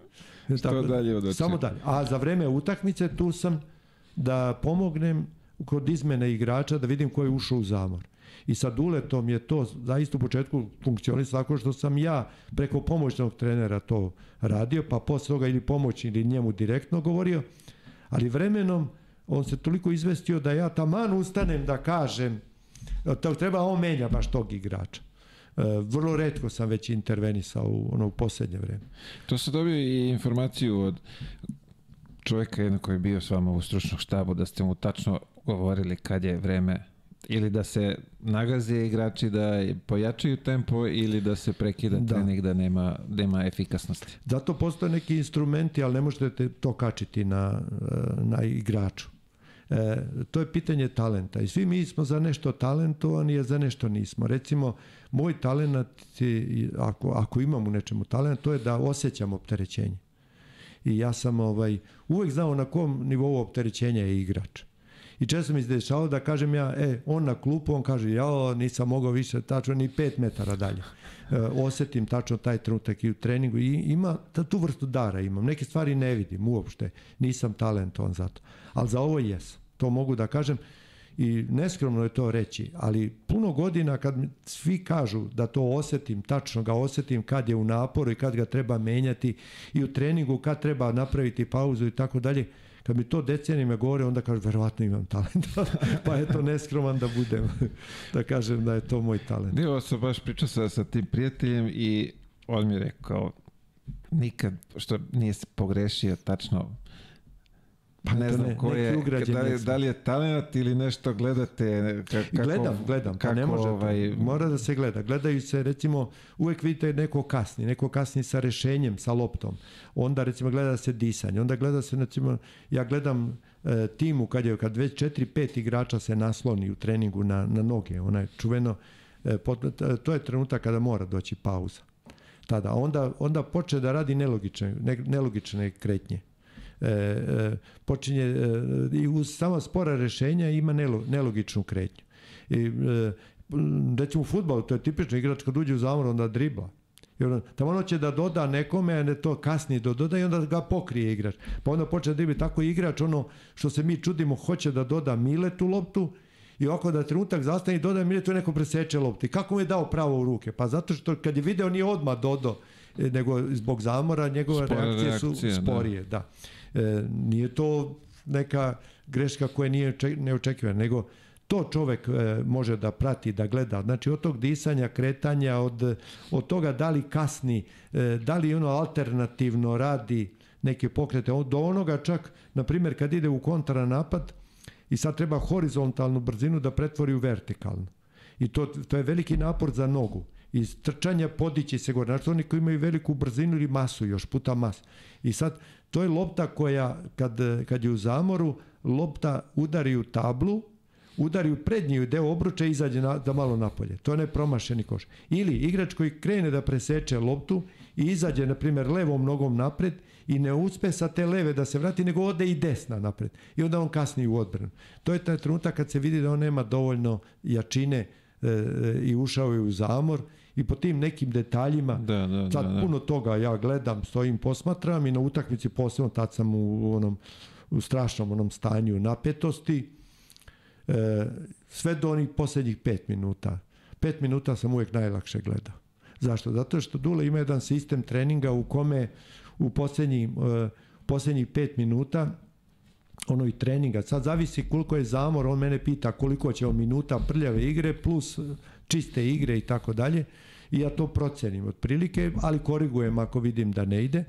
<laughs> Što Tako, dalje od Samo dalje. A za vreme utakmice tu sam da pomognem kod izmene igrača da vidim ko je ušao u zamor. I sa Duletom je to zaista u početku funkcionisalo tako što sam ja preko pomoćnog trenera to radio, pa posle toga ili pomoć ili njemu direktno govorio, ali vremenom on se toliko izvestio da ja taman ustanem da kažem to treba on menja baš tog igrača. E, vrlo redko sam već intervenisao u ono u poslednje vreme. To se dobio i informaciju od čoveka jedno koji je bio s vama u stručnom štabu da ste mu tačno govorili kad je vreme ili da se nagaze igrači da pojačaju tempo ili da se prekida da. trening da nema, da nema efikasnosti. Zato postoje neki instrumenti, ali ne možete to kačiti na, na igraču. E, to je pitanje talenta i svi mi smo za nešto talentovani, a za nešto nismo. Recimo, moj talent, ako, ako imam u nečemu talent, to je da osjećam opterećenje. I ja sam ovaj, uvek znao na kom nivou opterećenja je igrač. I često mi se dešao da kažem ja, e, on na klupu, on kaže, ja nisam mogao više tačno ni 5 metara dalje. E, osetim tačno taj trenutak i u treningu i ima tu vrstu dara imam. Neke stvari ne vidim uopšte, nisam talentovan za to. Ali za ovo jesam. To mogu da kažem i neskromno je to reći, ali puno godina kad mi svi kažu da to osetim, tačno ga osetim kad je u naporu i kad ga treba menjati i u treningu kad treba napraviti pauzu i tako dalje, kad mi to decenijima govore, onda kažu, verovatno imam talent, <laughs> pa je to neskroman da budem, da kažem da je to moj talent. Nije, ovo sam baš pričao sa, sa tim prijateljem i on mi je rekao, nikad, što nije pogrešio tačno Pa ne znam ko je, da li, da li je talent ili nešto gledate? Kako, gledam, gledam, kako, pa ne može ovaj... Mora da se gleda. Gledaju se, recimo, uvek vidite neko kasni, neko kasni sa rešenjem, sa loptom. Onda, recimo, gleda se disanje. Onda gleda se, recimo, ja gledam e, timu kad je, kad već 4-5 igrača se nasloni u treningu na, na noge. Ona je čuveno, e, pot, to je trenutak kada mora doći pauza. Tada. Onda, onda počne da radi nelogične, ne, nelogične kretnje e, e, počinje e, i uz samo spora rešenja ima nelo, nelogičnu kretnju. I, e, recimo u futbalu, to je tipično igrač kad uđe u zamor, onda dribla. I onda, tamo ono će da doda nekome, a ne to kasnije do doda i onda ga pokrije igrač. Pa onda počne da dribli tako igrač, ono što se mi čudimo, hoće da doda Miletu loptu i ovako da trenutak zastane i doda Miletu neko preseče loptu. I kako mu je dao pravo u ruke? Pa zato što kad je video nije odmah dodao, e, nego zbog zamora njegove reakcije, reakcije su da. sporije. Da. da. E, nije to neka greška koja nije neočekivana, nego to čovek e, može da prati, da gleda. Znači od tog disanja, kretanja, od, od toga da li kasni, e, da li ono alternativno radi neke pokrete, do onoga čak, na primjer, kad ide u kontranapad i sad treba horizontalnu brzinu da pretvori u vertikalnu. I to, to je veliki napor za nogu. Iz trčanja podići se gore. Znači oni koji imaju veliku brzinu ili masu, još puta mas. I sad To je lopta koja, kad, kad je u zamoru, lopta udari u tablu, udari u prednji deo obruča i izađe na, da malo napolje. To je nepromašeni koš. Ili igrač koji krene da preseče loptu i izađe, na primjer, levom nogom napred i ne uspe sa te leve da se vrati, nego ode i desna napred. I onda on kasni u odbranu. To je taj trenutak kad se vidi da on nema dovoljno jačine e, e i ušao je u zamor i po tim nekim detaljima da, da, sad da, da. puno toga ja gledam, stojim, posmatram i na utakmici posebno tad sam u onom u strašnom onom stanju napetosti e, sve do onih poslednjih pet minuta. Pet minuta sam uvek najlakše gledao. Zašto? Zato što Dule ima jedan sistem treninga u kome u poslednjih, e, poslednjih pet minuta ono i treninga. Sad zavisi koliko je zamor, on mene pita koliko će minuta prljave igre plus čiste igre i tako dalje i ja to procenim otprilike, ali korigujem ako vidim da ne ide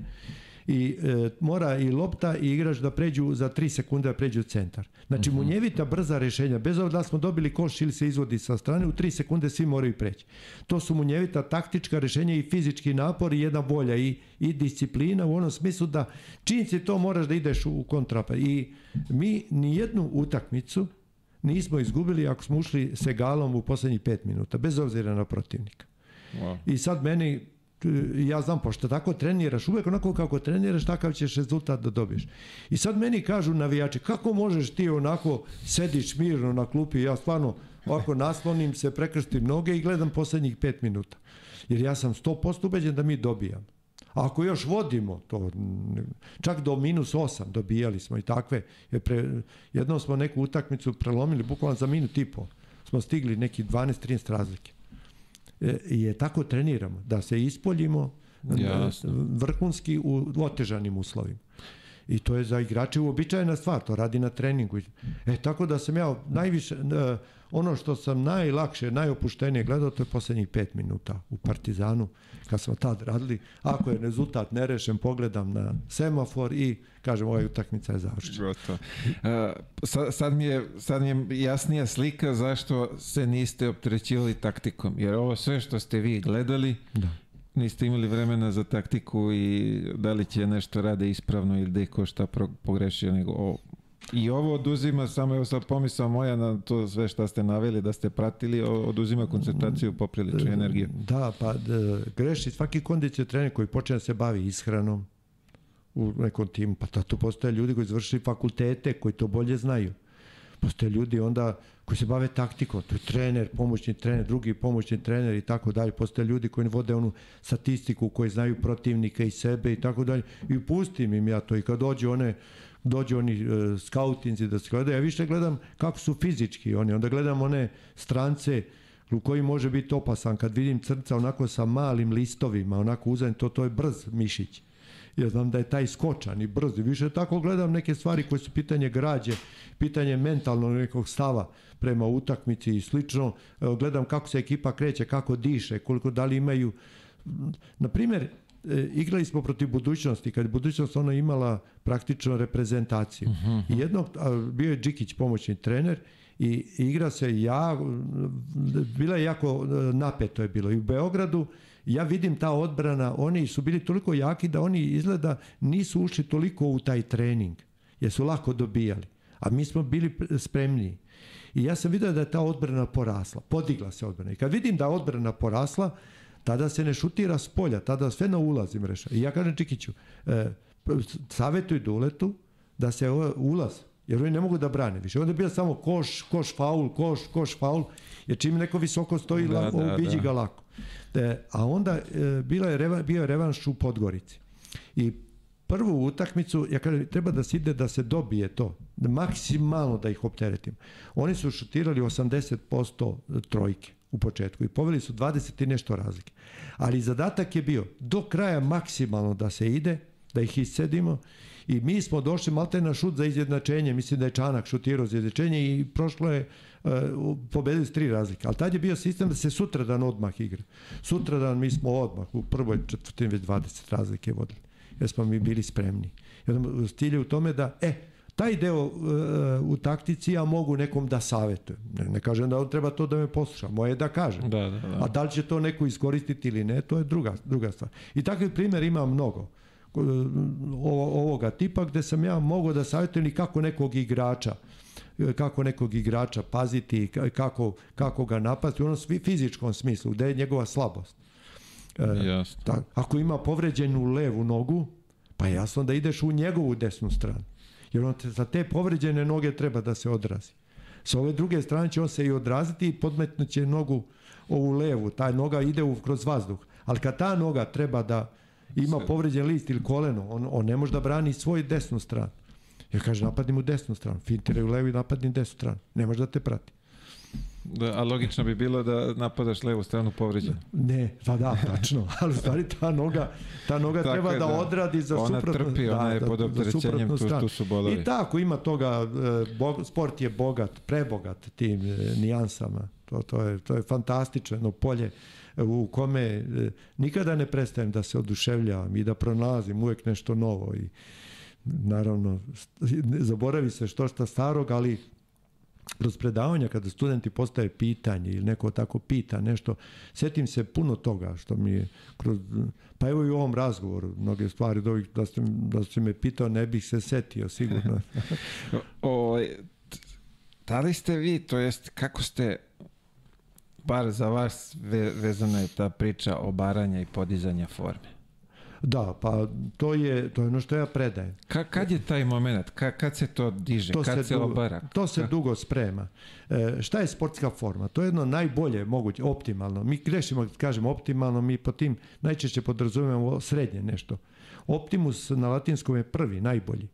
i e, mora i lopta i igrač da pređu za 3 sekunde da pređu u centar. Znači mhm. -huh. munjevita brza rešenja, bez obzira da smo dobili koš ili se izvodi sa strane, u 3 sekunde svi moraju preći. To su munjevita taktička rešenja i fizički napor i jedna volja i, i disciplina u onom smislu da čim si to moraš da ideš u kontrapa. I mi ni jednu utakmicu nismo izgubili ako smo ušli Segalom u poslednjih 5 minuta, bez obzira na protivnika. Wow. I sad meni ja znam, pošto tako treniraš, uvek onako kako treniraš, takav ćeš rezultat da dobiješ. I sad meni kažu navijači, kako možeš ti onako sediš mirno na klupi, ja stvarno ovako naslonim se, prekrstim noge i gledam poslednjih pet minuta. Jer ja sam 100% ubeđen da mi dobijam. Ako još vodimo, to čak do minus 8 dobijali smo i takve. Je pre, jednom smo neku utakmicu prelomili, bukvalno za minut i po. Smo stigli neki 12-13 razlike. E, je tako treniramo, da se ispoljimo Jasno. vrhunski u otežanim uslovima. I to je za igrače uobičajena stvar, to radi na treningu. E, tako da sam ja najviše, e, ono što sam najlakše, najopuštenije gledao, to je poslednjih pet minuta u Partizanu, kad smo tad radili. Ako je rezultat nerešen, pogledam na semafor i kažem, ovaj utakmica je završena. Gotovo. Uh, sad, mi je, sad mi je jasnija slika zašto se niste opterećivali taktikom, jer ovo sve što ste vi gledali, da niste imali vremena za taktiku i da li će nešto rade ispravno ili da je ko šta pogrešio, nego o, I ovo oduzima, samo evo sad pomisao moja na to sve što ste naveli da ste pratili, oduzima koncentraciju popriličnu energiju. Da, pa da, greši svaki kondicija trener koji počne da se bavi ishranom u nekom timu, pa tu postoje ljudi koji završili fakultete, koji to bolje znaju Postoje ljudi onda koji se bave taktikom, to je trener, pomoćni trener, drugi pomoćni trener i tako dalje. Postoje ljudi koji vode onu statistiku, koji znaju protivnika i sebe i tako dalje. I pustim im ja to i kad dođe one dođu oni e, skautinci da se gledaju, ja više gledam kako su fizički oni, onda gledam one strance u koji može biti opasan. Kad vidim crca onako sa malim listovima, onako uzem to, to je brz mišić. Ja znam da je taj skočan i brz. Više tako gledam neke stvari koje su pitanje građe, pitanje mentalnog nekog stava prema utakmici i slično. Gledam kako se ekipa kreće, kako diše, koliko da li imaju... Na primjer, e, igrali smo protiv budućnosti, kad je budućnost ona imala praktično reprezentaciju. Uh -huh. I jednog, a, bio je Džikić pomoćni trener i igra se ja, bila je jako napeto je bilo i u Beogradu ja vidim ta odbrana, oni su bili toliko jaki da oni izgleda nisu ušli toliko u taj trening, jer su lako dobijali. A mi smo bili spremniji. I ja sam vidio da je ta odbrana porasla, podigla se odbrana. I kad vidim da odbrana porasla, tada se ne šutira s polja, tada sve na ulaz im reša. I ja kažem Čikiću, e, savjetuj Duletu da se ulaz, jer oni ne mogu da brane više. Onda je bio samo koš, koš, faul, koš, koš, faul, jer čim neko visoko stoji, da, lako, da, da. ga lako. E, a onda e, bila je reva, bio je revanš u Podgorici. I prvu utakmicu, ja kažem, treba da se ide da se dobije to, da maksimalno da ih opteretim. Oni su šutirali 80% trojke u početku i poveli su 20 i nešto razlike. Ali zadatak je bio do kraja maksimalno da se ide, da ih iscedimo i mi smo došli malte na šut za izjednačenje, mislim da je Čanak šutirao za izjednačenje i prošlo je uh, pobedili s tri razlike. Ali tad je bio sistem da se sutradan odmah igra. Sutradan mi smo odmah u prvoj četvrtini već 20 razlike vodili. Jer smo mi bili spremni. Jedan stilje u tome da, e, taj deo uh, u taktici ja mogu nekom da savetujem. Ne, ne kažem da on treba to da me posluša, moje da kažem. Da, da, da. A da li će to neko iskoristiti ili ne, to je druga, druga stvar. I takvih primjer ima mnogo ovoga tipa gde sam ja mogao da savjetujem kako nekog igrača kako nekog igrača paziti, kako, kako ga napasti u onom fizičkom smislu, gde je njegova slabost. E, tak, ako ima povređenu levu nogu, pa jasno da ideš u njegovu desnu stranu. Jer on te, za te povređene noge treba da se odrazi. Sa ove druge strane će on se i odraziti i podmetnuće nogu ovu levu. Ta noga ide u, kroz vazduh. Ali kad ta noga treba da ima povređen list ili koleno, on, on ne može da brani svoj desnu stranu. Ja kaže, napadni mu desnu stranu, fintiraj u levu i napadni desnu stranu. Ne može da te prati. Da, a logično bi bilo da napadaš levu stranu povređenu. Ne, pa da, tačno. <laughs> Ali u stvari ta noga, ta noga treba da, da odradi za ona suprotnu trpi, ona je da, pod opterećenjem, tu, tu su bolovi. I tako, ima toga, e, bog, sport je bogat, prebogat tim e, nijansama. To, to, je, to je fantastično polje u kome e, nikada ne prestajem da se oduševljavam i da pronalazim uvek nešto novo i naravno zaboravi se što šta starog, ali kroz predavanja kada studenti postaje pitanje ili neko tako pita nešto, setim se puno toga što mi je kroz, pa evo i u ovom razgovoru, mnoge stvari da, da, ste, da ste me pitao, ne bih se setio sigurno. <laughs> o, da li ste vi, to jest kako ste bar za vas ve, vezana je ta priča obaranja i podizanja forme. Da, pa to je, to je ono što ja predajem. Ka, kad je taj moment? Ka, kad se to diže? To kad se, se obara? To se dugo sprema. E, šta je sportska forma? To je jedno najbolje moguće, optimalno. Mi grešimo kad kažemo optimalno, mi po tim najčešće podrazumemo srednje nešto. Optimus na latinskom je prvi, najbolji.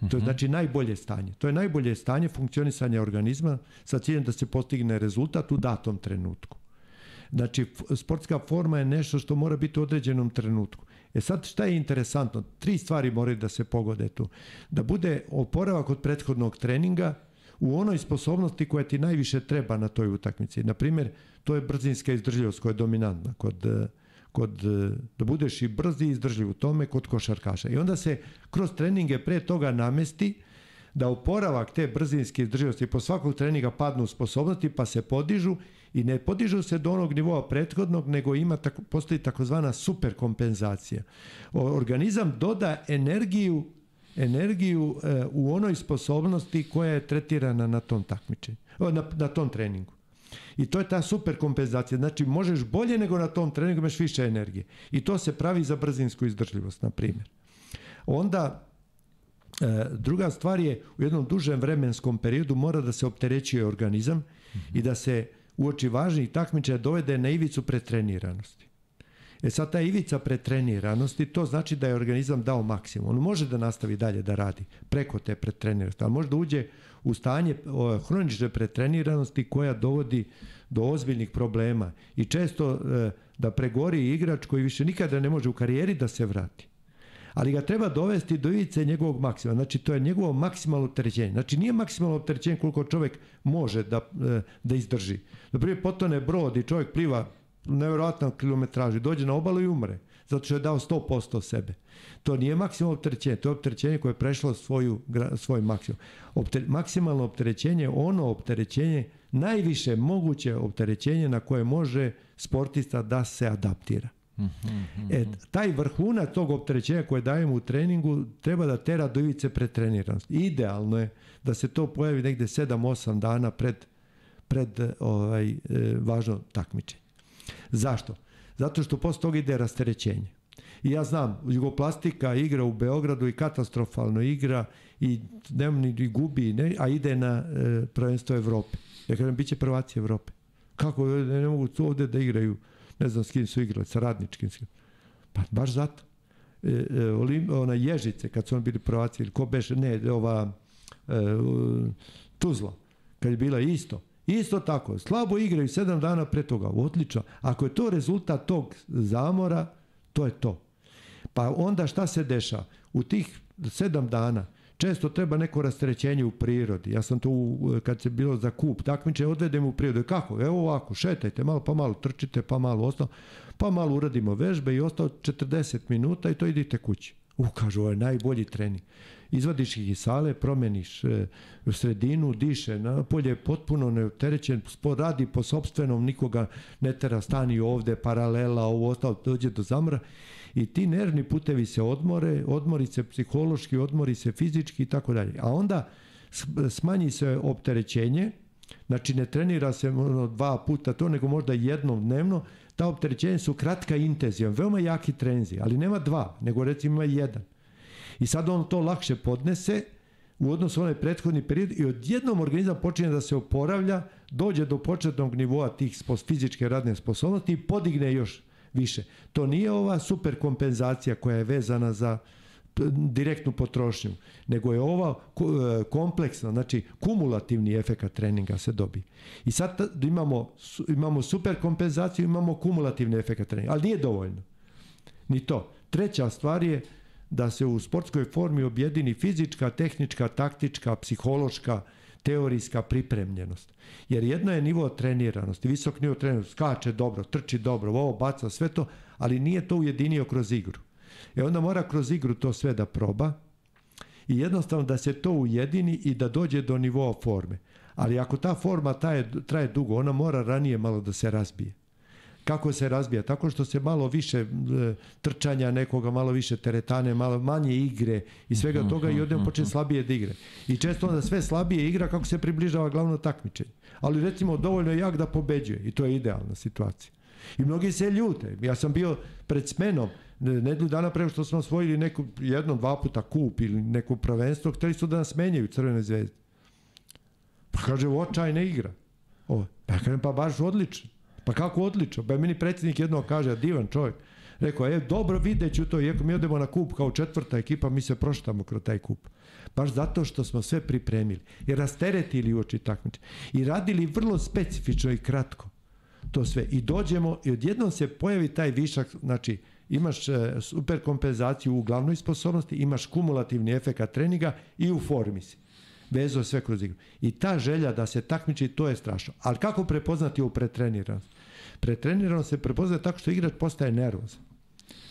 To je mhm. znači najbolje stanje. To je najbolje stanje funkcionisanja organizma sa ciljem da se postigne rezultat u datom trenutku. Znači, sportska forma je nešto što mora biti u određenom trenutku. E sad, šta je interesantno? Tri stvari moraju da se pogode tu. Da bude oporavak od prethodnog treninga u onoj sposobnosti koja ti najviše treba na toj utakmici. Naprimjer, to je brzinska izdržljivost koja je dominantna kod kod, da budeš i brzi i izdržljiv u tome kod košarkaša. I onda se kroz treninge pre toga namesti da oporavak te brzinske izdržljivosti po svakog treninga padnu sposobnosti pa se podižu i ne podižu se do onog nivoa prethodnog nego ima tako, postoji takozvana superkompenzacija. Organizam doda energiju energiju e, u onoj sposobnosti koja je tretirana na tom takmičenju, na, na tom treningu. I to je ta super kompenzacija. Znači, možeš bolje nego na tom treningu, imaš više energije. I to se pravi za brzinsku izdržljivost, na primjer. Onda, druga stvar je u jednom dužem vremenskom periodu mora da se opterećuje organizam i da se uoči važnih takmičenja dovede na ivicu pretreniranosti. E sad ta ivica pretreniranosti, to znači da je organizam dao maksimum. On može da nastavi dalje da radi preko te pretreniranosti, ali može da uđe u stanje hronične pretreniranosti koja dovodi do ozbiljnih problema i često e, da pregori igrač koji više nikada ne može u karijeri da se vrati. Ali ga treba dovesti do ivice njegovog maksimuma. Znači, to je njegovo maksimalno opterećenje. Znači, nije maksimalno opterećenje koliko čovjek može da, e, da izdrži. Na primjer, potone brod i čovjek pliva nevjerojatno kilometraži, dođe na obalu i umre, zato što je dao 100% sebe. To nije maksimalno opterećenje, to je opterećenje koje je prešlo svoju, svoj maksimum. Opter, maksimalno opterećenje je ono opterećenje, najviše moguće opterećenje na koje može sportista da se adaptira. E, taj vrhunac tog opterećenja koje dajemo u treningu treba da tera do ivice pretreniranosti. Idealno je da se to pojavi negde 7-8 dana pred, pred ovaj, e, važno takmičenje. Zašto? Zato što posle toga ide rasterećenje. I ja znam, Jugoplastika igra u Beogradu i katastrofalno igra i ne, ni gubi, ne, a ide na e, prvenstvo Evrope. Ja kažem, bit će prvaci Evrope. Kako ne, ne mogu tu ovde da igraju, ne znam s kim su igrali, sa radničkim. S kim. Pa baš zato. E, e, Olim, ona Ježice, kad su oni bili prvaci, ili ko beše, ne, ova e, Tuzla, kad je bila isto. Isto tako, slabo igraju sedam dana pre toga, odlično. Ako je to rezultat tog zamora, to je to. Pa onda šta se deša? U tih sedam dana često treba neko rasterećenje u prirodi. Ja sam tu, kad se bilo za kup takmiče, odvedem u prirodu. Kako? Evo ovako, šetajte malo, pa malo trčite, pa malo ostalo, pa malo uradimo vežbe i ostao 40 minuta i to idite kući. U, kažu, ovo je najbolji trening izvadiš ih iz sale, promeniš e, sredinu, diše, napolje je potpuno neopterećen, radi po sobstvenom, nikoga ne tera stani ovde, paralela, ovo ostalo, dođe do zamra i ti nervni putevi se odmore, odmori se psihološki, odmori se fizički i tako dalje. A onda smanji se opterećenje, znači ne trenira se ono, dva puta to, nego možda jednom dnevno, ta opterećenja su kratka i intenzivna, veoma jaki trenzi, ali nema dva, nego recimo ima jedan. I sad on to lakše podnese u odnosu onaj prethodni period i odjednom organizam počinje da se oporavlja, dođe do početnog nivoa tih fizičke radne sposobnosti i podigne još više. To nije ova super kompenzacija koja je vezana za direktnu potrošnju, nego je ova e, kompleksna, znači kumulativni efekat treninga se dobi. I sad imamo, imamo super kompenzaciju, imamo kumulativni efekat treninga, ali nije dovoljno. Ni to. Treća stvar je da se u sportskoj formi objedini fizička, tehnička, taktička, psihološka, teorijska pripremljenost. Jer jedno je nivo treniranosti, visok nivo treniranosti, skače dobro, trči dobro, ovo baca sve to, ali nije to ujedinio kroz igru. E onda mora kroz igru to sve da proba i jednostavno da se to ujedini i da dođe do nivoa forme. Ali ako ta forma traje, traje dugo, ona mora ranije malo da se razbije. Kako se razbija? Tako što se malo više e, trčanja nekoga, malo više teretane, malo manje igre i svega mhm, toga i odem mhm, počne mhm. slabije da igre. I često onda sve slabije igra kako se približava glavno takmičenje. Ali recimo dovoljno je jak da pobeđuje i to je idealna situacija. I mnogi se ljute. Ja sam bio pred smenom nedelju dana pre što smo osvojili neku, jednom, dva puta kup ili neko prvenstvo, hteli su da nas menjaju Crvene zvezde. Pa kaže, očajne igra. Ovo. Pa kažem, pa baš odlično. Pa kako odlično? Pa meni predsjednik jednog kaže, divan čovjek. Rekao, je, dobro vidjet ću to, iako mi odemo na kup kao četvrta ekipa, mi se proštamo kroz taj kup. Baš zato što smo sve pripremili i rasteretili uoči takmiče. I radili vrlo specifično i kratko to sve. I dođemo i odjednom se pojavi taj višak, znači imaš e, super kompenzaciju u glavnoj sposobnosti, imaš kumulativni efekat treninga i u formi si. Vezo sve kroz igru. I ta želja da se takmiči, to je strašno. Ali kako prepoznati ovu pretreniranost? Pretrenirano se prepoznaje tako što igrač postaje nervozan.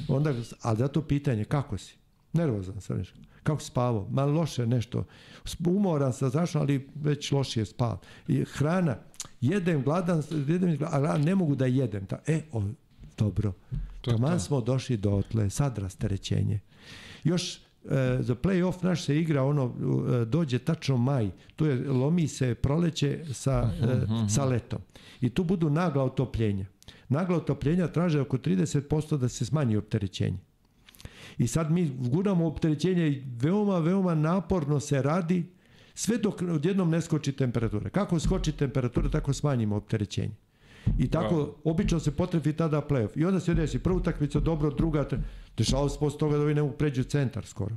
Onda, ali zato pitanje, kako si? Nervozan sam nešto. Kako si spavao? Malo loše nešto. Umoran sam, zašto, ali već lošije spavam. I hrana, jedem gladan, jedem, ali ne mogu da jedem. E, o, dobro. Taman smo došli do otle, sad rasterećenje. Još za play-off naš se igra ono, e, dođe tačno maj, tu je, lomi se proleće sa, e, sa letom. I tu budu nagla otopljenja. Nagla otopljenja traže oko 30% da se smanji opterećenje. I sad mi guramo opterećenje i veoma, veoma naporno se radi sve dok odjednom ne skoči temperatura. Kako skoči temperatura, tako smanjimo opterećenje. I tako, wow. obično se potrefi tada playoff. I onda se desi prvu utakmicu, dobro, druga, dešava se posle toga da ovi ne mogu pređu centar skoro.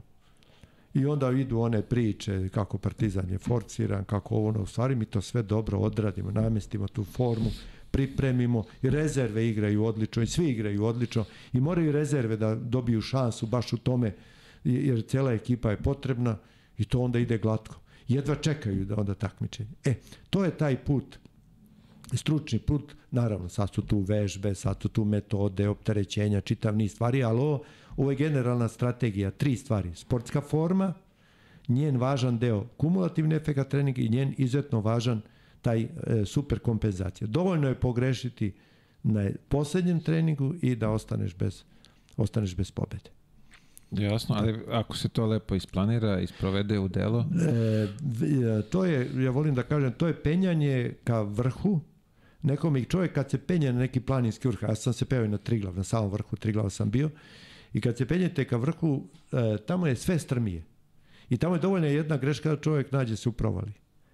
I onda idu one priče kako Partizan je forciran, kako ovo, no, u stvari mi to sve dobro odradimo, namestimo tu formu, pripremimo i rezerve igraju odlično i svi igraju odlično i moraju rezerve da dobiju šansu baš u tome jer cela ekipa je potrebna i to onda ide glatko. Jedva čekaju da onda takmičenje. E, to je taj put stručni put, naravno sad su tu vežbe, sad su tu metode, opterećenja, čitav niz stvari, ali ovo, ovo je generalna strategija, tri stvari. Sportska forma, njen važan deo kumulativni efekt treninga i njen izuzetno važan taj e, super kompenzacija. Dovoljno je pogrešiti na poslednjem treningu i da ostaneš bez, ostaneš bez pobede. Jasno, ali ako se to lepo isplanira, isprovede u delo? E, to je, ja volim da kažem, to je penjanje ka vrhu, nekom i čovjek kad se penje na neki planinski vrh, ja sam se peo i na Triglav, na samom vrhu Triglava sam bio, i kad se penjete ka vrhu, e, tamo je sve strmije. I tamo je dovoljna jedna greška da čovjek nađe se u provali.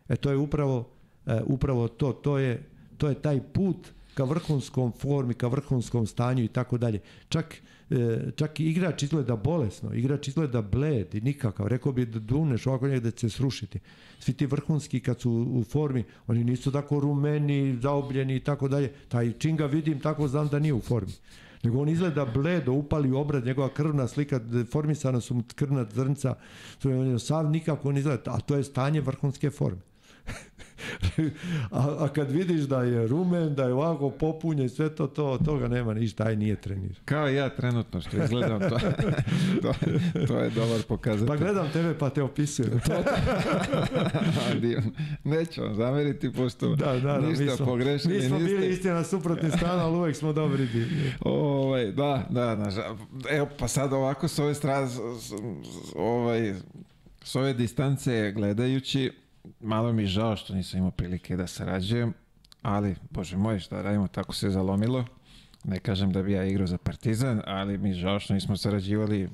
E to je upravo, e, upravo to, to je, to je taj put ka vrhunskom formi, ka vrhunskom stanju i tako dalje. Čak E, čak i igrač izgleda bolesno, igrač izgleda bled i nikakav, rekao bi da duneš ovako negde će se srušiti. Svi ti vrhunski kad su u formi, oni nisu tako rumeni, zaobljeni i tako dalje. Taj činga vidim, tako znam da nije u formi. Nego on izgleda bledo, upali obrad, njegova krvna slika, deformisana su krvna zrnca, sav nikako on izgleda, a to je stanje vrhunske forme a, a kad vidiš da je rumen, da je ovako popunjen, sve to, to, toga nema ništa, aj nije trenir. Kao ja trenutno što izgledam, to, to, to je dobar pokazatelj. Pa gledam tebe pa te opisujem. to, <laughs> Neću vam zameriti, pošto da, da, da, ništa smo, pogrešili. Mi smo niste... bili istina na suprotni strana, ali uvek smo dobri bili. Ovaj, da, da, da, evo pa sad ovako s ove strane, ovaj, s ove distance gledajući, malo mi žao što nisam imao prilike da sarađujem, ali, bože moj, šta radimo, tako se zalomilo. Ne kažem da bi ja igrao za Partizan, ali mi žao što nismo sarađivali.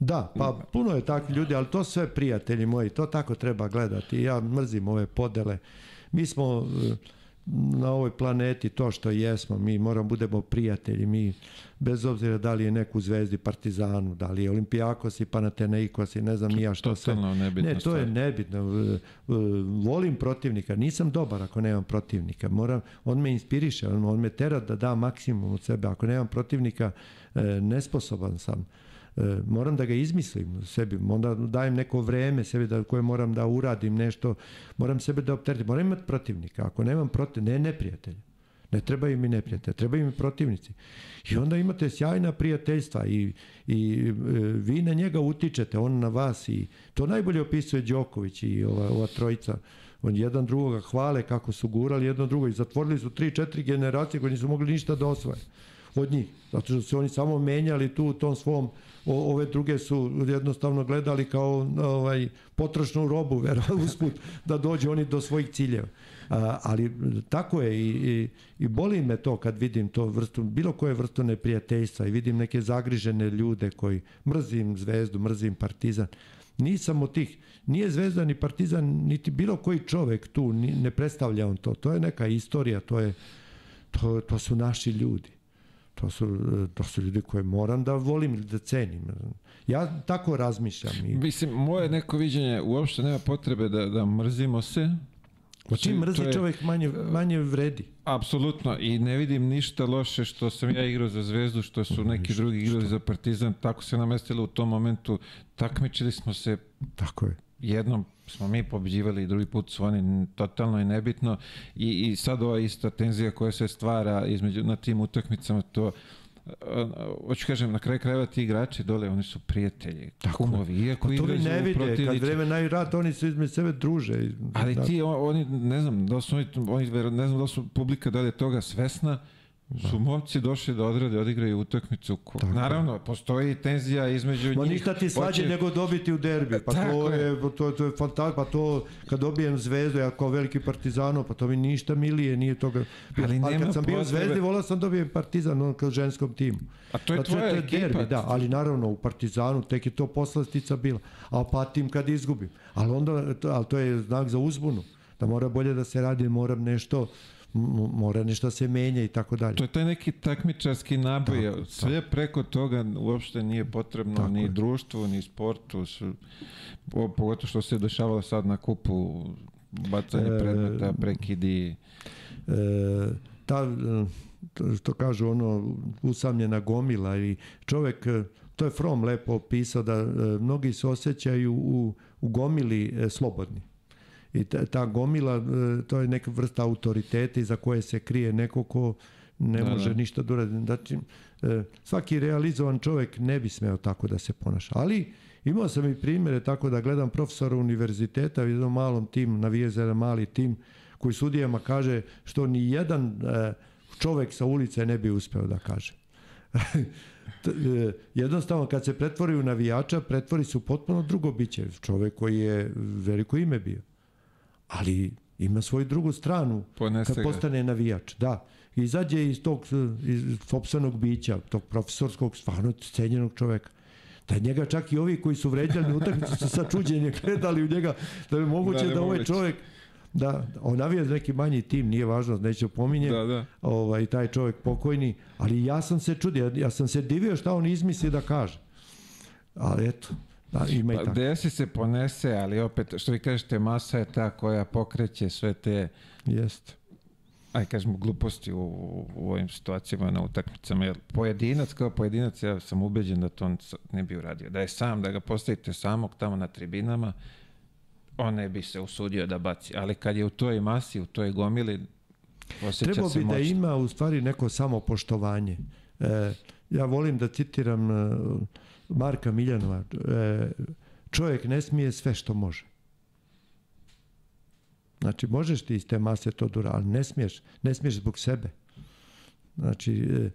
Da, pa puno je takvih ljudi, ali to sve prijatelji moji, to tako treba gledati. Ja mrzim ove podele. Mi smo na ovoj planeti to što jesmo, mi moramo budemo prijatelji, mi bez obzira da li je neku zvezdi Partizanu, da li je Olimpijakos i Panathinaikos i ne znam nija što se... Ne, to je nebitno. Volim protivnika, nisam dobar ako nemam protivnika. Moram, on me inspiriše, on, on me tera da da maksimum od sebe. Ako nemam protivnika, e, nesposoban sam. E, moram da ga izmislim sebi, onda dajem neko vreme sebi da, koje moram da uradim nešto, moram sebe da opteretim, moram imati protivnika, ako nemam protiv, ne neprijatelja. Ne trebaju mi neprijatelji, trebaju mi protivnici. I onda imate sjajna prijateljstva i, i e, vi na njega utičete, on na vas i to najbolje opisuje Đoković i ova, ova trojica. On jedan drugoga hvale kako su gurali jedno drugo i zatvorili su tri, četiri generacije koji nisu mogli ništa da osvoje od njih. Zato što su oni samo menjali tu u tom svom o, ove druge su jednostavno gledali kao ovaj potrošnu robu <laughs> vera usput da dođe oni do svojih ciljeva. A, ali tako je i, i, i boli me to kad vidim to vrstu, bilo koje vrstu neprijateljstva i vidim neke zagrižene ljude koji mrzim zvezdu, mrzim partizan. Nisam od tih, nije zvezda ni partizan, niti bilo koji čovek tu, ne predstavlja on to. To je neka istorija, to je, to, to su naši ljudi. To su, to su ljudi koje moram da volim ili da cenim. Ja tako razmišljam. I... Mislim, moje neko viđenje, uopšte nema potrebe da, da mrzimo se. Pa čim mrzi je, čovjek manje, manje vredi. Apsolutno. I ne vidim ništa loše što sam ja igrao za Zvezdu, što su neki ništa, drugi igrali za Partizan. Tako se namestilo u tom momentu. Takmičili smo se. Tako je. Jednom smo mi pobeđivali drugi put su oni totalno i nebitno i, i sad ova ista tenzija koja se stvara između na tim utakmicama to hoću kažem, na kraju krajeva ti igrači dole, oni su prijatelji, Tako kumovi, iako igraju to ne vide, kad vreme najrat, oni se između sebe druže. Ali da. ti, oni, ne znam, da su oni, oni, ne znam da su publika da li je toga svesna, su momci došli da odrade, odigraju utakmicu. Ko, naravno, postoji tenzija između Ma njih. ništa ti slađe Hoće- nego dobiti u derbi. Pa Tako to je. je, to, to je fantastično. Pa to, kad dobijem zvezdu, ja kao veliki partizano, pa to mi ništa milije, nije toga. Ali nema kad sam bio potrebe. zvezdi, volao sam dobijem partizan, on kao ženskom timu. A to je Pa tvoja to ekipa. derbi, da, ali naravno u Partizanu tek je to poslastica bila. A patim kad izgubim. Ali onda, to, ali to je znak za uzbunu. Da mora bolje da se radi, moram nešto, mora nešto se menja i tako dalje. To je taj neki takmičarski naboj. Sve preko toga uopšte nije potrebno Tako ni je. društvu, ni sportu. Pogotovo što se dešavalo sad na kupu, bacanje E, predmeta, prekidi. e, ta, to što kažu ono usamljena gomila i čovjek e, to je From lepo opisao da e, mnogi se osjećaju u, u gomili e, slobodni i ta, ta gomila e, to je neka vrsta autoriteta iza koje se krije neko ko ne Da, može da. ništa da uradi. Znači, e, svaki realizovan čovjek ne bi smeo tako da se ponaša. Ali imao sam i primjere tako da gledam profesora univerziteta u jednom malom timu, navije za jedan mali tim, koji sudijama kaže što ni jedan e, čovjek sa ulice ne bi uspeo da kaže. <laughs> Jednostavno kad se pretvori u navijača, pretvori se u potpuno drugo biće. Čovjek koji je veliko ime bio. Ali ima svoju drugu stranu Ponese kad ga. postane navijač. Da. Izađe iz tog iz sopstvenog bića, tog profesorskog, stvarno cenjenog čovjeka. Da njega čak i ovi koji su vređali utakmicu su sa čuđenjem gledali u njega, da je moguće Da, da, ovaj čovjek da, on navija za neki manji tim, nije važno, neću pominjem, Da, da. ovaj, taj čovjek pokojni, ali ja sam se čudio, ja, ja sam se divio šta on izmisli da kaže. Ali eto, da, ima i Pa, tako. desi se, ponese, ali opet, što vi kažete, masa je ta koja pokreće sve te Jeste. aj kažemo gluposti u, u ovim situacijama na utakmicama jer pojedinac kao pojedinac ja sam ubeđen da to on ne bi uradio da je sam da ga postavite samog tamo na tribinama on ne bi se usudio da baci ali kad je u toj masi u toj gomili osjeća Trebao se bi da moćno. ima u stvari neko samopoštovanje. E, ja volim da citiram e, Marka Miljanova. E, čovjek ne smije sve što može. Znači, možeš ti iz te mase to dura, ali ne smiješ. Ne smiješ zbog sebe. Znači, e,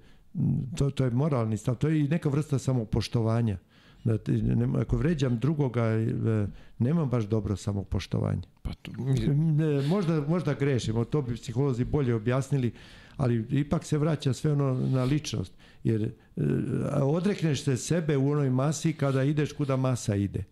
to, to je moralni stav. To je i neka vrsta samopoštovanja. Da ti, ne, ako vređam drugoga, e, nemam baš dobro samopoštovanje. pa to, možda, možda grešimo, to bi psiholozi bolje objasnili, ali ipak se vraća sve ono na ličnost. Jer e, odrekneš se sebe u onoj masi kada ideš kuda masa ide.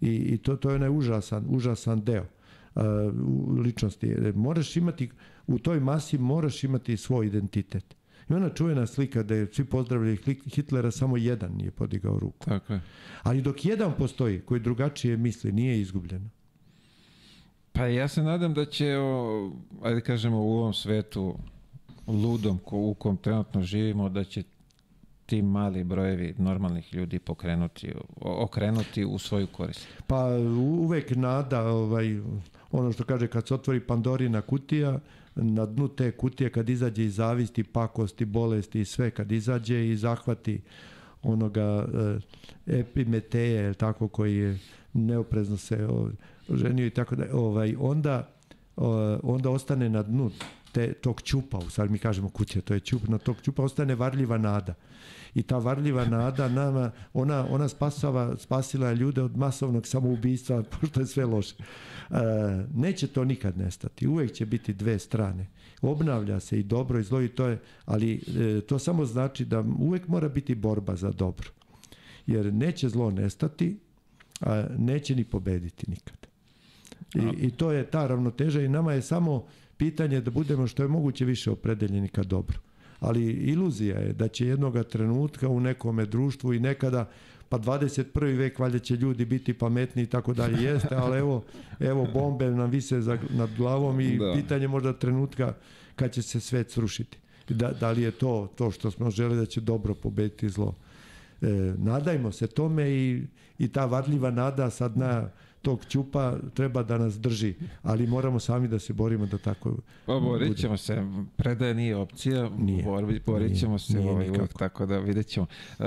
I, i to, to je onaj užasan, užasan deo e, u ličnosti. Jer Moraš imati, u toj masi moraš imati svoj identitet. I ona čuvena slika da je svi pozdravljaju Hlik- Hitlera, samo jedan nije podigao ruku. tako je Ali dok jedan postoji koji drugačije misli, nije izgubljeno. Pa ja se nadam da će, o, ajde kažemo, u ovom svetu ludom ko, u kom trenutno živimo, da će ti mali brojevi normalnih ljudi pokrenuti, okrenuti u svoju korist. Pa uvek nada, ovaj, ono što kaže kad se otvori Pandorina kutija, na dnu te kutije kad izađe i zavisti, pakosti, bolesti i sve, kad izađe i zahvati onoga e, epimeteje, tako, koji je neoprezno se o, ženio i tako da, ovaj, onda, onda ostane na dnu te, tog ćupa, u stvari mi kažemo kutija, to je ćup, na tog ćupa ostane varljiva nada. I ta varljiva nada nama, ona, ona spasava, spasila je ljude od masovnog samoubistva, <laughs> pošto je sve loše. E, neće to nikad nestati, uvek će biti dve strane. Obnavlja se i dobro i zlo i to je, ali e, to samo znači da uvek mora biti borba za dobro. Jer neće zlo nestati, a neće ni pobediti nikad. I, I to je ta ravnoteža i nama je samo pitanje da budemo što je moguće više opredeljeni ka dobru. Ali iluzija je da će jednoga trenutka u nekome društvu i nekada pa 21. vek valjda će ljudi biti pametni i tako dalje jeste, ali evo, evo bombe nam vise za, nad glavom i Da. pitanje možda trenutka kad će se svet srušiti. Da, da li je to to što smo želi da će dobro pobediti zlo. E, nadajmo se tome i, i ta varljiva nada sad na tog ćupa treba da nas drži, ali moramo sami da se borimo da tako Pa borit ćemo se, predaje nije opcija, Nije. Bor, borit ćemo Nije. se Nije ovaj, uvek, tako da vidjet ćemo. Uh,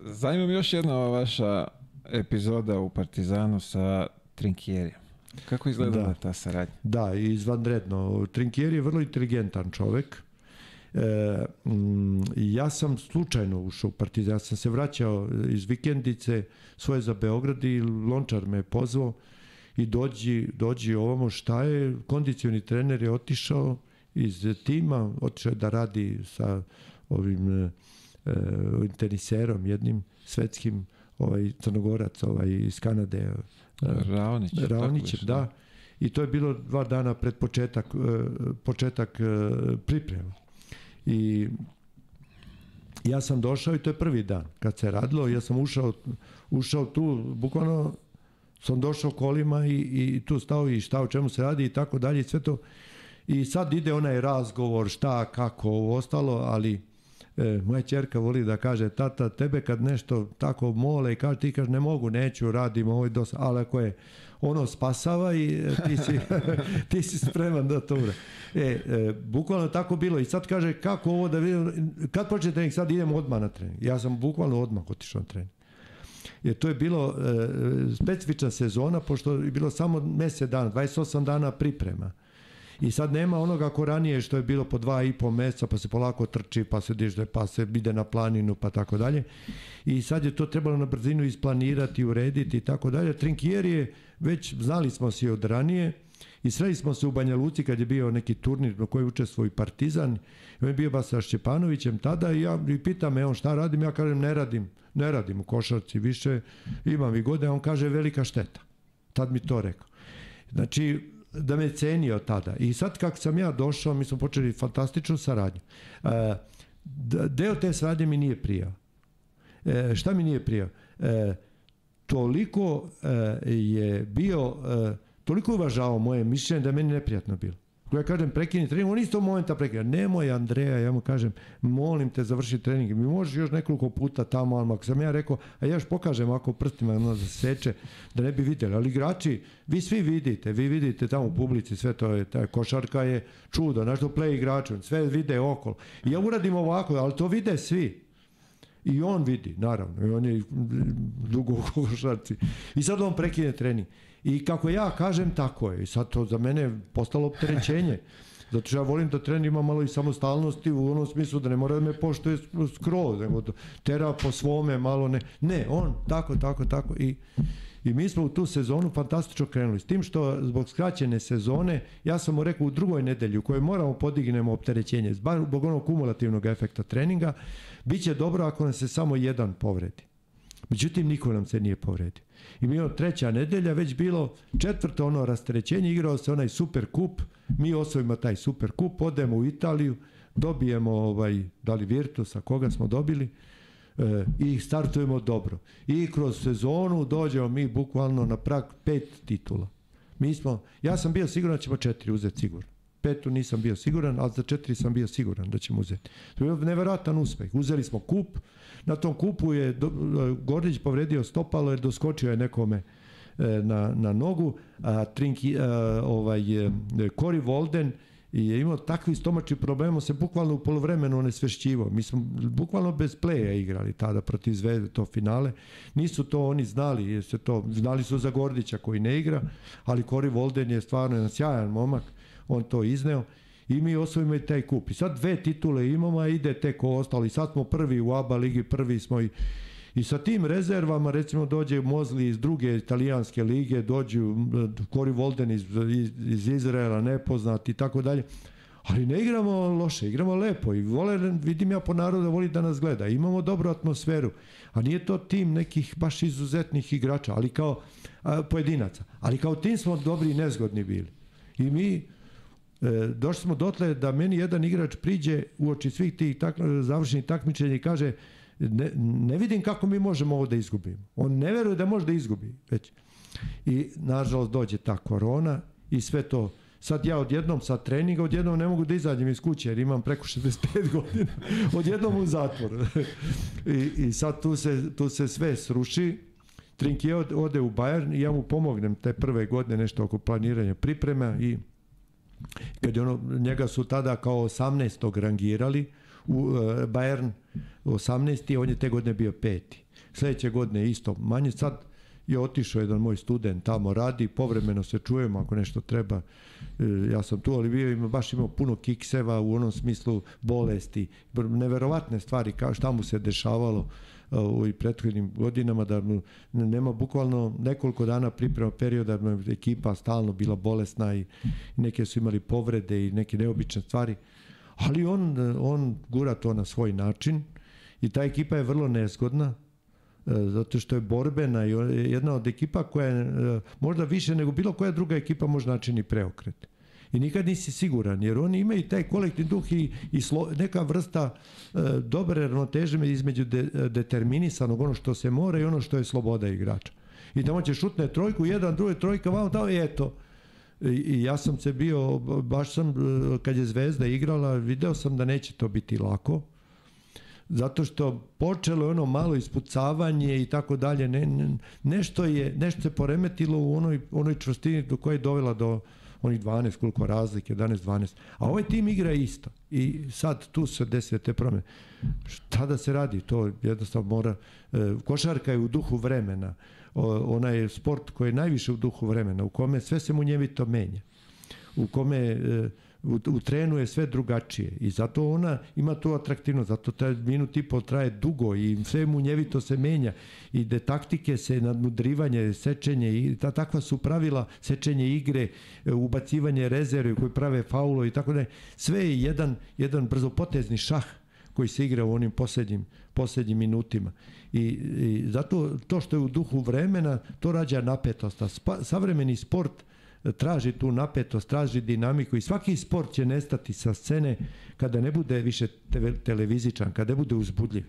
zanima me još jedna vaša epizoda u Partizanu sa Trinkjerijem. Kako izgleda Da. ta saradnja? Da, izvanredno. Trinkier je vrlo inteligentan čovek. E, mm, ja sam slučajno ušao u Partizan, ja sam se vraćao iz vikendice svoje za Beograd i Lončar me je pozvao i dođi, dođi ovamo šta je, kondicioni trener je otišao iz tima, otišao je da radi sa ovim e, e teniserom jednim svetskim ovaj crnogorac ovaj iz Kanade e, Raonić, Raonić da. i to je bilo dva dana pred početak e, početak priprema i ja sam došao i to je prvi dan kad se radilo. Ja sam ušao ušao tu bukvalno sam došao kolima i, i tu stao i šta o čemu se radi i tako dalje i sve to. I sad ide onaj razgovor šta kako ovo ostalo ali e, moja čerka voli da kaže tata tebe kad nešto tako mole i kaže ti kaže ne mogu neću radim ovo je dosta. Ali ako je ono spasava i e, ti si, <laughs> ti si spreman da to ure. E, e, bukvalno tako bilo i sad kaže kako ovo da vidim, kad počne trening, sad idemo odmah na trening. Ja sam bukvalno odmah otišao na trening. Jer to je bilo e, specifična sezona, pošto je bilo samo mesec dana, 28 dana priprema. I sad nema onoga ko ranije što je bilo po dva i po meseca, pa se polako trči, pa se diže, pa se ide na planinu, pa tako dalje. I sad je to trebalo na brzinu isplanirati, urediti i tako dalje. Trinkier je, već znali smo se od ranije, i sreli smo se u Banja Luci kad je bio neki turnir na koji učestvuje i Partizan. I on je bio ba sa Šćepanovićem tada i ja i pitam me on šta radim, ja kažem ne radim, ne radim u košarci više, imam i gode, a on kaže velika šteta. Tad mi to rekao. Znači, da me cenio tada. I sad kako sam ja došao, mi smo počeli fantastičnu saradnju. E, deo te saradnje mi nije prijao. E, šta mi nije prijao? E, toliko e, je bio, e, toliko uvažao moje mišljenje da meni neprijatno bilo. Ja kažem prekini trening, on isto momenta prekida. Nemoj Andreja, ja mu kažem, molim te završi trening. Mi možeš još nekoliko puta tamo, ali ako sam ja rekao, a ja još pokažem ako prstima ono da seče, da ne bi vidjeli. Ali igrači, vi svi vidite, vi vidite tamo u publici, sve to je, ta košarka je čudo, nešto play igračom, sve vide okolo. I ja uradim ovako, ali to vide svi. I on vidi, naravno, i on je dugo <laughs> u košarci. I sad on prekine trening. I kako ja kažem, tako je. I sad to za mene postalo opterećenje. <laughs> Zato što ja volim da trener ima malo i samostalnosti u onom smislu da ne mora da me poštuje skroz, nego da tera po svome malo ne. Ne, on tako, tako, tako. I, i mi smo u tu sezonu fantastično krenuli. S tim što zbog skraćene sezone, ja sam mu rekao u drugoj nedelji u kojoj moramo podignemo opterećenje, zbog onog kumulativnog efekta treninga, bit će dobro ako nam se samo jedan povredi. Međutim, niko nam se nije povredio. I mi imamo treća nedelja, već bilo četvrto ono rasterećenje, igrao se onaj super kup, mi osvojimo taj super kup, odemo u Italiju, dobijemo ovaj, da li Virtusa, koga smo dobili, e, i startujemo dobro. I kroz sezonu dođemo mi bukvalno na prag pet titula. Mi smo, ja sam bio siguran da ćemo četiri uzeti sigurno. Petu nisam bio siguran, ali za četiri sam bio siguran da ćemo uzeti. To je neverojatan uspeh. Uzeli smo kup, na tom kupu je Gordić povredio stopalo jer doskočio je nekome e, na, na nogu, a Trinki, a, ovaj, Cory Volden je imao takvi stomačni problema, se bukvalno u polovremenu onesvešćivo. Mi smo bukvalno bez pleja igrali tada protiv Zvezde to finale. Nisu to oni znali, jer se to, znali su za Gordića koji ne igra, ali Cory Volden je stvarno jedan sjajan momak, on to izneo i mi osvojimo i taj kup. I sad dve titule imamo, a ide tek ostalo. I sad smo prvi u ABA ligi, prvi smo i I sa tim rezervama, recimo, dođe Mozli iz druge italijanske lige, dođu Kori Volden iz, iz, iz Izraela, nepoznat i tako dalje. Ali ne igramo loše, igramo lepo i vole, vidim ja po narodu da voli da nas gleda. Imamo dobru atmosferu, a nije to tim nekih baš izuzetnih igrača, ali kao a, pojedinaca. Ali kao tim smo dobri i nezgodni bili. I mi E, došli smo dotle da meni jedan igrač priđe u oči svih tih tak, završenih takmičenja i kaže ne, ne vidim kako mi možemo ovo da izgubimo. On ne veruje da može da izgubi već. I nažalost dođe ta korona i sve to sad ja odjednom sa treninga, odjednom ne mogu da izađem iz kuće jer imam preko 65 <laughs> godina, odjednom u zatvor. I, I sad tu se, tu se sve sruši, Trinki ode u Bayern i ja mu pomognem te prve godine nešto oko planiranja priprema i kad je ono, njega su tada kao 18. rangirali u uh, Bayern 18. on je te godine bio peti. Sledeće godine isto manje sad je otišao jedan moj student tamo radi, povremeno se čujemo ako nešto treba. E, ja sam tu, ali bio ima, baš imao puno kikseva u onom smislu bolesti, neverovatne stvari kao šta mu se dešavalo u prethodnim godinama da mu nema bukvalno nekoliko dana priprema perioda da ekipa stalno bila bolesna i neke su imali povrede i neke neobične stvari ali on, on gura to na svoj način i ta ekipa je vrlo nezgodna e, zato što je borbena i jedna od ekipa koja je e, možda više nego bilo koja druga ekipa može načini preokret i nikad nisi siguran, jer oni imaju taj kolektivni duh i, i slo, neka vrsta e, dobre ravnoteže između de, determinisanog, ono što se mora i ono što je sloboda igrača. I tamo će šutne trojku, jedan, drugi, trojka, vamo tamo i eto. I, I ja sam se bio, baš sam, e, kad je Zvezda igrala, video sam da neće to biti lako, zato što počelo je ono malo ispucavanje i tako dalje, ne, ne, nešto je, nešto se poremetilo u onoj, onoj čvrstini do koje je dovela do, onih 12, koliko razlike, 11-12. A ovaj tim igra isto. I sad tu se desile te promene. Šta da se radi? To jednostavno mora... E, košarka je u duhu vremena. O, ona je sport koji je najviše u duhu vremena, u kome sve se munjevito menja. U kome... E, u, u trenu je sve drugačije i zato ona ima tu atraktivnost, zato taj minut i pol traje dugo i sve munjevito se menja i de taktike se nadmudrivanje, sečenje i ta takva su pravila sečenje igre, e, ubacivanje rezerve koji prave faulo i tako da sve je jedan, jedan brzopotezni šah koji se igra u onim posljednjim, posljednjim minutima. I, I zato to što je u duhu vremena, to rađa napetost. A spa, savremeni sport traži tu napetost, traži dinamiku i svaki sport će nestati sa scene kada ne bude više te, televizičan, kada ne bude uzbudljiv.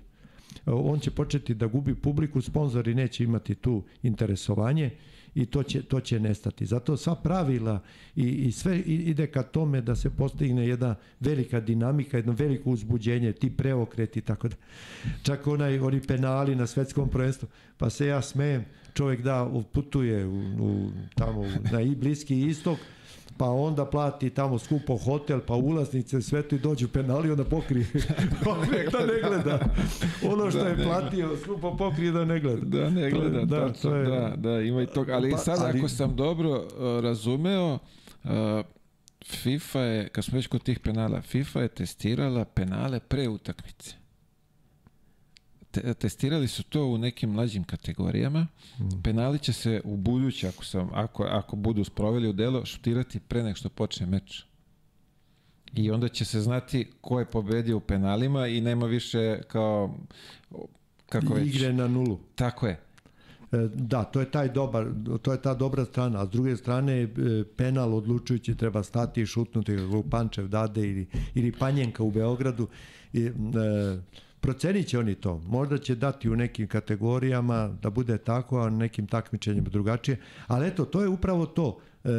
On će početi da gubi publiku, sponzori neće imati tu interesovanje i to će, to će nestati. Zato sva pravila i, i sve ide ka tome da se postigne jedna velika dinamika, jedno veliko uzbuđenje, ti preokreti tako da. Čak onaj, oni penali na svetskom prvenstvu, pa se ja smejem, čovjek da putuje u, u, tamo na i bliski istok, pa onda plati tamo skupo hotel, pa ulaznice, sve to i dođu penali, onda pokrije. <laughs> da ne gleda. Ono što da, je platio, skupo pokrije da ne gleda. Da ne gleda, da, tačno, to je, da, da, ima i toga. Ali pa, sad, ali, ako sam dobro uh, razumeo, uh, FIFA je, kad smo već kod tih penala, FIFA je testirala penale pre utakmice te, testirali su to u nekim mlađim kategorijama. Mm. Penali će se u buduće, ako, sam, ako, ako budu sproveli u delo, šutirati pre nek što počne meč. I onda će se znati ko je pobedio u penalima i nema više kao kako već. Igre na nulu. Tako je. E, da, to je taj dobar, to je ta dobra strana, a s druge strane e, penal odlučujući treba stati i šutnuti kako Pančev dade ili, ili Panjenka u Beogradu. I, e, Procenit će oni to. Možda će dati u nekim kategorijama da bude tako, a nekim takmičenjima drugačije. Ali eto, to je upravo to e,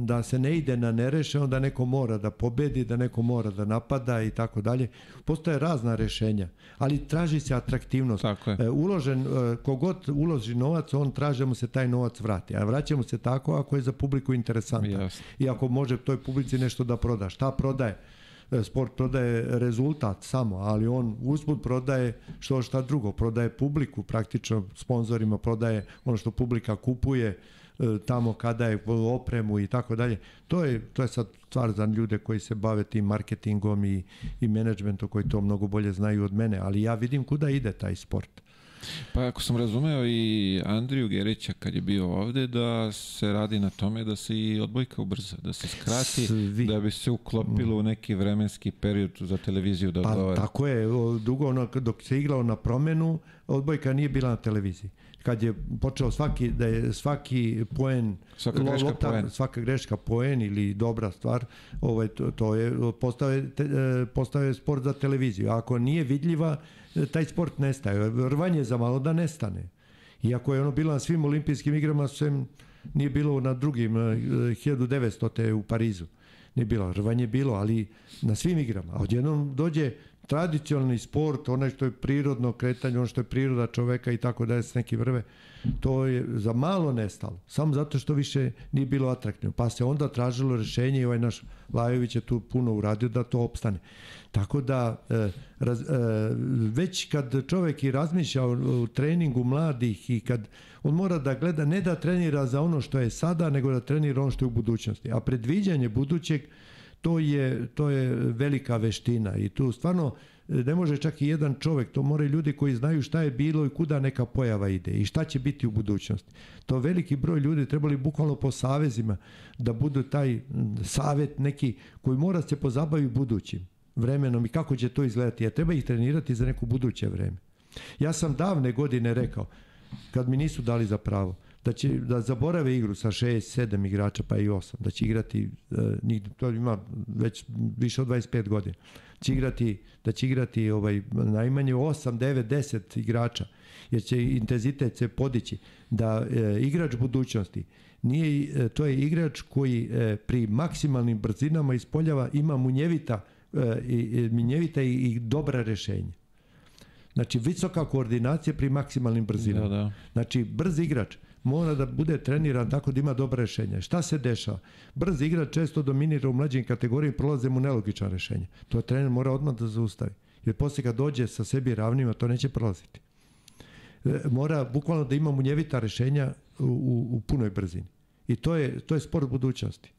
da se ne ide na nereše, onda neko mora da pobedi, da neko mora da napada i tako dalje. Postoje razna rešenja, ali traži se atraktivnost. Tako je. E, uložen, e, kogod uloži novac, on traži da mu se taj novac vrati. A vraća mu se tako ako je za publiku interesantan. Jasne. I ako može toj publici nešto da proda. Šta prodaje? E, sport prodaje rezultat samo, ali on usput prodaje što šta drugo, prodaje publiku, praktično sponzorima prodaje ono što publika kupuje, e, tamo kada je opremu i tako dalje. To je to je sad stvar za ljude koji se bave tim marketingom i i menadžmentom koji to mnogo bolje znaju od mene, ali ja vidim kuda ide taj sport. Pa ako sam razumeo i Andriju Gerića kad je bio ovde da se radi na tome da se i odbojka ubrza, da se skrati, Svi. da bi se uklopilo u neki vremenski period za televiziju da odgovara. Pa tako je, dugo ono, dok se igrao na promenu, odbojka nije bila na televiziji kad je počeo svaki da je svaki poen svaka greška lopta, poen. svaka greška poen ili dobra stvar ovaj to, to je postao je, e, postao je sport za televiziju ako nije vidljiva taj sport nestaje. Rvanje za malo da nestane. Iako je ono bilo na svim olimpijskim igrama, sem nije bilo na drugim, 1900. Eh, u Parizu. Nije bilo, rvanje je bilo, ali na svim igrama. A odjednom dođe tradicionalni sport, onaj što je prirodno kretanje, ono što je priroda čoveka i tako dalje s neki vrve, to je za malo nestalo. Samo zato što više nije bilo atraktivno. Pa se onda tražilo rešenje i ovaj naš Lajović je tu puno uradio da to opstane. Tako da e, raz, e, već kad čovek i razmišlja o, o treningu mladih i kad On mora da gleda ne da trenira za ono što je sada, nego da trenira ono što je u budućnosti. A predviđanje budućeg to je, to je velika veština i tu stvarno ne može čak i jedan čovjek, to moraju ljudi koji znaju šta je bilo i kuda neka pojava ide i šta će biti u budućnosti. To veliki broj ljudi trebali bukvalno po savezima da budu taj savet neki koji mora se pozabaviti budućim vremenom i kako će to izgledati, jer treba ih trenirati za neko buduće vreme. Ja sam davne godine rekao, kad mi nisu dali za pravo, da će da zaborave igru sa 6, 7 igrača pa i 8, da će igrati e, to ima već više od 25 godina. Će igrati da će igrati ovaj najmanje 8, 9, 10 igrača jer će intenzitet se podići da e, igrač budućnosti nije e, to je igrač koji e, pri maksimalnim brzinama ispoljava ima munjevita e, i, minjevita i, i dobra rešenja. Znači visoka koordinacija pri maksimalnim brzinama. Da, da. Znači brz igrač mora da bude treniran tako da ima dobra rešenja. Šta se dešava? Brz igrač često dominira u mlađim kategorijama i prolaze mu nelogična rešenja. To trener mora odmah da zaustavi. Jer poslije kad dođe sa sebi ravnima, to neće prolaziti. E, mora bukvalno da ima munjevita rešenja u, u, u punoj brzini. I to je, to je sport budućnosti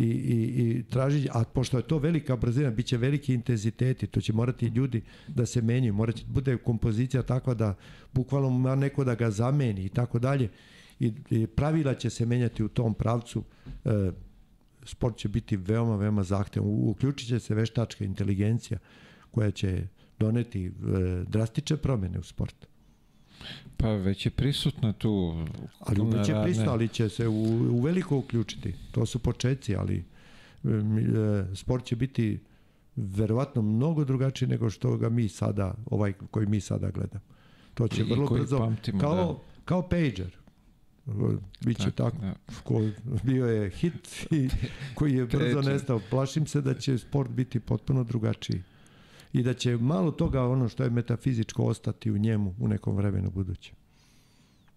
i, i, i traži, a pošto je to velika brzina, bit će veliki intenziteti, to će morati ljudi da se menjaju, morat će bude kompozicija takva da bukvalno ima neko da ga zameni i tako dalje. I, I pravila će se menjati u tom pravcu. E, sport će biti veoma, veoma zahtevan. Uključit će se veštačka inteligencija koja će doneti e, drastične promene u sportu. Pa već je prisutna tu. Ali već je prisutna, ali će se u, u veliko uključiti. To su početci, ali e, e, sport će biti verovatno mnogo drugačiji nego što ga mi sada, ovaj koji mi sada gledamo. To će I, vrlo brzo, pamtimo, kao, da. kao pager. Biće tako, tako da. ko, bio je hit i <laughs> koji je brzo nestao. Plašim se da će sport biti potpuno drugačiji i da će malo toga ono što je metafizičko ostati u njemu u nekom vremenu budućem.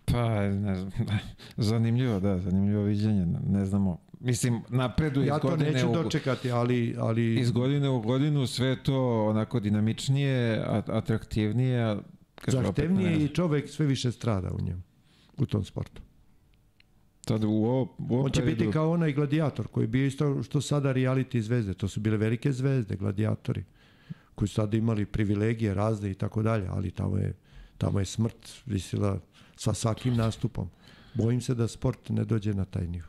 Pa, ne znam, <laughs> zanimljivo, da, zanimljivo viđenje, ne znamo. Mislim, napreduje ja iz godine Ja to neću dočekati, ali, ali... Iz godine u godinu sve to onako dinamičnije, atraktivnije. Zahtevnije opet, i čovek sve više strada u njemu, u tom sportu. Tad u ovo, u ovo On će periodu... biti kao onaj gladijator koji bi isto što sada reality zvezde. To su bile velike zvezde, gladijatori koji su sada imali privilegije razne i tako dalje, ali tamo je, tamo je smrt visila sa svakim nastupom. Bojim se da sport ne dođe na taj nivo.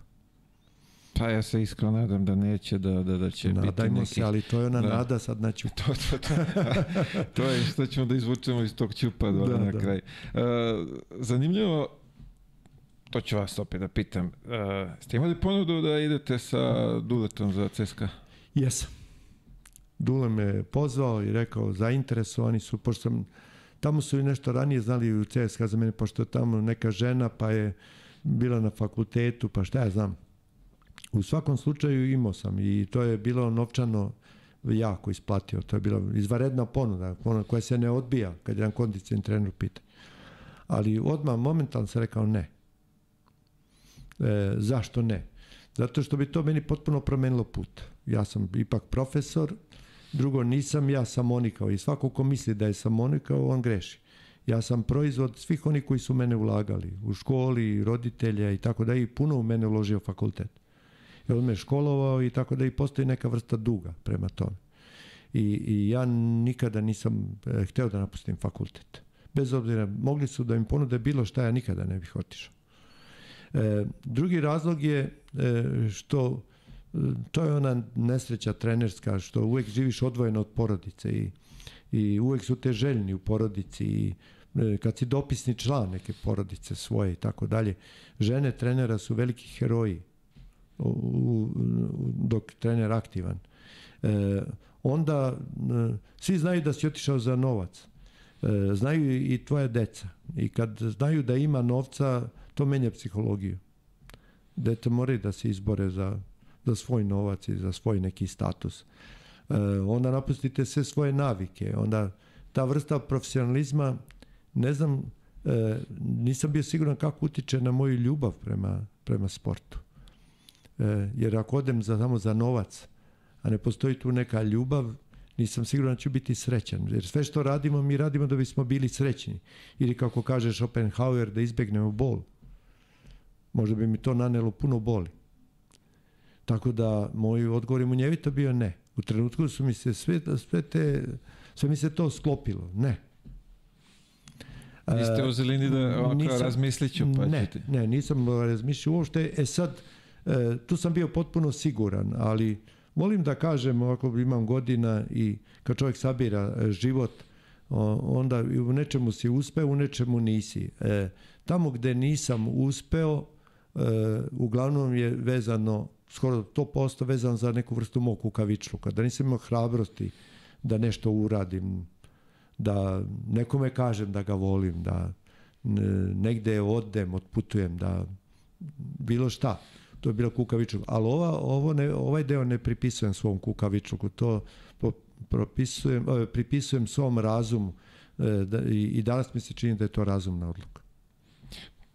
Pa ja se iskreno nadam da neće, da, da, da će Nadajmo biti neki... se, ali to je ona da. nada sad znači... <laughs> to, to, to, to je što ćemo da izvučemo iz tog ćupa da, na da. kraj. Uh, zanimljivo, to ću vas opet da pitam. Uh, ste imali ponudu da idete sa Duletom za CSKA? Jesam. Dule me pozvao i rekao zainteresovani su, pošto sam, tamo su i nešto ranije znali u CSKA za mene, pošto je tamo neka žena pa je bila na fakultetu, pa šta ja znam. U svakom slučaju imao sam i to je bilo novčano jako isplatio. To je bila izvaredna ponuda, ponuda koja se ne odbija kad jedan kondicijan trener pita. Ali odmah momentalno sam rekao ne. E, zašto ne? Zato što bi to meni potpuno promenilo put. Ja sam ipak profesor, Drugo, nisam ja samonikao i svako ko misli da je samonikao, on greši. Ja sam proizvod svih onih koji su mene ulagali, u školi, roditelja i tako da i puno u mene uložio fakultet. I on me školovao i tako da i postoji neka vrsta duga prema tome. I, i ja nikada nisam e, hteo da napustim fakultet. Bez obzira, mogli su da im ponude bilo šta, ja nikada ne bih otišao. E, drugi razlog je e, što to je ona nesreća trenerska što uvek živiš odvojeno od porodice i, i uvek su te željni u porodici i e, kad si dopisni član neke porodice svoje i tako dalje, žene trenera su veliki heroji u, u, dok trener aktivan. E, onda e, svi znaju da si otišao za novac. E, znaju i tvoja deca. I kad znaju da ima novca, to menja psihologiju. Dete moraju da se izbore za za svoj novac i za svoj neki status. E, onda napustite sve svoje navike. Onda ta vrsta profesionalizma, ne znam, e, nisam bio siguran kako utiče na moju ljubav prema, prema sportu. E, jer ako odem za, samo za novac, a ne postoji tu neka ljubav, nisam siguran da ću biti srećan. Jer sve što radimo, mi radimo da bismo bili srećni. Ili kako kaže Schopenhauer, da izbegnemo bol. Možda bi mi to nanelo puno boli. Tako da, moj odgovor je munjevito bio ne. U trenutku su mi se sve, sve te, sve mi se to sklopilo. Ne. Niste E, uzeli ni da ovako nisam- razmislit ću, pa ne, ćete. ne, nisam razmišljao uopšte. E sad, e, tu sam bio potpuno siguran, ali volim da kažem, ovako imam godina i kad čovjek sabira e, život, onda i u nečemu si uspeo, u nečemu nisi. E, tamo gde nisam uspeo, e, uglavnom je vezano, skoro 100% vezano za neku vrstu mog kukavičluka. Da nisam imao hrabrosti da nešto uradim, da nekome kažem da ga volim, da negde odem, otputujem, da bilo šta. To je bilo kukavičluk. Ali ova, ovo ne, ovaj deo ne pripisujem svom kukavičluku. To propisujem, e, pripisujem svom razumu e, da, i, i danas mi se čini da je to razumna odluka.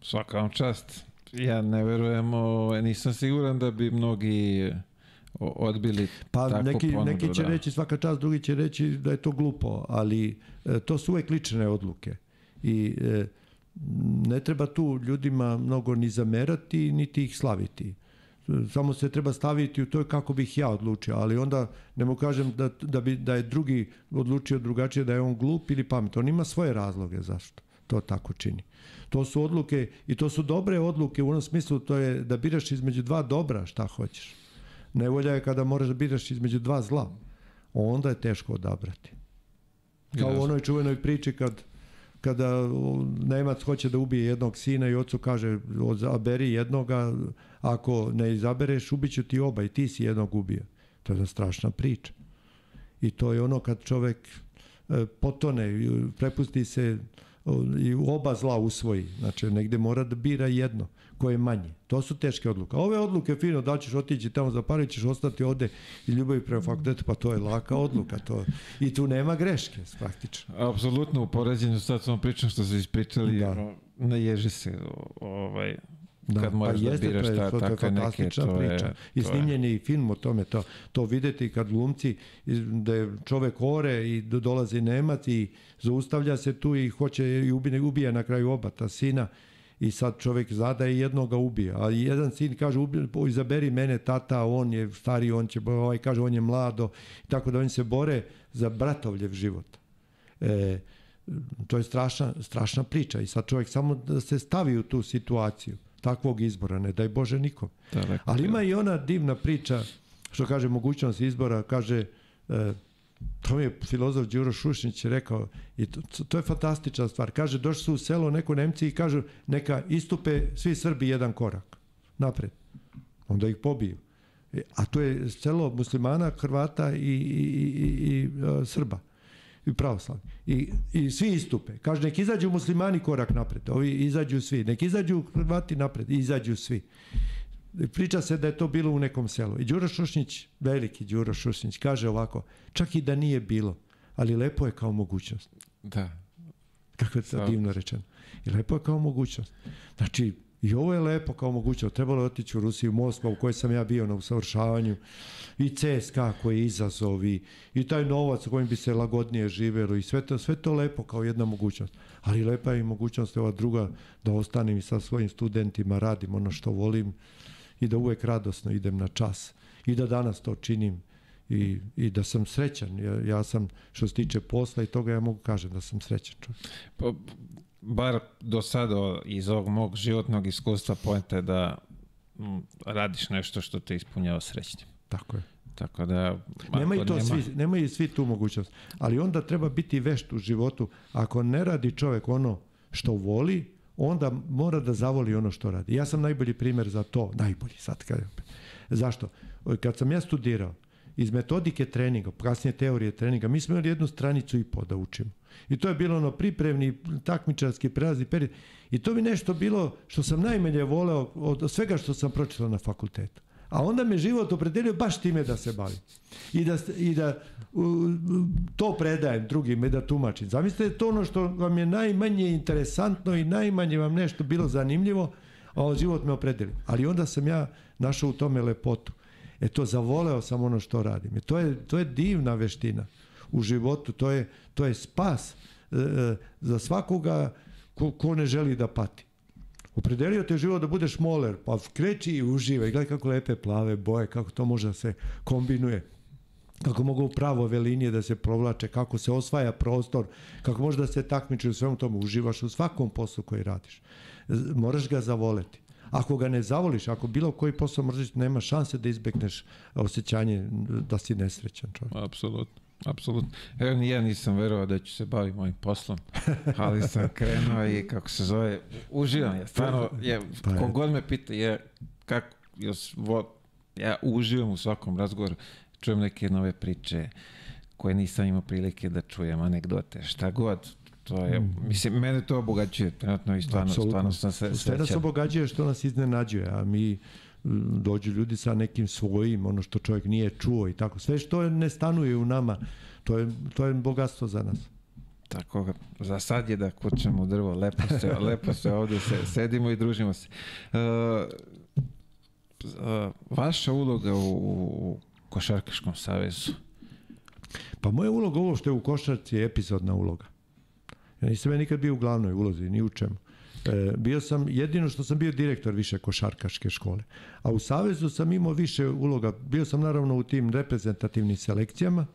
Svaka vam čast. Ja ne verujem, nisam siguran da bi mnogi odbili Pa takvu neki, ponudu, neki će da. reći svaka čast, drugi će reći da je to glupo, ali e, to su uvek lične odluke. I e, ne treba tu ljudima mnogo ni zamerati, niti ih slaviti. Samo se treba staviti u to kako bih ja odlučio, ali onda ne mogu kažem da, da, bi, da je drugi odlučio drugačije, da je on glup ili pametan. On ima svoje razloge zašto to tako čini. To su odluke i to su dobre odluke u onom smislu to je da biraš između dva dobra šta hoćeš. Nevolja je kada moraš da biraš između dva zla. Onda je teško odabrati. Kao u onoj čuvenoj priči kad kada Nemac hoće da ubije jednog sina i ocu kaže odaberi jednoga, ako ne izabereš ubiću ti oba i ti si jednog ubio. To je jedna strašna priča. I to je ono kad čovek e, potone, prepusti se i oba zla usvoji. Znači, negde mora da bira jedno, koje je manje. To su teške odluke. A Ove odluke, fino, da ćeš otići tamo za pare, ćeš ostati ovde i ljubavi prema fakultetu, pa to je laka odluka. To, I tu nema greške, praktično. Apsolutno, u poređenju sad s ovom pričom što ste ispričali, Da. ne ježi se o- ovaj, Da, kad moraš da jeste, biraš to je, ta, to, to je neke, to priča. je, I je. snimljen je i film o tome, to, to videti kad glumci, da je čovek ore i do- dolazi Nemac i zaustavlja se tu i hoće i ubije, ubija na kraju oba ta sina i sad čovek zada i jednoga ubija. A jedan sin kaže, ubi, izaberi mene tata, on je stari, on će, ovaj kaže, on je mlado. Tako da oni se bore za bratovljev život. E, to je strašna, strašna priča i sad čovjek samo da se stavi u tu situaciju takvog izbora, ne daj Bože nikom. Daleko Ali bilo. ima i ona divna priča, što kaže mogućnost izbora, kaže, e, to mi je filozof Đuro Šušnić rekao, i to, to je fantastična stvar. Kaže, došli su u selo neko Nemci i kažu, neka istupe svi Srbi jedan korak napred. Onda ih pobiju. E, A to je selo muslimana, Hrvata i, i, i, i, i e, Srba i pravoslavni. I, I svi istupe. Kaže, nek izađu muslimani korak napred. Ovi izađu svi. Nek izađu Hrvati napred. Izađu svi. Priča se da je to bilo u nekom selu. I Đuro Šušnić, veliki Đuro Šušnić, kaže ovako, čak i da nije bilo, ali lepo je kao mogućnost. Da. Kako je to divno rečeno. I lepo je kao mogućnost. Znači, i ovo je lepo kao mogućnost. Trebalo je otići u Rusiju, u Moskvu, u kojoj sam ja bio na usavršavanju. I CSKA koji je izazov i, i taj novac u kojim bi se lagodnije živelo i sve to, sve to lepo kao jedna mogućnost. Ali lepa je i mogućnost ova druga da ostanem i sa svojim studentima, radim ono što volim i da uvek radosno idem na čas i da danas to činim i, i da sam srećan. Ja, ja sam, što se tiče posla i toga, ja mogu kažem da sam srećan. Pa, bar do sada iz ovog mog životnog iskustva poenta je da radiš nešto što te ispunjava srećnim. Tako je. Tako da... Nemaju ako to nema- svi, nemaju svi tu mogućnost. Ali onda treba biti vešt u životu. Ako ne radi čovjek ono što voli, onda mora da zavoli ono što radi. Ja sam najbolji primjer za to. Najbolji sad. Kad, zašto? Kad sam ja studirao, iz metodike treninga, kasnije teorije treninga, mi smo imali jednu stranicu i po da učimo. I to je bilo ono pripremni, takmičarski, prelazni period. I to bi nešto bilo što sam najmanje voleo od svega što sam pročitao na fakultetu. A onda me život opredelio baš time da se bavim. I da, i da u, to predajem drugim i da tumačim. Zamislite to ono što vam je najmanje interesantno i najmanje vam nešto bilo zanimljivo, a život me opredelio. Ali onda sam ja našao u tome lepotu. E to zavoleo sam ono što radim. E to je, to je divna veština. U životu, to je, to je spas e, e, za svakoga ko, ko ne želi da pati. Opredelio te život da budeš moler, pa kreći i uživaj, gledaj kako lepe plave boje, kako to može da se kombinuje kako mogu pravove linije da se provlače, kako se osvaja prostor, kako može da se takmiči u svemu tomu, uživaš u svakom poslu koji radiš. Moraš ga zavoleti. Ako ga ne zavoliš, ako bilo koji posao mrziš, nema šanse da izbegneš osjećanje da si nesrećan čovjek. Apsolutno. Apsolutno. Evo ni ja nisam verovao da ću se baviti mojim poslom, ali sam <laughs> krenuo i kako se zove, uživam ja. Stvarno, je, pa je. kogod me pita je kako, jos, vo, ja uživam u svakom razgovoru, čujem neke nove priče koje nisam imao prilike da čujem, anegdote, šta god, to je, mm. mislim, mene to obogaćuje, trenutno i stvarno, Absolutno. stvarno sam se srećan. Sve nas obogađuje što nas iznenađuje, a mi dođu ljudi sa nekim svojim, ono što čovjek nije čuo i tako. Sve što ne stanuje u nama, to je, to je bogatstvo za nas. Tako, za sad je da kućemo drvo, lepo se, lepo se ovde se, sedimo i družimo se. Uh, uh, vaša uloga u, u Košarkaškom savezu? Pa moja uloga ovo što je u košarci je epizodna uloga. Ja nisam ja nikad bio u glavnoj ulozi, ni u čemu. E, bio sam, jedino što sam bio direktor više košarkaške škole. A u Savezu sam imao više uloga. Bio sam naravno u tim reprezentativnim selekcijama,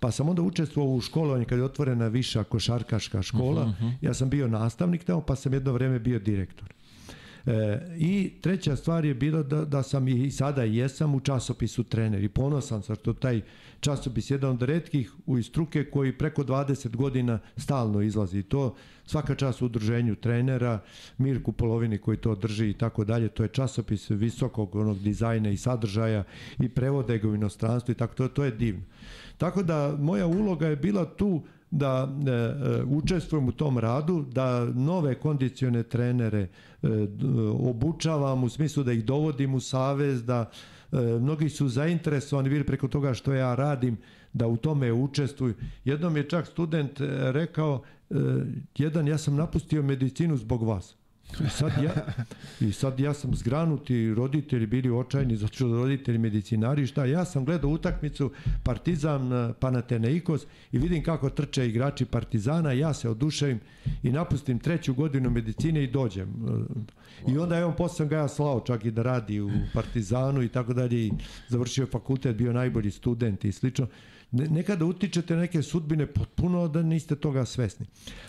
pa sam onda učestvovao u školovanju kad je otvorena viša košarkaška škola. Uh -huh. Ja sam bio nastavnik tamo, pa sam jedno vreme bio direktor. E, I treća stvar je bila da, da sam i sada jesam u časopisu trener i ponosan sam što taj časopis jedan od redkih u struke koji preko 20 godina stalno izlazi. To svaka čast u udruženju trenera, Mirku Polovini koji to drži i tako dalje. To je časopis visokog onog dizajna i sadržaja i prevode ga u inostranstvo i tako to, to je divno. Tako da moja uloga je bila tu da e, učestvujem u tom radu, da nove kondicione trenere e, obučavam u smislu da ih dovodim u savez, da e, mnogi su zainteresovani bili preko toga što ja radim, da u tome učestvuju. Jednom je čak student e, rekao, e, jedan ja sam napustio medicinu zbog vas. I sad ja, i sad ja sam zgranut i roditelji bili očajni zato što roditelji medicinari šta? Ja sam gledao utakmicu Partizan eh, Panathinaikos i vidim kako trče igrači Partizana ja se oduševim i napustim treću godinu medicine i dođem. I onda je on sam ga ja slao čak i da radi u Partizanu i tako dalje i završio fakultet bio najbolji student i slično nekada utičete neke sudbine potpuno da niste toga svesni.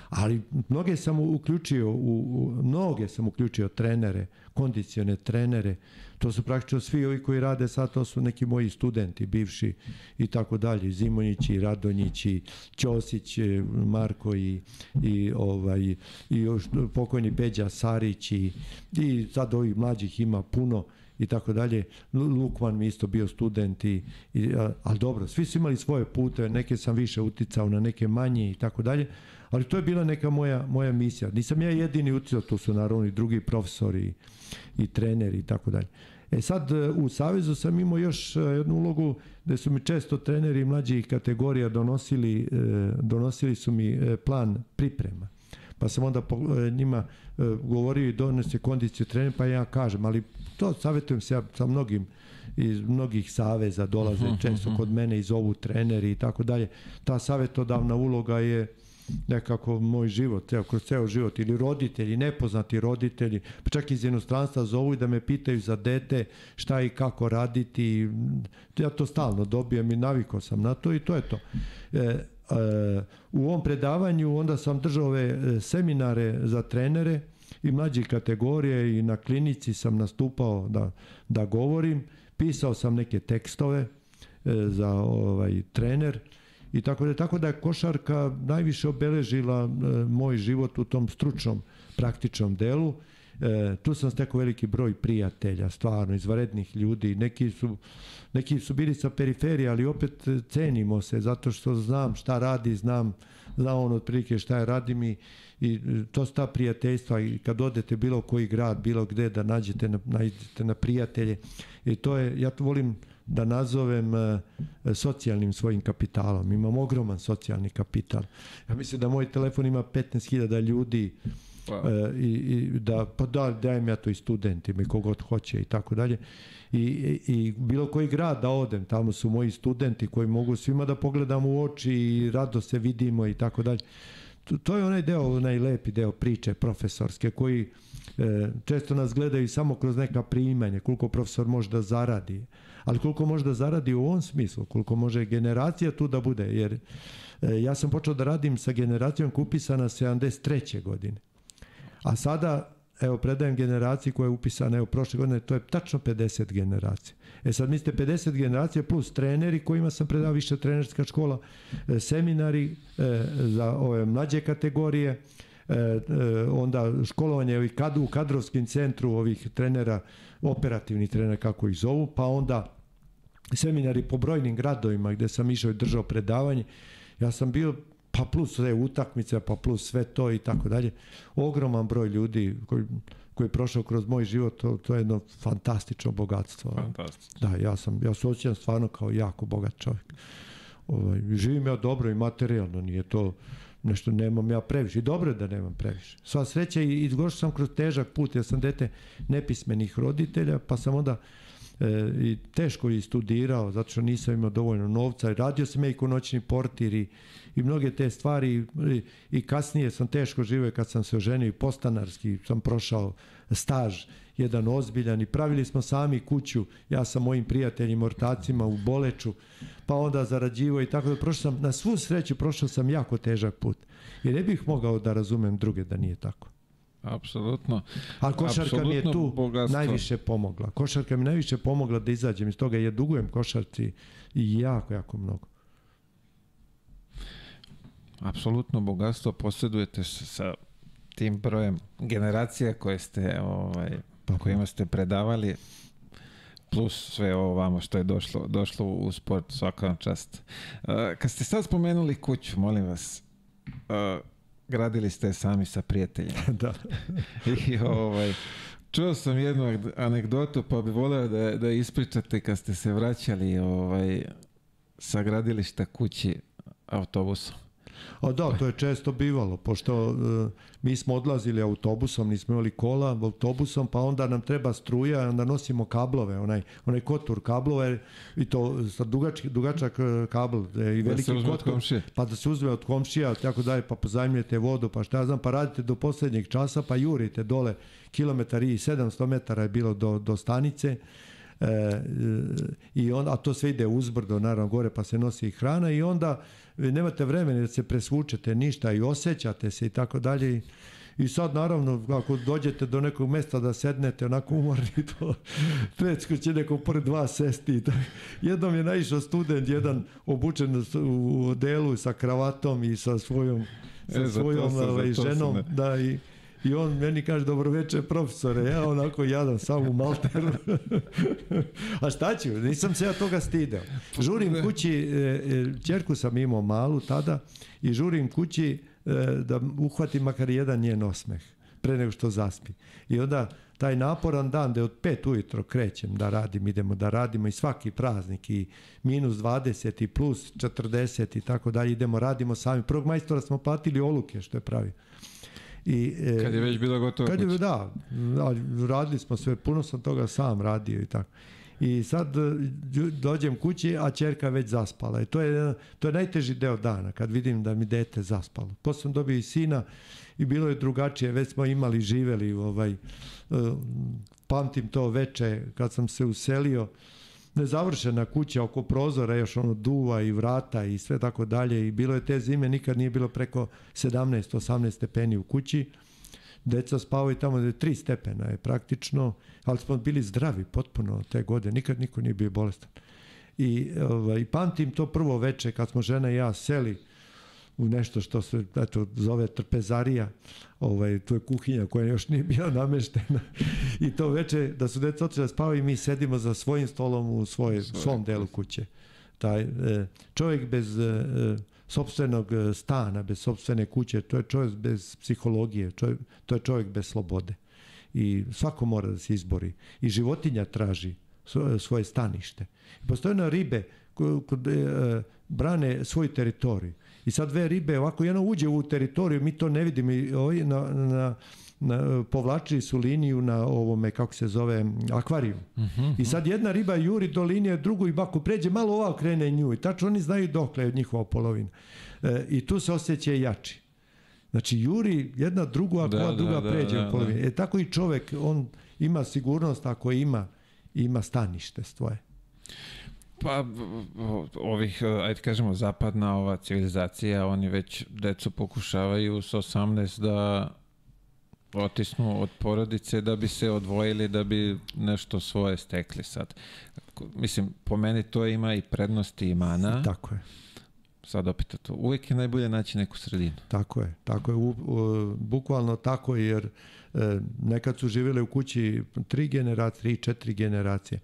Ali mnoge sam uključio, u, u, mnoge sam uključio trenere, kondicione trenere, to su praktično svi ovi koji rade sad, to su neki moji studenti, bivši i tako dalje, Zimonjići, Radonjići, Ćosić, e, Marko i, i, ovaj, i još pokojni Peđa Sarić i, i sad ovih mlađih ima puno i tako dalje. Lukman mi isto bio student i, i ali dobro, svi su imali svoje pute, neke sam više uticao na neke manje i tako dalje, ali to je bila neka moja, moja misija. Nisam ja jedini uticao, to su naravno i drugi profesori i, treneri i tako dalje. E sad u Savezu sam imao još e, jednu ulogu gde su mi često treneri mlađih kategorija donosili, e, donosili su mi e, plan priprema pa sam onda e, njima e, govorio i donese kondiciju trener, pa ja kažem, ali to savjetujem se ja sa mnogim iz mnogih saveza dolaze -huh, često -huh. kod mene i zovu treneri i tako dalje. Ta savjetodavna uloga je nekako moj život, ceo, kroz ceo život, ili roditelji, nepoznati roditelji, pa čak iz inostranstva zovu i da me pitaju za dete šta i kako raditi, ja to stalno dobijem i navikao sam na to i to je to. E, u ovom predavanju onda sam držao ove e, seminare za trenere i mlađe kategorije i na klinici sam nastupao da, da govorim. Pisao sam neke tekstove e, za ovaj trener i tako da tako da je košarka najviše obeležila e, moj život u tom stručnom praktičnom delu E, tu sam stekao veliki broj prijatelja, stvarno, izvarednih ljudi. Neki su, neki su bili sa periferije, ali opet cenimo se, zato što znam šta radi, znam, znam on otprilike šta je radim i, i to su ta prijateljstva i kad odete bilo koji grad, bilo gde da nađete na, nađete na prijatelje i to je, ja to volim da nazovem e, socijalnim svojim kapitalom. Imam ogroman socijalni kapital. Ja mislim da moj telefon ima 15.000 ljudi Pa. E, i, i da, pa da, dajem ja to i studentima i kogod hoće i tako dalje. I, I bilo koji grad da odem, tamo su moji studenti koji mogu svima da pogledam u oči i rado se vidimo i tako dalje. To, je onaj deo, onaj lepi deo priče profesorske koji e, često nas gledaju samo kroz neka primanja, koliko profesor može da zaradi, ali koliko može da zaradi u ovom smislu, koliko može generacija tu da bude, jer e, ja sam počeo da radim sa generacijom je upisana 73. godine. A sada, evo, predajem generaciji koja je upisana, evo, prošle godine, to je tačno 50 generacija. E sad mislite 50 generacija plus treneri kojima sam predao više trenerska škola, e, seminari e, za ove mlađe kategorije, e, e, onda školovanje ovih kad, u kadrovskim centru ovih trenera, operativnih trenera kako ih zovu, pa onda seminari po brojnim gradovima gde sam išao i držao predavanje. Ja sam bio pa plus sve utakmice, pa plus sve to i tako dalje. Ogroman broj ljudi koji, koji je prošao kroz moj život, to, to je jedno fantastično bogatstvo. Fantastično. Da, ja sam, ja se osjećam stvarno kao jako bogat čovjek. Ovaj, živim ja dobro i materijalno, nije to nešto nemam ja previše. I dobro je da nemam previše. Sva sreća i izgošao sam kroz težak put, ja sam dete nepismenih roditelja, pa sam onda e, i teško i studirao, zato što nisam imao dovoljno novca. Radio sam ja i ko noćni portir i, i mnoge te stvari i, i kasnije sam teško živeo kad sam se oženio i postanarski sam prošao staž jedan ozbiljan i pravili smo sami kuću, ja sa mojim prijateljima ortacima u Boleču, pa onda zarađivo i tako da prošao sam, na svu sreću prošao sam jako težak put. I ne bih mogao da razumem druge da nije tako. Apsolutno. Ali košarka mi je tu bogatstvo. najviše pomogla. Košarka mi najviše pomogla da izađem iz toga. Ja dugujem košarci i jako, jako mnogo. Apsolutno bogatstvo posjedujete sa tim brojem generacija koje ste ovaj Tako. kojima ste predavali plus sve ovo vamo što je došlo, došlo u sport, svaka vam čast. Uh, kad ste sad spomenuli kuću, molim vas, uh, gradili ste sami sa prijateljima. <laughs> da. <laughs> I ovaj, čuo sam jednu anegdotu, pa bi voleo da, da ispričate kad ste se vraćali ovaj, sa gradilišta kući autobusom. A da, to je često bivalo, pošto e, mi smo odlazili autobusom, nismo imali kola, autobusom, pa onda nam treba struja, onda nosimo kablove, onaj, onaj kotur kablove i to sa dugački, dugačak e, kabel e, i Da veliki od kotur, pa da se uzme od komšija, tako dalje, pa pozajmljujete vodu, pa šta ja znam, pa radite do poslednjeg časa, pa jurite dole kilometar i 700 metara je bilo do, do stanice, E, i on, a to sve ide uzbrdo naravno gore pa se nosi i hrana i onda nemate vremena da se presvučete ništa i osjećate se i tako dalje. I, sad naravno ako dođete do nekog mesta da sednete onako umorni to tecko će neko pored vas sesti. Jednom je naišao student jedan obučen u odelu sa kravatom i sa svojom sa E, svojom sam- ovaj, ženom da i I on meni kaže, dobro večer profesore, ja onako jadan sam u malteru. <laughs> A šta ću, nisam se ja toga stideo. Žurim kući, e, e, čerku sam imao malu tada i žurim kući e, da uhvatim makar jedan njen osmeh pre nego što zaspi. I onda taj naporan dan da od pet ujutro krećem da radim, idemo da radimo i svaki praznik i minus 20 i plus 40 i tako dalje idemo, radimo sami. Prvog majstora smo platili oluke što je pravi. I, e, Kad je već bila gotova kad kuća. je, da, da, radili smo sve, puno sam toga sam radio i tako. I sad e, dođem kući, a čerka već zaspala. I to je, to je najteži deo dana, kad vidim da mi dete zaspalo. Posle sam dobio i sina i bilo je drugačije, već smo imali, živeli, ovaj, e, pamtim to veče kad sam se uselio, nezavršena kuća oko prozora, još ono duva i vrata i sve tako dalje i bilo je te zime, nikad nije bilo preko 17-18 stepeni u kući. Deca spavaju tamo da je 3 stepena je praktično, ali smo bili zdravi potpuno te godine, nikad niko nije bio bolestan. I ovaj, pamtim to prvo veče kad smo žena i ja seli u nešto što se eto, zove trpezarija, ovaj, to je kuhinja koja još nije bila nameštena <laughs> i to veče da su deca otišli da spavaju i mi sedimo za svojim stolom u svoje, svom delu kuće. Taj, e, čovjek bez e, e, sopstvenog e, stana, bez sopstvene kuće, to je čovjek bez psihologije, čovjek, to je čovjek bez slobode. I svako mora da se izbori. I životinja traži svoje, stanište. Postoje na ribe koje brane svoj teritorij. I sad dve ribe ovako jedno uđe u teritoriju, mi to ne vidimo i ovaj, na, na, na, povlačili su liniju na ovome, kako se zove, akvariju. Uh Mhm, -huh. I sad jedna riba juri do linije, drugu i bako pređe, malo ova krene nju. I tačno oni znaju dokle je njihova polovina. E, I tu se osjeća jači. Znači, juri jedna drugu, ako Da, ova da, druga da, pređe da, u da. E tako i čovek, on ima sigurnost ako ima, ima stanište svoje. Pa ovih, e, ajde kažemo, zapadna ova civilizacija, oni već decu pokušavaju s 18 da otisnu od porodice da bi se odvojili, da bi nešto svoje stekli sad. Mislim, po meni to ima i prednosti i mana. Tako je. Sad opet to. Uvijek je najbolje naći neku sredinu. Tako je, tako je, u, u, bukvalno tako je, jer e, nekad su živjeli u kući tri generacije, tri, četiri generacije.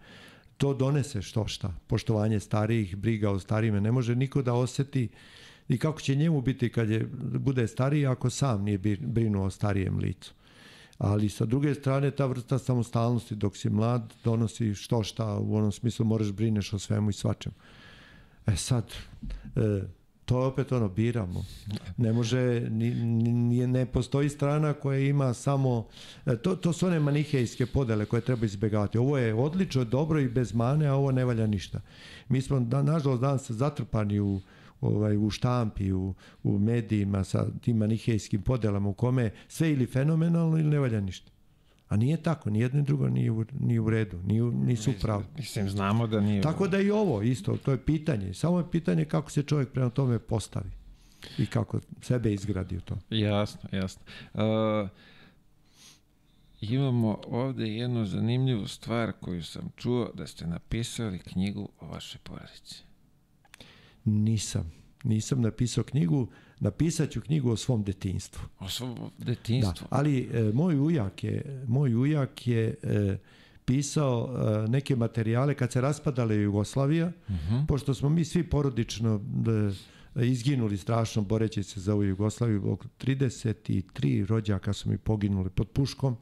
To donese što šta, poštovanje starijih, briga o starijima, ne može niko da oseti i kako će njemu biti kad je, bude stariji ako sam nije brinuo o starijem licu. Ali sa druge strane ta vrsta samostalnosti dok si mlad donosi što šta, u onom smislu moraš brineš o svemu i svačemu. E sad, e, to je opet ono, biramo. Ne može, ni, ne postoji strana koja ima samo, e, to, to su one manihejske podele koje treba izbjegavati. Ovo je odlično, dobro i bez mane, a ovo ne valja ništa. Mi smo, da, nažalost, danas zatrpani u, ovaj, u štampi, u, u medijima sa tim manihejskim podelama u kome sve ili fenomenalno ili ne valja ništa. A nije tako, ni jedno ni drugo nije u, nije u redu, nije, u- nisu u pravu. Mislim, znamo da nije... Tako da i ovo isto, to je pitanje. Samo je pitanje kako se čovjek prema tome postavi i kako sebe izgradi u to. Jasno, jasno. Uh, imamo ovde jednu zanimljivu stvar koju sam čuo da ste napisali knjigu o vašoj porodici. Nisam. Nisam napisao knjigu, napisat ću knjigu o svom detinstvu. O svom Da, detinstvu. ali e, moj ujak je, moj ujak je e, pisao e, neke materijale kad se raspadala Jugoslavija, Mhm. pošto smo mi svi porodično e, izginuli strašno boreći se za ovu Jugoslaviju, oko 33 rođaka su mi poginuli pod puškom,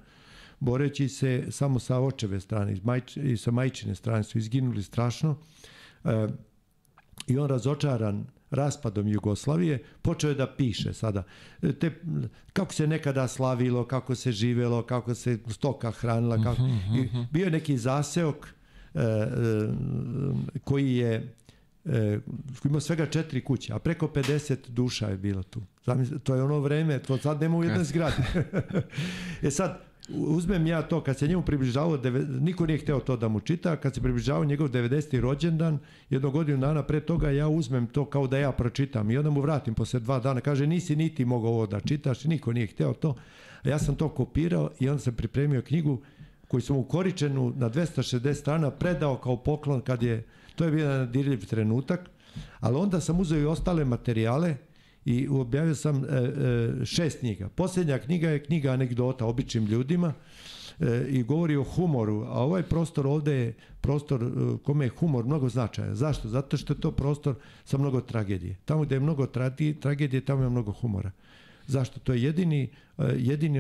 boreći se samo sa očeve strane majč, i sa majčine strane su izginuli strašno. E, I on razočaran raspadom Jugoslavije počeo je da piše sada E, te, kako se nekada slavilo, kako se živelo, kako se stoka hranila, kako, i bio je neki zaseok e, e, koji je e, koji ima svega četiri kuće, a preko 50 duša je bilo tu. To je ono vreme, to sad nema u jednoj zgradi. <laughs> e sad, uzmem ja to, kad se njemu približavao, niko nije hteo to da mu čita, kad se približavao njegov 90. rođendan, jednu godinu dana pre toga, ja uzmem to kao da ja pročitam i onda mu vratim posle dva dana, kaže nisi niti mogao ovo da čitaš, niko nije hteo to. A ja sam to kopirao i onda sam pripremio knjigu koju sam u Koričenu na 260 strana predao kao poklon kad je, to je bio jedan dirljiv trenutak, ali onda sam uzeo i ostale materijale i objavio sam e, e, šest knjiga. Posljednja knjiga je knjiga anegdota običnim ljudima e, i govori o humoru, a ovaj prostor ovde je prostor kome je humor mnogo značajan. Zašto? Zato što je to prostor sa mnogo tragedije. Tamo gde je mnogo tragedije, tamo je mnogo humora. Zašto? To je jedini, jedini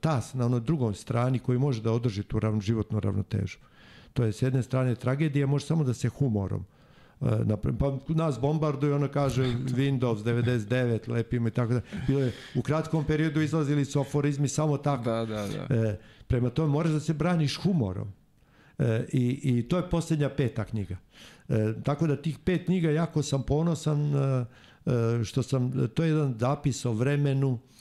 tas na onoj drugom strani koji može da održi tu ravno, životnu ravnotežu. To je s jedne strane tragedija, može samo da se humorom pa nas bombarduju, ono kaže Windows 99, lepimo i tako da. Bilo je, u kratkom periodu izlazili su aforizmi samo tako. Da, da, da. E, prema tome moraš da se braniš humorom. E, i, I to je posljednja peta knjiga. E, tako da tih pet knjiga jako sam ponosan e, e, što sam, to je jedan zapis o vremenu, e,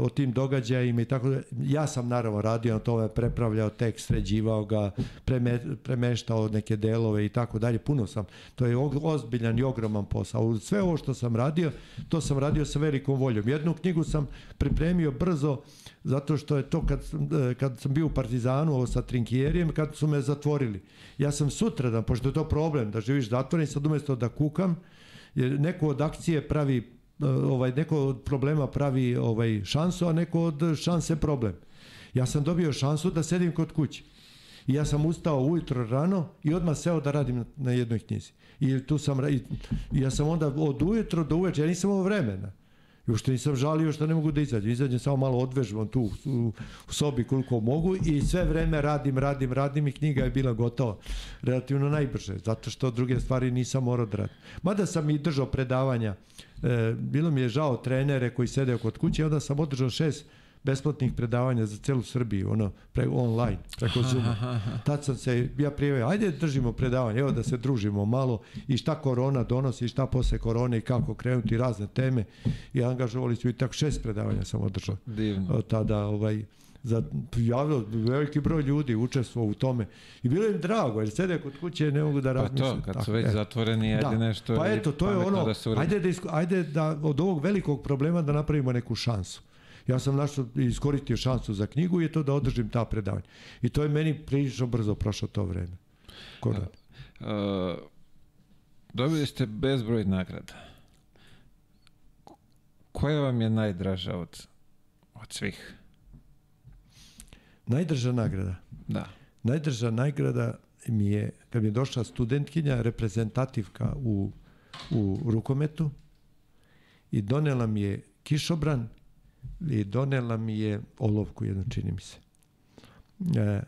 o tim događajima i tako da. Ja sam naravno radio na tome, prepravljao tekst, sređivao ga, preme, premeštao neke delove i tako dalje. Puno sam. To je ozbiljan i ogroman posao. Sve ovo što sam radio, to sam radio sa velikom voljom. Jednu knjigu sam pripremio brzo zato što je to kad, e, kad sam bio u Partizanu ovo sa Trinkijerijem, kad su me zatvorili. Ja sam sutradan, pošto je to problem da živiš zatvoren, sad umjesto da kukam, jer neko od akcije pravi e, ovaj neko od problema pravi ovaj šansu, a neko od šanse problem. Ja sam dobio šansu da sedim kod kuće. I ja sam ustao ujutro rano i odmah seo da radim na, jednoj knjizi. I tu sam i, ja sam onda od ujutro do uveče, ja nisam imao vremena. I ušte nisam žalio što ne mogu da izađem. Izađem samo malo odvežbam tu u, u sobi koliko mogu i sve vreme radim, radim, radim i knjiga je bila gotova relativno najbrže, zato što druge stvari nisam morao da radim. Mada sam i držao predavanja, e, bilo mi je žao trenere koji sede kod kuće, onda sam održao šest besplatnih predavanja za celu Srbiju, ono, pre, online, preko Zooma. Tad sam se, ja prijavio, ajde držimo predavanje, evo da se družimo malo i šta korona donosi, šta posle korone i kako krenuti razne teme i angažovali su i tako šest predavanja sam održao. Divno. Tada, ovaj, za javilo veliki broj ljudi učestvovao u tome i bilo im drago jer sede kod kuće ne mogu da razmisle. Pa to, kad su već e. zatvoreni, ajde da. nešto pa eto, to je ono, da ajde, da, ajde da od ovog velikog problema da napravimo neku šansu. Ja sam našao i iskoristio šansu za knjigu i je to da održim ta predavanja. I to je meni prilično brzo prošlo to vreme. Ko? Uh, dobili ste bezbroj nagrada. Koja vam je najdraža od, od svih? Najdrža nagrada? Da. Najdrža nagrada mi je, kad mi je došla studentkinja, reprezentativka u, u rukometu i donela mi je kišobran i donela mi je olovku jednu, čini mi se. E,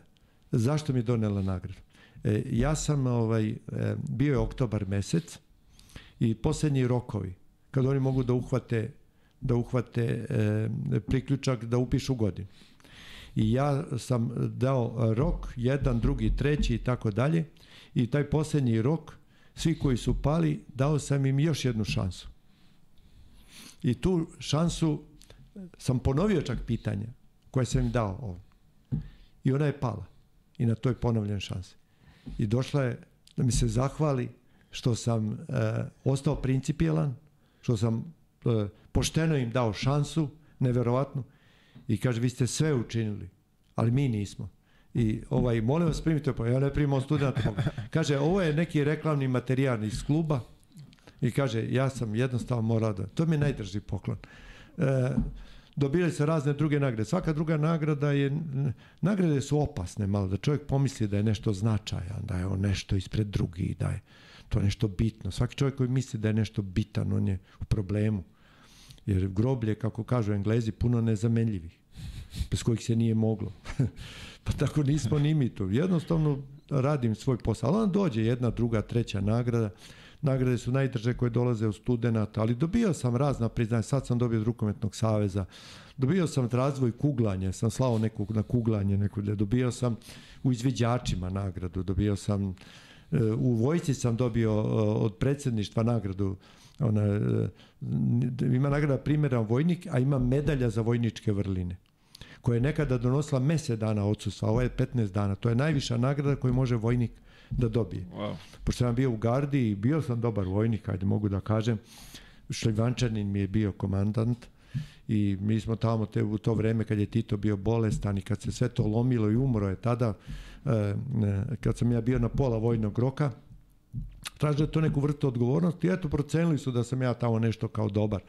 zašto mi je donela nagradu? E, ja sam, ovaj, e, bio je oktobar mesec i posljednji rokovi, kad oni mogu da uhvate da uhvate e, priključak da upišu godinu. I ja sam dao rok, jedan, drugi, treći i tako dalje. I taj posljednji rok, svi koji su pali, dao sam im još jednu šansu. I tu šansu sam ponovio čak pitanja koje sam im dao ovdje. I ona je pala. I na toj ponovljen šansi. I došla je da mi se zahvali što sam e, ostao principijelan, što sam e, pošteno im dao šansu, neverovatnu, i kaže, vi ste sve učinili, ali mi nismo. I ovaj, molim vas primite, pa ja ne primam studenta. Kaže, ovo je neki reklamni materijal iz kluba i kaže, ja sam jednostavno morao da, to mi je najdrži poklon. E, dobili se razne druge nagrade. Svaka druga nagrada je, nagrade su opasne malo, da čovjek pomisli da je nešto značajan, da je on nešto ispred drugih, da je to nešto bitno. Svaki čovjek koji misli da je nešto bitan, on je u problemu. Jer groblje, kako kažu englezi, puno nezamenljivih, bez kojih se nije moglo. <laughs> pa tako nismo ni mi tu. Jednostavno radim svoj posao. Ali onda dođe jedna, druga, treća nagrada. Nagrade su najdrže koje dolaze od studenta, ali dobio sam razna priznanja. Sad sam dobio od Rukometnog saveza. Dobio sam razvoj kuglanja, sam slao nekog na kuglanje, neku, dobio sam u izviđačima nagradu, dobio sam e, u vojci sam dobio e, od predsjedništva nagradu ona, e, ima nagrada primjera vojnik, a ima medalja za vojničke vrline koja je nekada donosila mesec dana odsustva, ovo je 15 dana. To je najviša nagrada koju može vojnik da dobije. Wow. Pošto sam bio u gardi i bio sam dobar vojnik, ajde mogu da kažem, Šlivančanin mi je bio komandant i mi smo tamo te, u to vreme kad je Tito bio bolestan i kad se sve to lomilo i umro je tada, e, kad sam ja bio na pola vojnog roka, tražio to neku vrstu odgovornosti i eto procenili su da sam ja tamo nešto kao dobar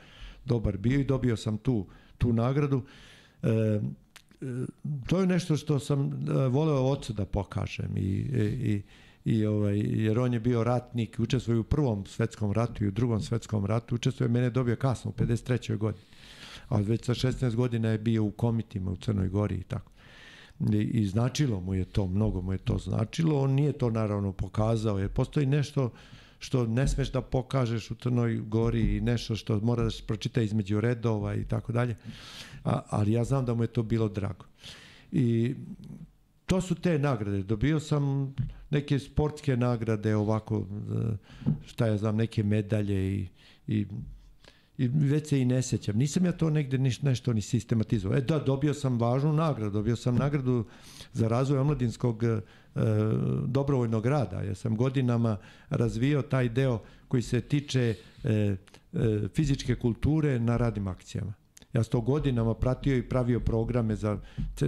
dobar bio i dobio sam tu, tu nagradu. E, e to je nešto što sam e, voleo ocu da pokažem i, i, i ovaj, jer on je bio ratnik, učestvuje u prvom svetskom ratu i u drugom svetskom ratu, učestvuje, mene dobio kasno, u 53. godini. A već sa 16 godina je bio u komitima u Crnoj Gori i tako. I, I značilo mu je to, mnogo mu je to značilo. On nije to naravno pokazao, jer postoji nešto što ne smeš da pokažeš u Crnoj Gori i nešto što mora da se pročita između redova i tako dalje. Ali ja znam da mu je to bilo drago. I to su te nagrade. Dobio sam neke sportske nagrade, ovako, e, šta ja znam, neke medalje i, i, i već se i ne sećam. Nisam ja to negde niš, nešto ni sistematizovao. E da, dobio sam važnu nagradu. Dobio sam nagradu za razvoj omladinskog e, dobrovoljnog rada. Ja sam godinama razvio taj deo koji se tiče e, e, fizičke kulture na radnim akcijama. Ja sam to godinama pratio i pravio programe za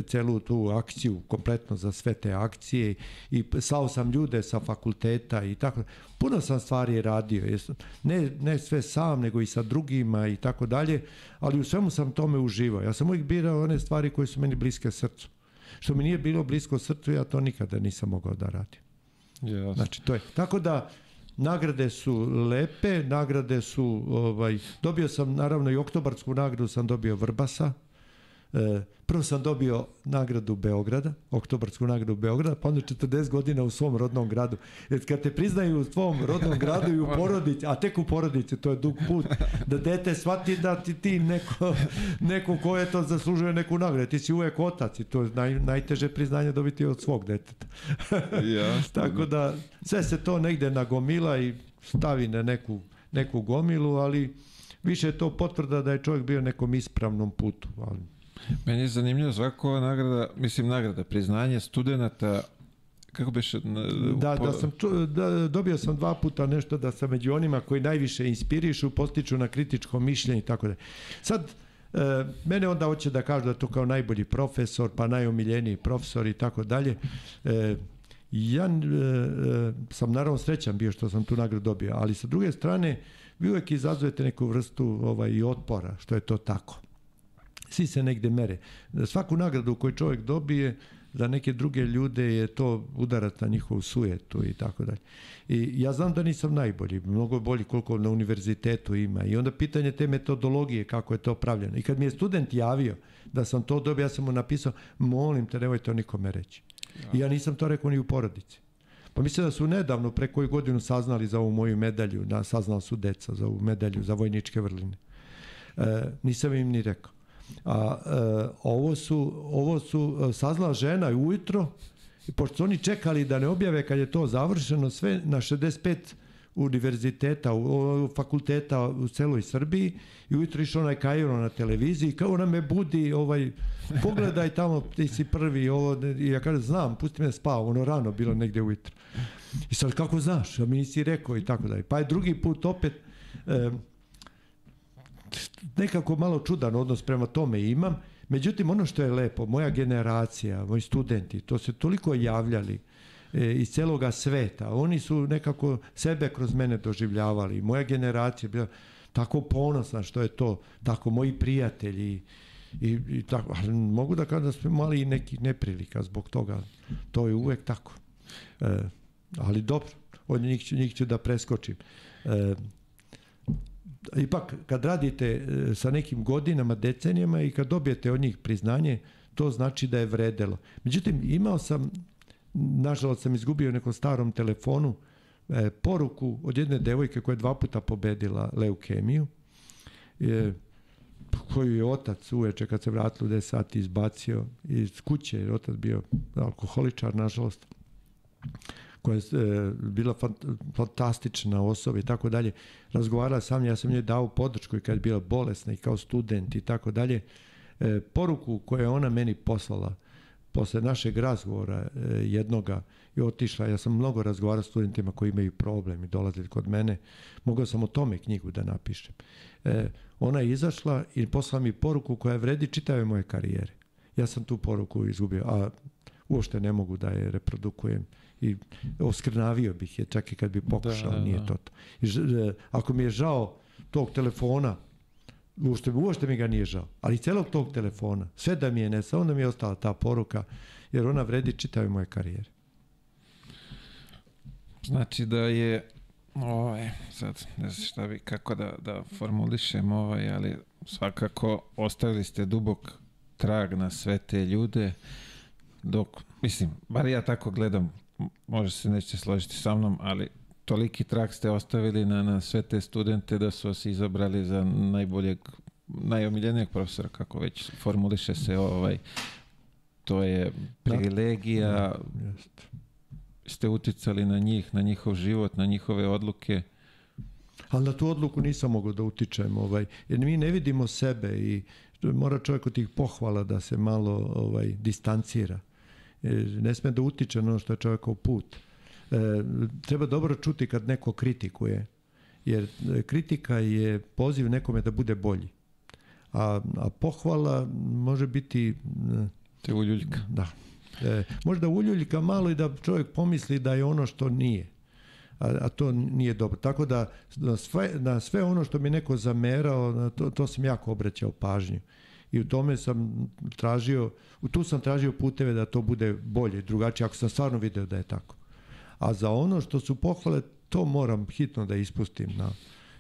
celu tu akciju, kompletno za sve te akcije i slao sam ljude sa fakulteta i tako. Puno sam stvari radio, ne, ne sve sam, nego i sa drugima i tako dalje, ali u svemu sam tome uživao. Ja sam uvijek birao one stvari koje su meni bliske srcu. Što mi nije bilo blisko srcu, ja to nikada nisam mogao da radim. Yes. Znači, to je. Tako da, nagrade su lepe, nagrade su, ovaj, dobio sam naravno i oktobarsku nagradu sam dobio Vrbasa, prvo sam dobio nagradu Beograda, oktobarsku nagradu Beograda, pa onda 40 godina u svom rodnom gradu. Jer kad te priznaju u svom rodnom gradu i u <laughs> porodici, a tek u porodici, to je dug put, da dete shvati da ti ti neko, neko ko je to zaslužuje neku nagradu. Ti si uvek otac i to je naj, najteže priznanje dobiti od svog deteta. <laughs> ja, Tako da sve se to negde nagomila i stavi na neku, neku gomilu, ali više je to potvrda da je čovjek bio nekom ispravnom putu. Ali Meni je zanimljivo svako nagrada, mislim nagrada, priznanje studenta kako biše da, da sam da, dobio sam dva puta nešto da sam među onima koji najviše inspirišu, postiču na kritičko mišljenje i tako da. Sad e, mene onda hoće da kažu da to kao najbolji profesor, pa najomiljeniji profesor i tako dalje. E, ja e, e, sam naravno srećan bio što sam tu nagradu dobio, ali sa druge strane vi uvek izazujete neku vrstu ovaj, i otpora, što je to tako svi se negde mere. Svaku nagradu koju čovjek dobije, za neke druge ljude je to udarac na njihovu sujetu i tako dalje. I ja znam da nisam najbolji, mnogo bolji koliko na univerzitetu ima. I onda pitanje te metodologije, kako je to pravljeno. I kad mi je student javio da sam to dobio, ja sam mu napisao, molim te, nemoj to nikome reći. I ja nisam to rekao ni u porodici. Pa mislim da su nedavno, pre koju godinu saznali za ovu moju medalju, da, saznala su deca za ovu medalju za vojničke vrline. E, nisam im ni rekao. A, e, ovo su, ovo su e, saznala žena ujutro i pošto su oni čekali da ne objave kad je to završeno sve na 65 univerziteta, u, fakulteta u celoj Srbiji i ujutro išao onaj Kairo na televiziji kao ona me budi ovaj pogledaj tamo ti si prvi ovo i ja kažem znam pusti me spavam ono rano bilo negde ujutro. I sad kako znaš? A mi nisi rekao i tako dalje. Pa je drugi put opet e, nekako malo čudan odnos prema tome imam. Međutim, ono što je lepo, moja generacija, moji studenti, to se toliko javljali e, iz celoga sveta. Oni su nekako sebe kroz mene doživljavali. Moja generacija bila tako ponosna što je to, tako moji prijatelji i, i tako, ali mogu da kažem da smo imali i neki neprilika zbog toga. To je uvek tako. E, ali dobro, od njih, ću, njih ću da preskočim. E, ipak kad radite e, sa nekim godinama, decenijama i kad dobijete od njih priznanje, to znači da je vredelo. Međutim, imao sam, nažalost sam izgubio nekom starom telefonu, e, poruku od jedne devojke koja je dva puta pobedila leukemiju, e, koju je otac uveče kad se vratilo u 10 sati izbacio iz kuće, jer otac bio alkoholičar, nažalost koja je e, bila fantastična osoba i tako dalje, razgovarala sa mnom, ja sam njoj dao podršku i kad je bila bolesna i kao student i tako dalje, e, poruku koju je ona meni poslala posle našeg razgovora e, jednoga i otišla, ja sam mnogo razgovarao s studentima koji imaju problem i dolazili kod mene, mogao sam o tome knjigu da napišem. Ona je izašla i poslala mi poruku koja vredi čitave moje karijere. Ja sam tu poruku izgubio, a uopšte ne mogu da je reprodukujem i oskrnavio bih je čak i kad bi pokušao, da, nije da. to. I, e, ako mi je žao tog telefona, uopšte, uopšte mi ga nije žao, ali celog tog telefona, sve da mi je ne, samo da mi je ostala ta poruka, jer ona vredi čitave moje karijere. Znači da je ovaj, sad ne znam šta bi, kako da, da formulišem ovaj, ali svakako ostavili ste dubok trag na sve te ljude dok, mislim, bar ja tako gledam možda se nećete složiti sa mnom, ali toliki trak ste ostavili na, na sve te studente da su vas izabrali za najboljeg, najomiljenijeg profesora, kako već formuliše se ovaj, to je privilegija, da. ste uticali na njih, na njihov život, na njihove odluke. Ali na tu odluku nisam mogao da utičem, ovaj, jer mi ne vidimo sebe i mora čovjek od tih pohvala da se malo ovaj, distancira. E, ne sme da utiče na ono što je čovjekov put. E, treba dobro čuti kad neko kritikuje, jer e, kritika je poziv nekome da bude bolji. A, a pohvala može biti... Te uljuljka. Da. E, možda uljuljka malo i da čovjek pomisli da je ono što nije. A, a to nije dobro. Tako da na sve, na sve ono što mi neko zamerao, to, to sam jako obraćao pažnju i u tome sam tražio, tu sam tražio puteve da to bude bolje, drugačije, ako sam stvarno video da je tako. A za ono što su pohvale, to moram hitno da ispustim na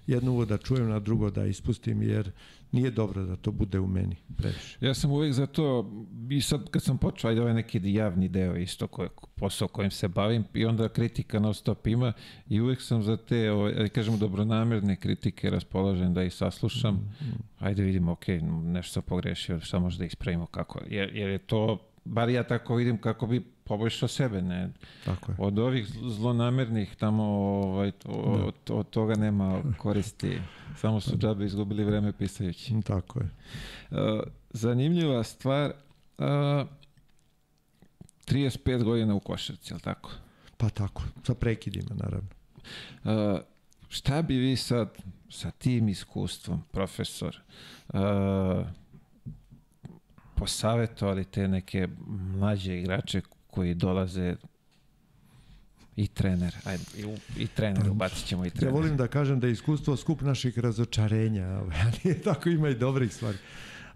jedno uvo da čujem, na drugo da ispustim, jer nije dobro da to bude u meni previše. Ja sam uvijek za to, i sad kad sam počeo, ajde ovaj neki javni deo isto, koje, posao kojim se bavim, i onda kritika non stop ima, i uvijek sam za te, ovaj, kažemo, dobronamerne kritike raspoložen da ih saslušam. Mm, mm. Ajde vidimo, ok, nešto sam pogrešio, šta možda ispravimo kako, jer, jer je to, bar ja tako vidim kako bi poboljšao sebe, ne. Tako je. Od ovih zlonamernih tamo ovaj, od, od toga nema koristi. Samo su džabe izgubili vreme pisajući. Tako je. Uh, zanimljiva stvar, uh, 35 godina u košarci, je tako? Pa tako, sa prekidima, naravno. Uh, šta bi vi sad sa tim iskustvom, profesor, uh, posavetovali te neke mlađe igrače koji dolaze i trener, ajde, i, i trener, ubacit ćemo i trener. Ja volim da kažem da je iskustvo skup naših razočarenja, <laughs> ali tako ima i dobrih stvari.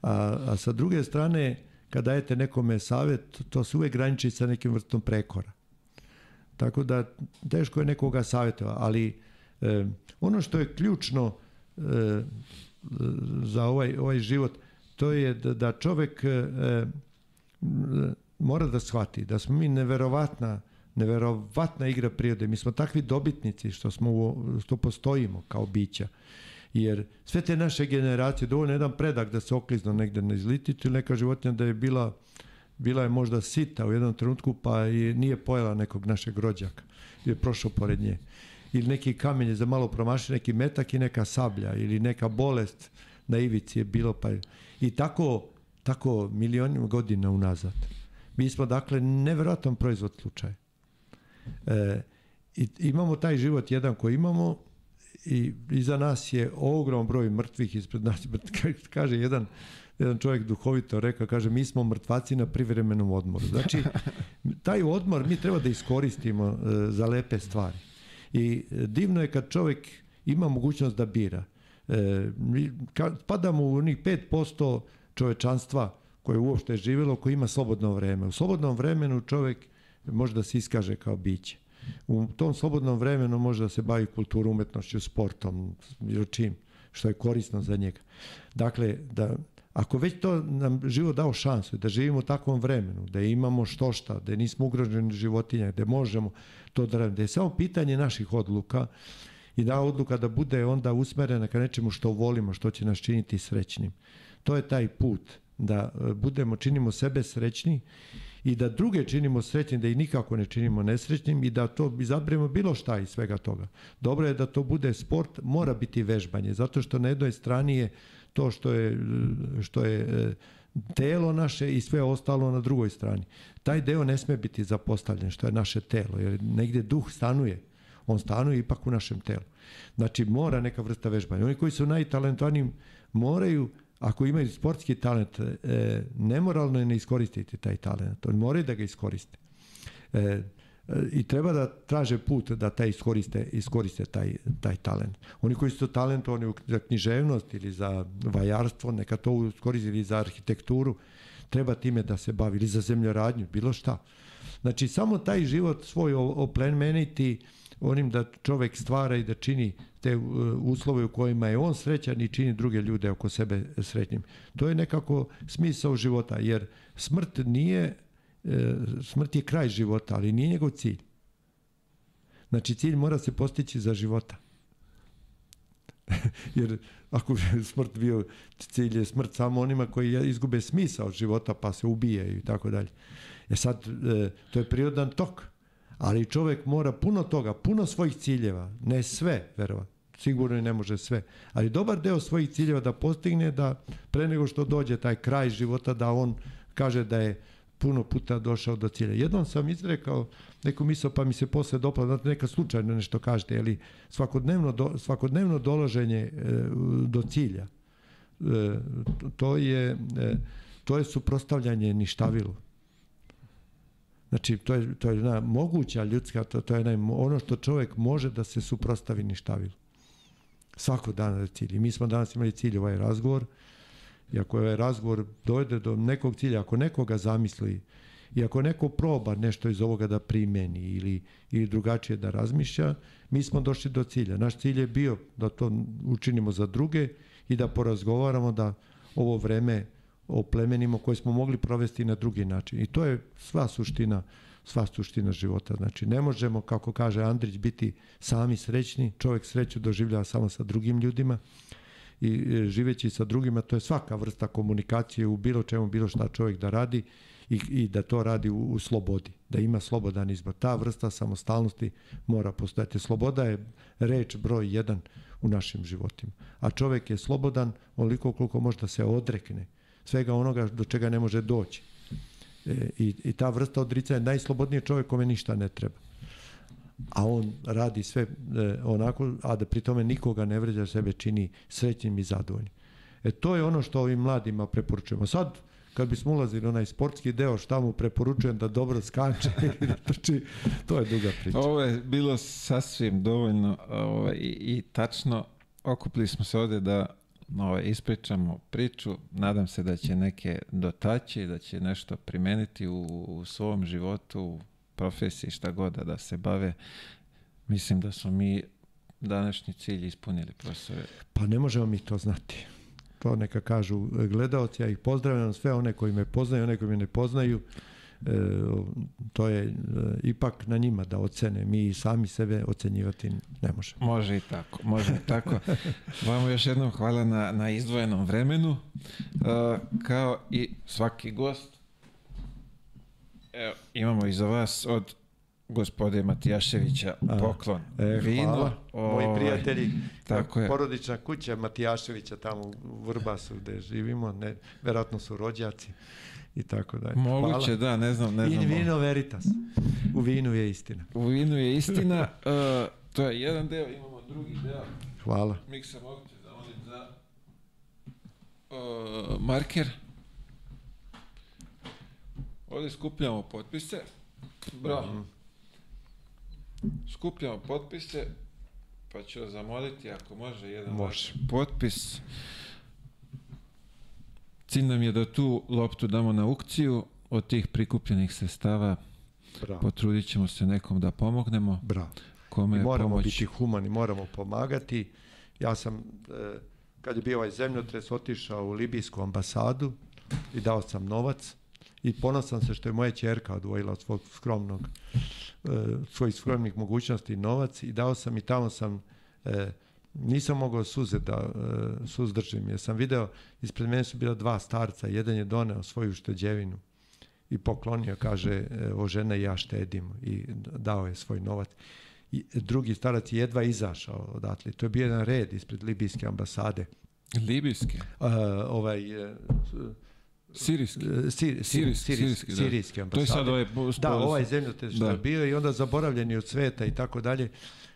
A, a sa druge strane, kad dajete nekome savjet, to se uvek graniči sa nekim vrstom prekora. Tako da teško je nekoga savjetova, ali e, ono što je ključno e, za ovaj, ovaj život, to je da, da čovek e, mora da shvati da smo mi neverovatna neverovatna igra prirode. Mi smo takvi dobitnici što smo što postojimo kao bića. Jer sve te naše generacije, dovoljno jedan predak da se oklizno negde na izliticu ili neka životinja da je bila bila je možda sita u jednom trenutku pa je, nije pojela nekog našeg rođaka i je prošao pored nje. Ili neki kamen je za malo promašio, neki metak i neka sablja ili neka bolest na ivici je bilo pa je. I tako, tako milionima godina unazad. Mi smo dakle neverovatan proizvod slučaja. E, i, imamo taj život jedan koji imamo i iza nas je ogrom broj mrtvih ispred nas. <laughs> Kaže jedan, jedan čovjek duhovito rekao, kaže mi smo mrtvaci na privremenom odmoru. Znači, taj odmor mi treba da iskoristimo e, za lepe stvari. I divno je kad čovjek ima mogućnost da bira. E, kad padamo u onih 5% čovečanstva koje uopšte je živjelo, koji ima slobodno vreme. U slobodnom vremenu čovjek može da se iskaže kao biće. U tom slobodnom vremenu može da se bavi kulturom, umetnošću, sportom, bilo čim, što je korisno za njega. Dakle, da, ako već to nam život dao šansu, da živimo u takvom vremenu, da imamo što šta, da nismo ugroženi životinja, da možemo to da radimo, da je samo pitanje naših odluka i da odluka da bude onda usmerena ka nečemu što volimo, što će nas činiti srećnim. To je taj put da e, budemo, činimo sebe srećni i da druge činimo srećnim, da ih nikako ne činimo nesrećnim i da to izabremo bilo šta iz svega toga. Dobro je da to bude sport, mora biti vežbanje, zato što na jednoj strani je to što je, što je e, telo naše i sve ostalo na drugoj strani. Taj deo ne sme biti zapostavljen, što je naše telo, jer negde duh stanuje. On stanuje ipak u našem telu. Znači, mora neka vrsta vežbanja. Oni koji su najtalentovaniji moraju ako imaju sportski talent, e, nemoralno je ne iskoristiti taj talent. Oni moraju da ga iskoriste. E, e, I treba da traže put da taj iskoriste, iskoriste taj, taj talent. Oni koji su talentovani za književnost ili za vajarstvo, neka to iskoriste ili za arhitekturu, treba time da se bavi ili za zemljoradnju, bilo šta. Znači, samo taj život svoj oplemeniti onim da čovek stvara i da čini te uh, uslove u kojima je on srećan i čini druge ljude oko sebe srećnim. To je nekako smisao života, jer smrt nije, e, smrt je kraj života, ali nije njegov cilj. Znači cilj mora se postići za života. <laughs> jer ako bi <laughs> smrt bio cilj je smrt samo onima koji izgube smisao života pa se ubije i tako dalje. E sad, e, to je prirodan tok, ali čovek mora puno toga, puno svojih ciljeva, ne sve, verovatno, sigurno i ne može sve, ali dobar deo svojih ciljeva da postigne da pre nego što dođe taj kraj života da on kaže da je puno puta došao do cilja. Jednom sam izrekao neku misao pa mi se posle dopala, znate, neka slučajno nešto kažete, ali svakodnevno, do, svakodnevno dolaženje e, do cilja, e, to je, e, to je suprostavljanje ništavilu. Znači, to je, to je jedna moguća ljudska, to, to je jedna, ono što čovjek može da se suprostavi ništavilu. Svako dana je cilj. I mi smo danas imali cilj ovaj razgovor. I ako ovaj razgovor dojde do nekog cilja, ako nekoga zamisli I ako neko proba nešto iz ovoga da primeni ili, ili drugačije da razmišlja, mi smo došli do cilja. Naš cilj je bio da to učinimo za druge i da porazgovaramo da ovo vreme oplemenimo koje smo mogli provesti na drugi način. I to je sva suština sva suština života. Znači, ne možemo, kako kaže Andrić, biti sami srećni. Čovjek sreću doživljava samo sa drugim ljudima i e, živeći sa drugima, to je svaka vrsta komunikacije u bilo čemu, bilo šta čovjek da radi i, i da to radi u, u slobodi, da ima slobodan izbor. Ta vrsta samostalnosti mora postojati. Sloboda je reč broj jedan u našim životima. A čovjek je slobodan onoliko koliko može da se odrekne svega onoga do čega ne može doći. E, i, I ta vrsta odricanja najslobodniji čovjek kome ništa ne treba. A on radi sve e, onako, a da pri tome nikoga ne vređa, sebe čini srećnim i zadovoljnim. E to je ono što ovim mladima preporučujemo. Sad, kad bismo ulazili onaj sportski deo, šta mu preporučujem da dobro skače <laughs> i da trči, to je duga priča. Ovo je bilo sasvim dovoljno ovaj, i, i tačno okupili smo se ovde da ovaj, ispričamo priču. Nadam se da će neke dotaći, da će nešto primeniti u, u svom životu, u profesiji, šta god da se bave. Mislim da smo mi današnji cilj ispunili, profesore. Pa ne možemo mi to znati. To neka kažu gledalci, ja ih pozdravljam sve one koji me poznaju, one koji me ne poznaju. E, to je e, ipak na njima da ocene. Mi sami sebe ocenjivati ne možemo. Može i tako, može i tako. Vamo još jednom hvala na, na izdvojenom vremenu. E, kao i svaki gost, evo, imamo i za vas od gospode Matijaševića poklon. E, Vino, hvala. Moji prijatelji, tako je. porodična kuća Matijaševića tamo u Vrbasu gde živimo, ne, verovatno su rođaci i tako dalje. Moguće, da, ne znam, ne znam. In vino veritas. U vinu je istina. U vinu je istina. Uh, <laughs> to je jedan deo, imamo drugi deo. Hvala. Miksa, mogu te zamolim za uh, marker. Ovde skupljamo potpise. Bravo. Skupljamo potpise, pa ću vas zamoliti ako može jedan Može. potpis. Cilj nam je da tu loptu damo na aukciju od tih prikupljenih sredstava Bravo. potrudit ćemo se nekom da pomognemo. Bravo. Kome I moramo pomoć biti humani, moramo pomagati. Ja sam, e, kad je bio ovaj zemljotres, otišao u libijsku ambasadu i dao sam novac i ponosan se što je moja čerka odvojila od svog skromnog, e, svojih skromnih mogućnosti novac i dao sam i tamo sam e, nisam mogao suze da e, suzdržim, jer sam video, ispred mene su bila dva starca, jedan je doneo svoju šteđevinu i poklonio, kaže, e, o žena i ja štedimo i dao je svoj novac. I drugi starac je jedva izašao odatle. To je bio jedan red ispred libijske ambasade. Libijske, Uh, ovaj, e, sirijski. sir, sir, Sirijski, sirijski, sirijski, da. To je ambasade. sad ovaj... Da, ovaj zemljotres što Da. je bio i onda zaboravljeni od sveta i tako dalje.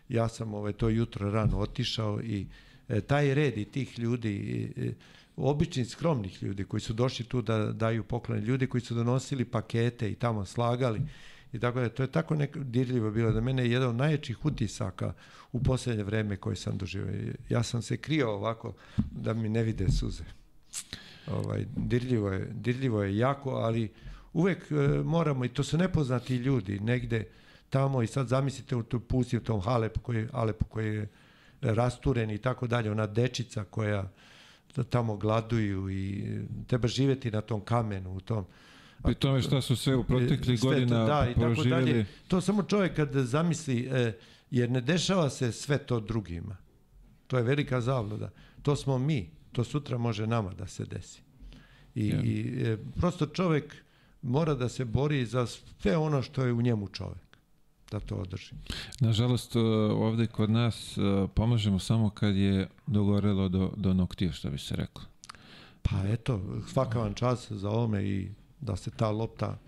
Ja sam ovaj, to jutro rano otišao i e, taj red i tih ljudi, e, običnih skromnih ljudi koji su došli tu da daju poklone, ljudi koji su donosili pakete i tamo slagali i tako da to je tako neko dirljivo bilo da mene je jedan od najjačih utisaka u posljednje vreme koje sam doživio. Ja sam se krio ovako da mi ne vide suze. Ovaj, dirljivo, je, dirljivo je jako, ali uvek e, moramo, i to su nepoznati ljudi, negde tamo i sad zamislite u tu pusti u tom Halepu koji, Alepu koji je rasturen i tako dalje, ona dečica koja tamo gladuju i treba živeti na tom kamenu, u tom Pri tome šta su sve u proteklih godina da, i tako dalje. To samo čovjek kad zamisli, e, jer ne dešava se sve to drugima. To je velika zavluda. To smo mi. To sutra može nama da se desi. I, Ja. i e, prosto čovjek mora da se bori za sve ono što je u njemu čovjek. Da to održi. Nažalost, uh, ovde kod nas uh, pomažemo samo kad je dogorelo do, do noktiju, što bi se reklo. Pa eto, svaka vam čas za ovome i da se ta lopta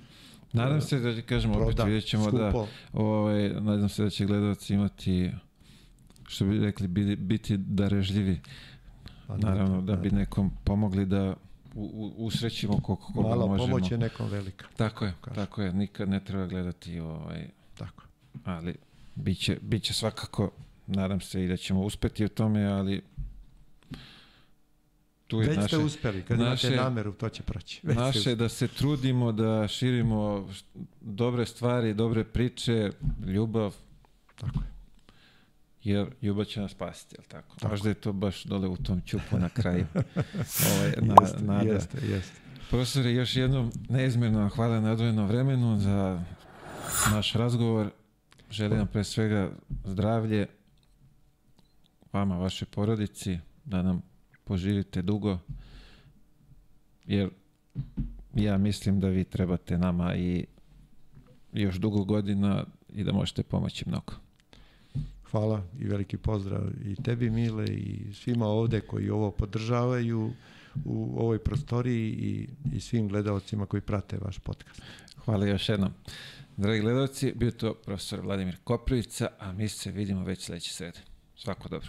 Nadam se da, kažemo, opet vidjet ćemo da, skupo. ovaj, nadam se da će gledalci imati, što bi rekli, biti, biti darežljivi. Pa Naravno, da da. bi nekom pomogli da u, usrećimo koliko koga Mala možemo. pomoć je nekom velika. Tako je, Kažem. tako je. Nikad ne treba gledati ovaj, Tako. Ali biće, biće svakako, nadam se i da ćemo uspeti u tome, ali tu je Već naše, ste uspeli, kad naše- imate nameru, to će proći. Već naše da se trudimo da širimo dobre stvari, dobre priče, ljubav, Tako je. jer ljubav će nas spasiti, jel tako? Tako. Možda je to baš dole u tom ćupu na kraju. <laughs> ovaj, na, jeste, nada. jeste, jeste. Profesore, još jednom neizmjerno hvala na odvojenom vremenu za naš razgovor. Želim vam pre svega zdravlje vama, vašoj porodici, da nam poživite dugo, jer ja mislim da vi trebate nama i još dugo godina i da možete pomoći mnogo. Hvala i veliki pozdrav i tebi Mile i svima ovde koji ovo podržavaju u ovoj prostoriji i, i svim gledalcima koji prate vaš podcast. Hvala još jednom. Dragi gledalci, bio to profesor Vladimir Koprivica, a mi se vidimo već sledeće srede. Svako dobro.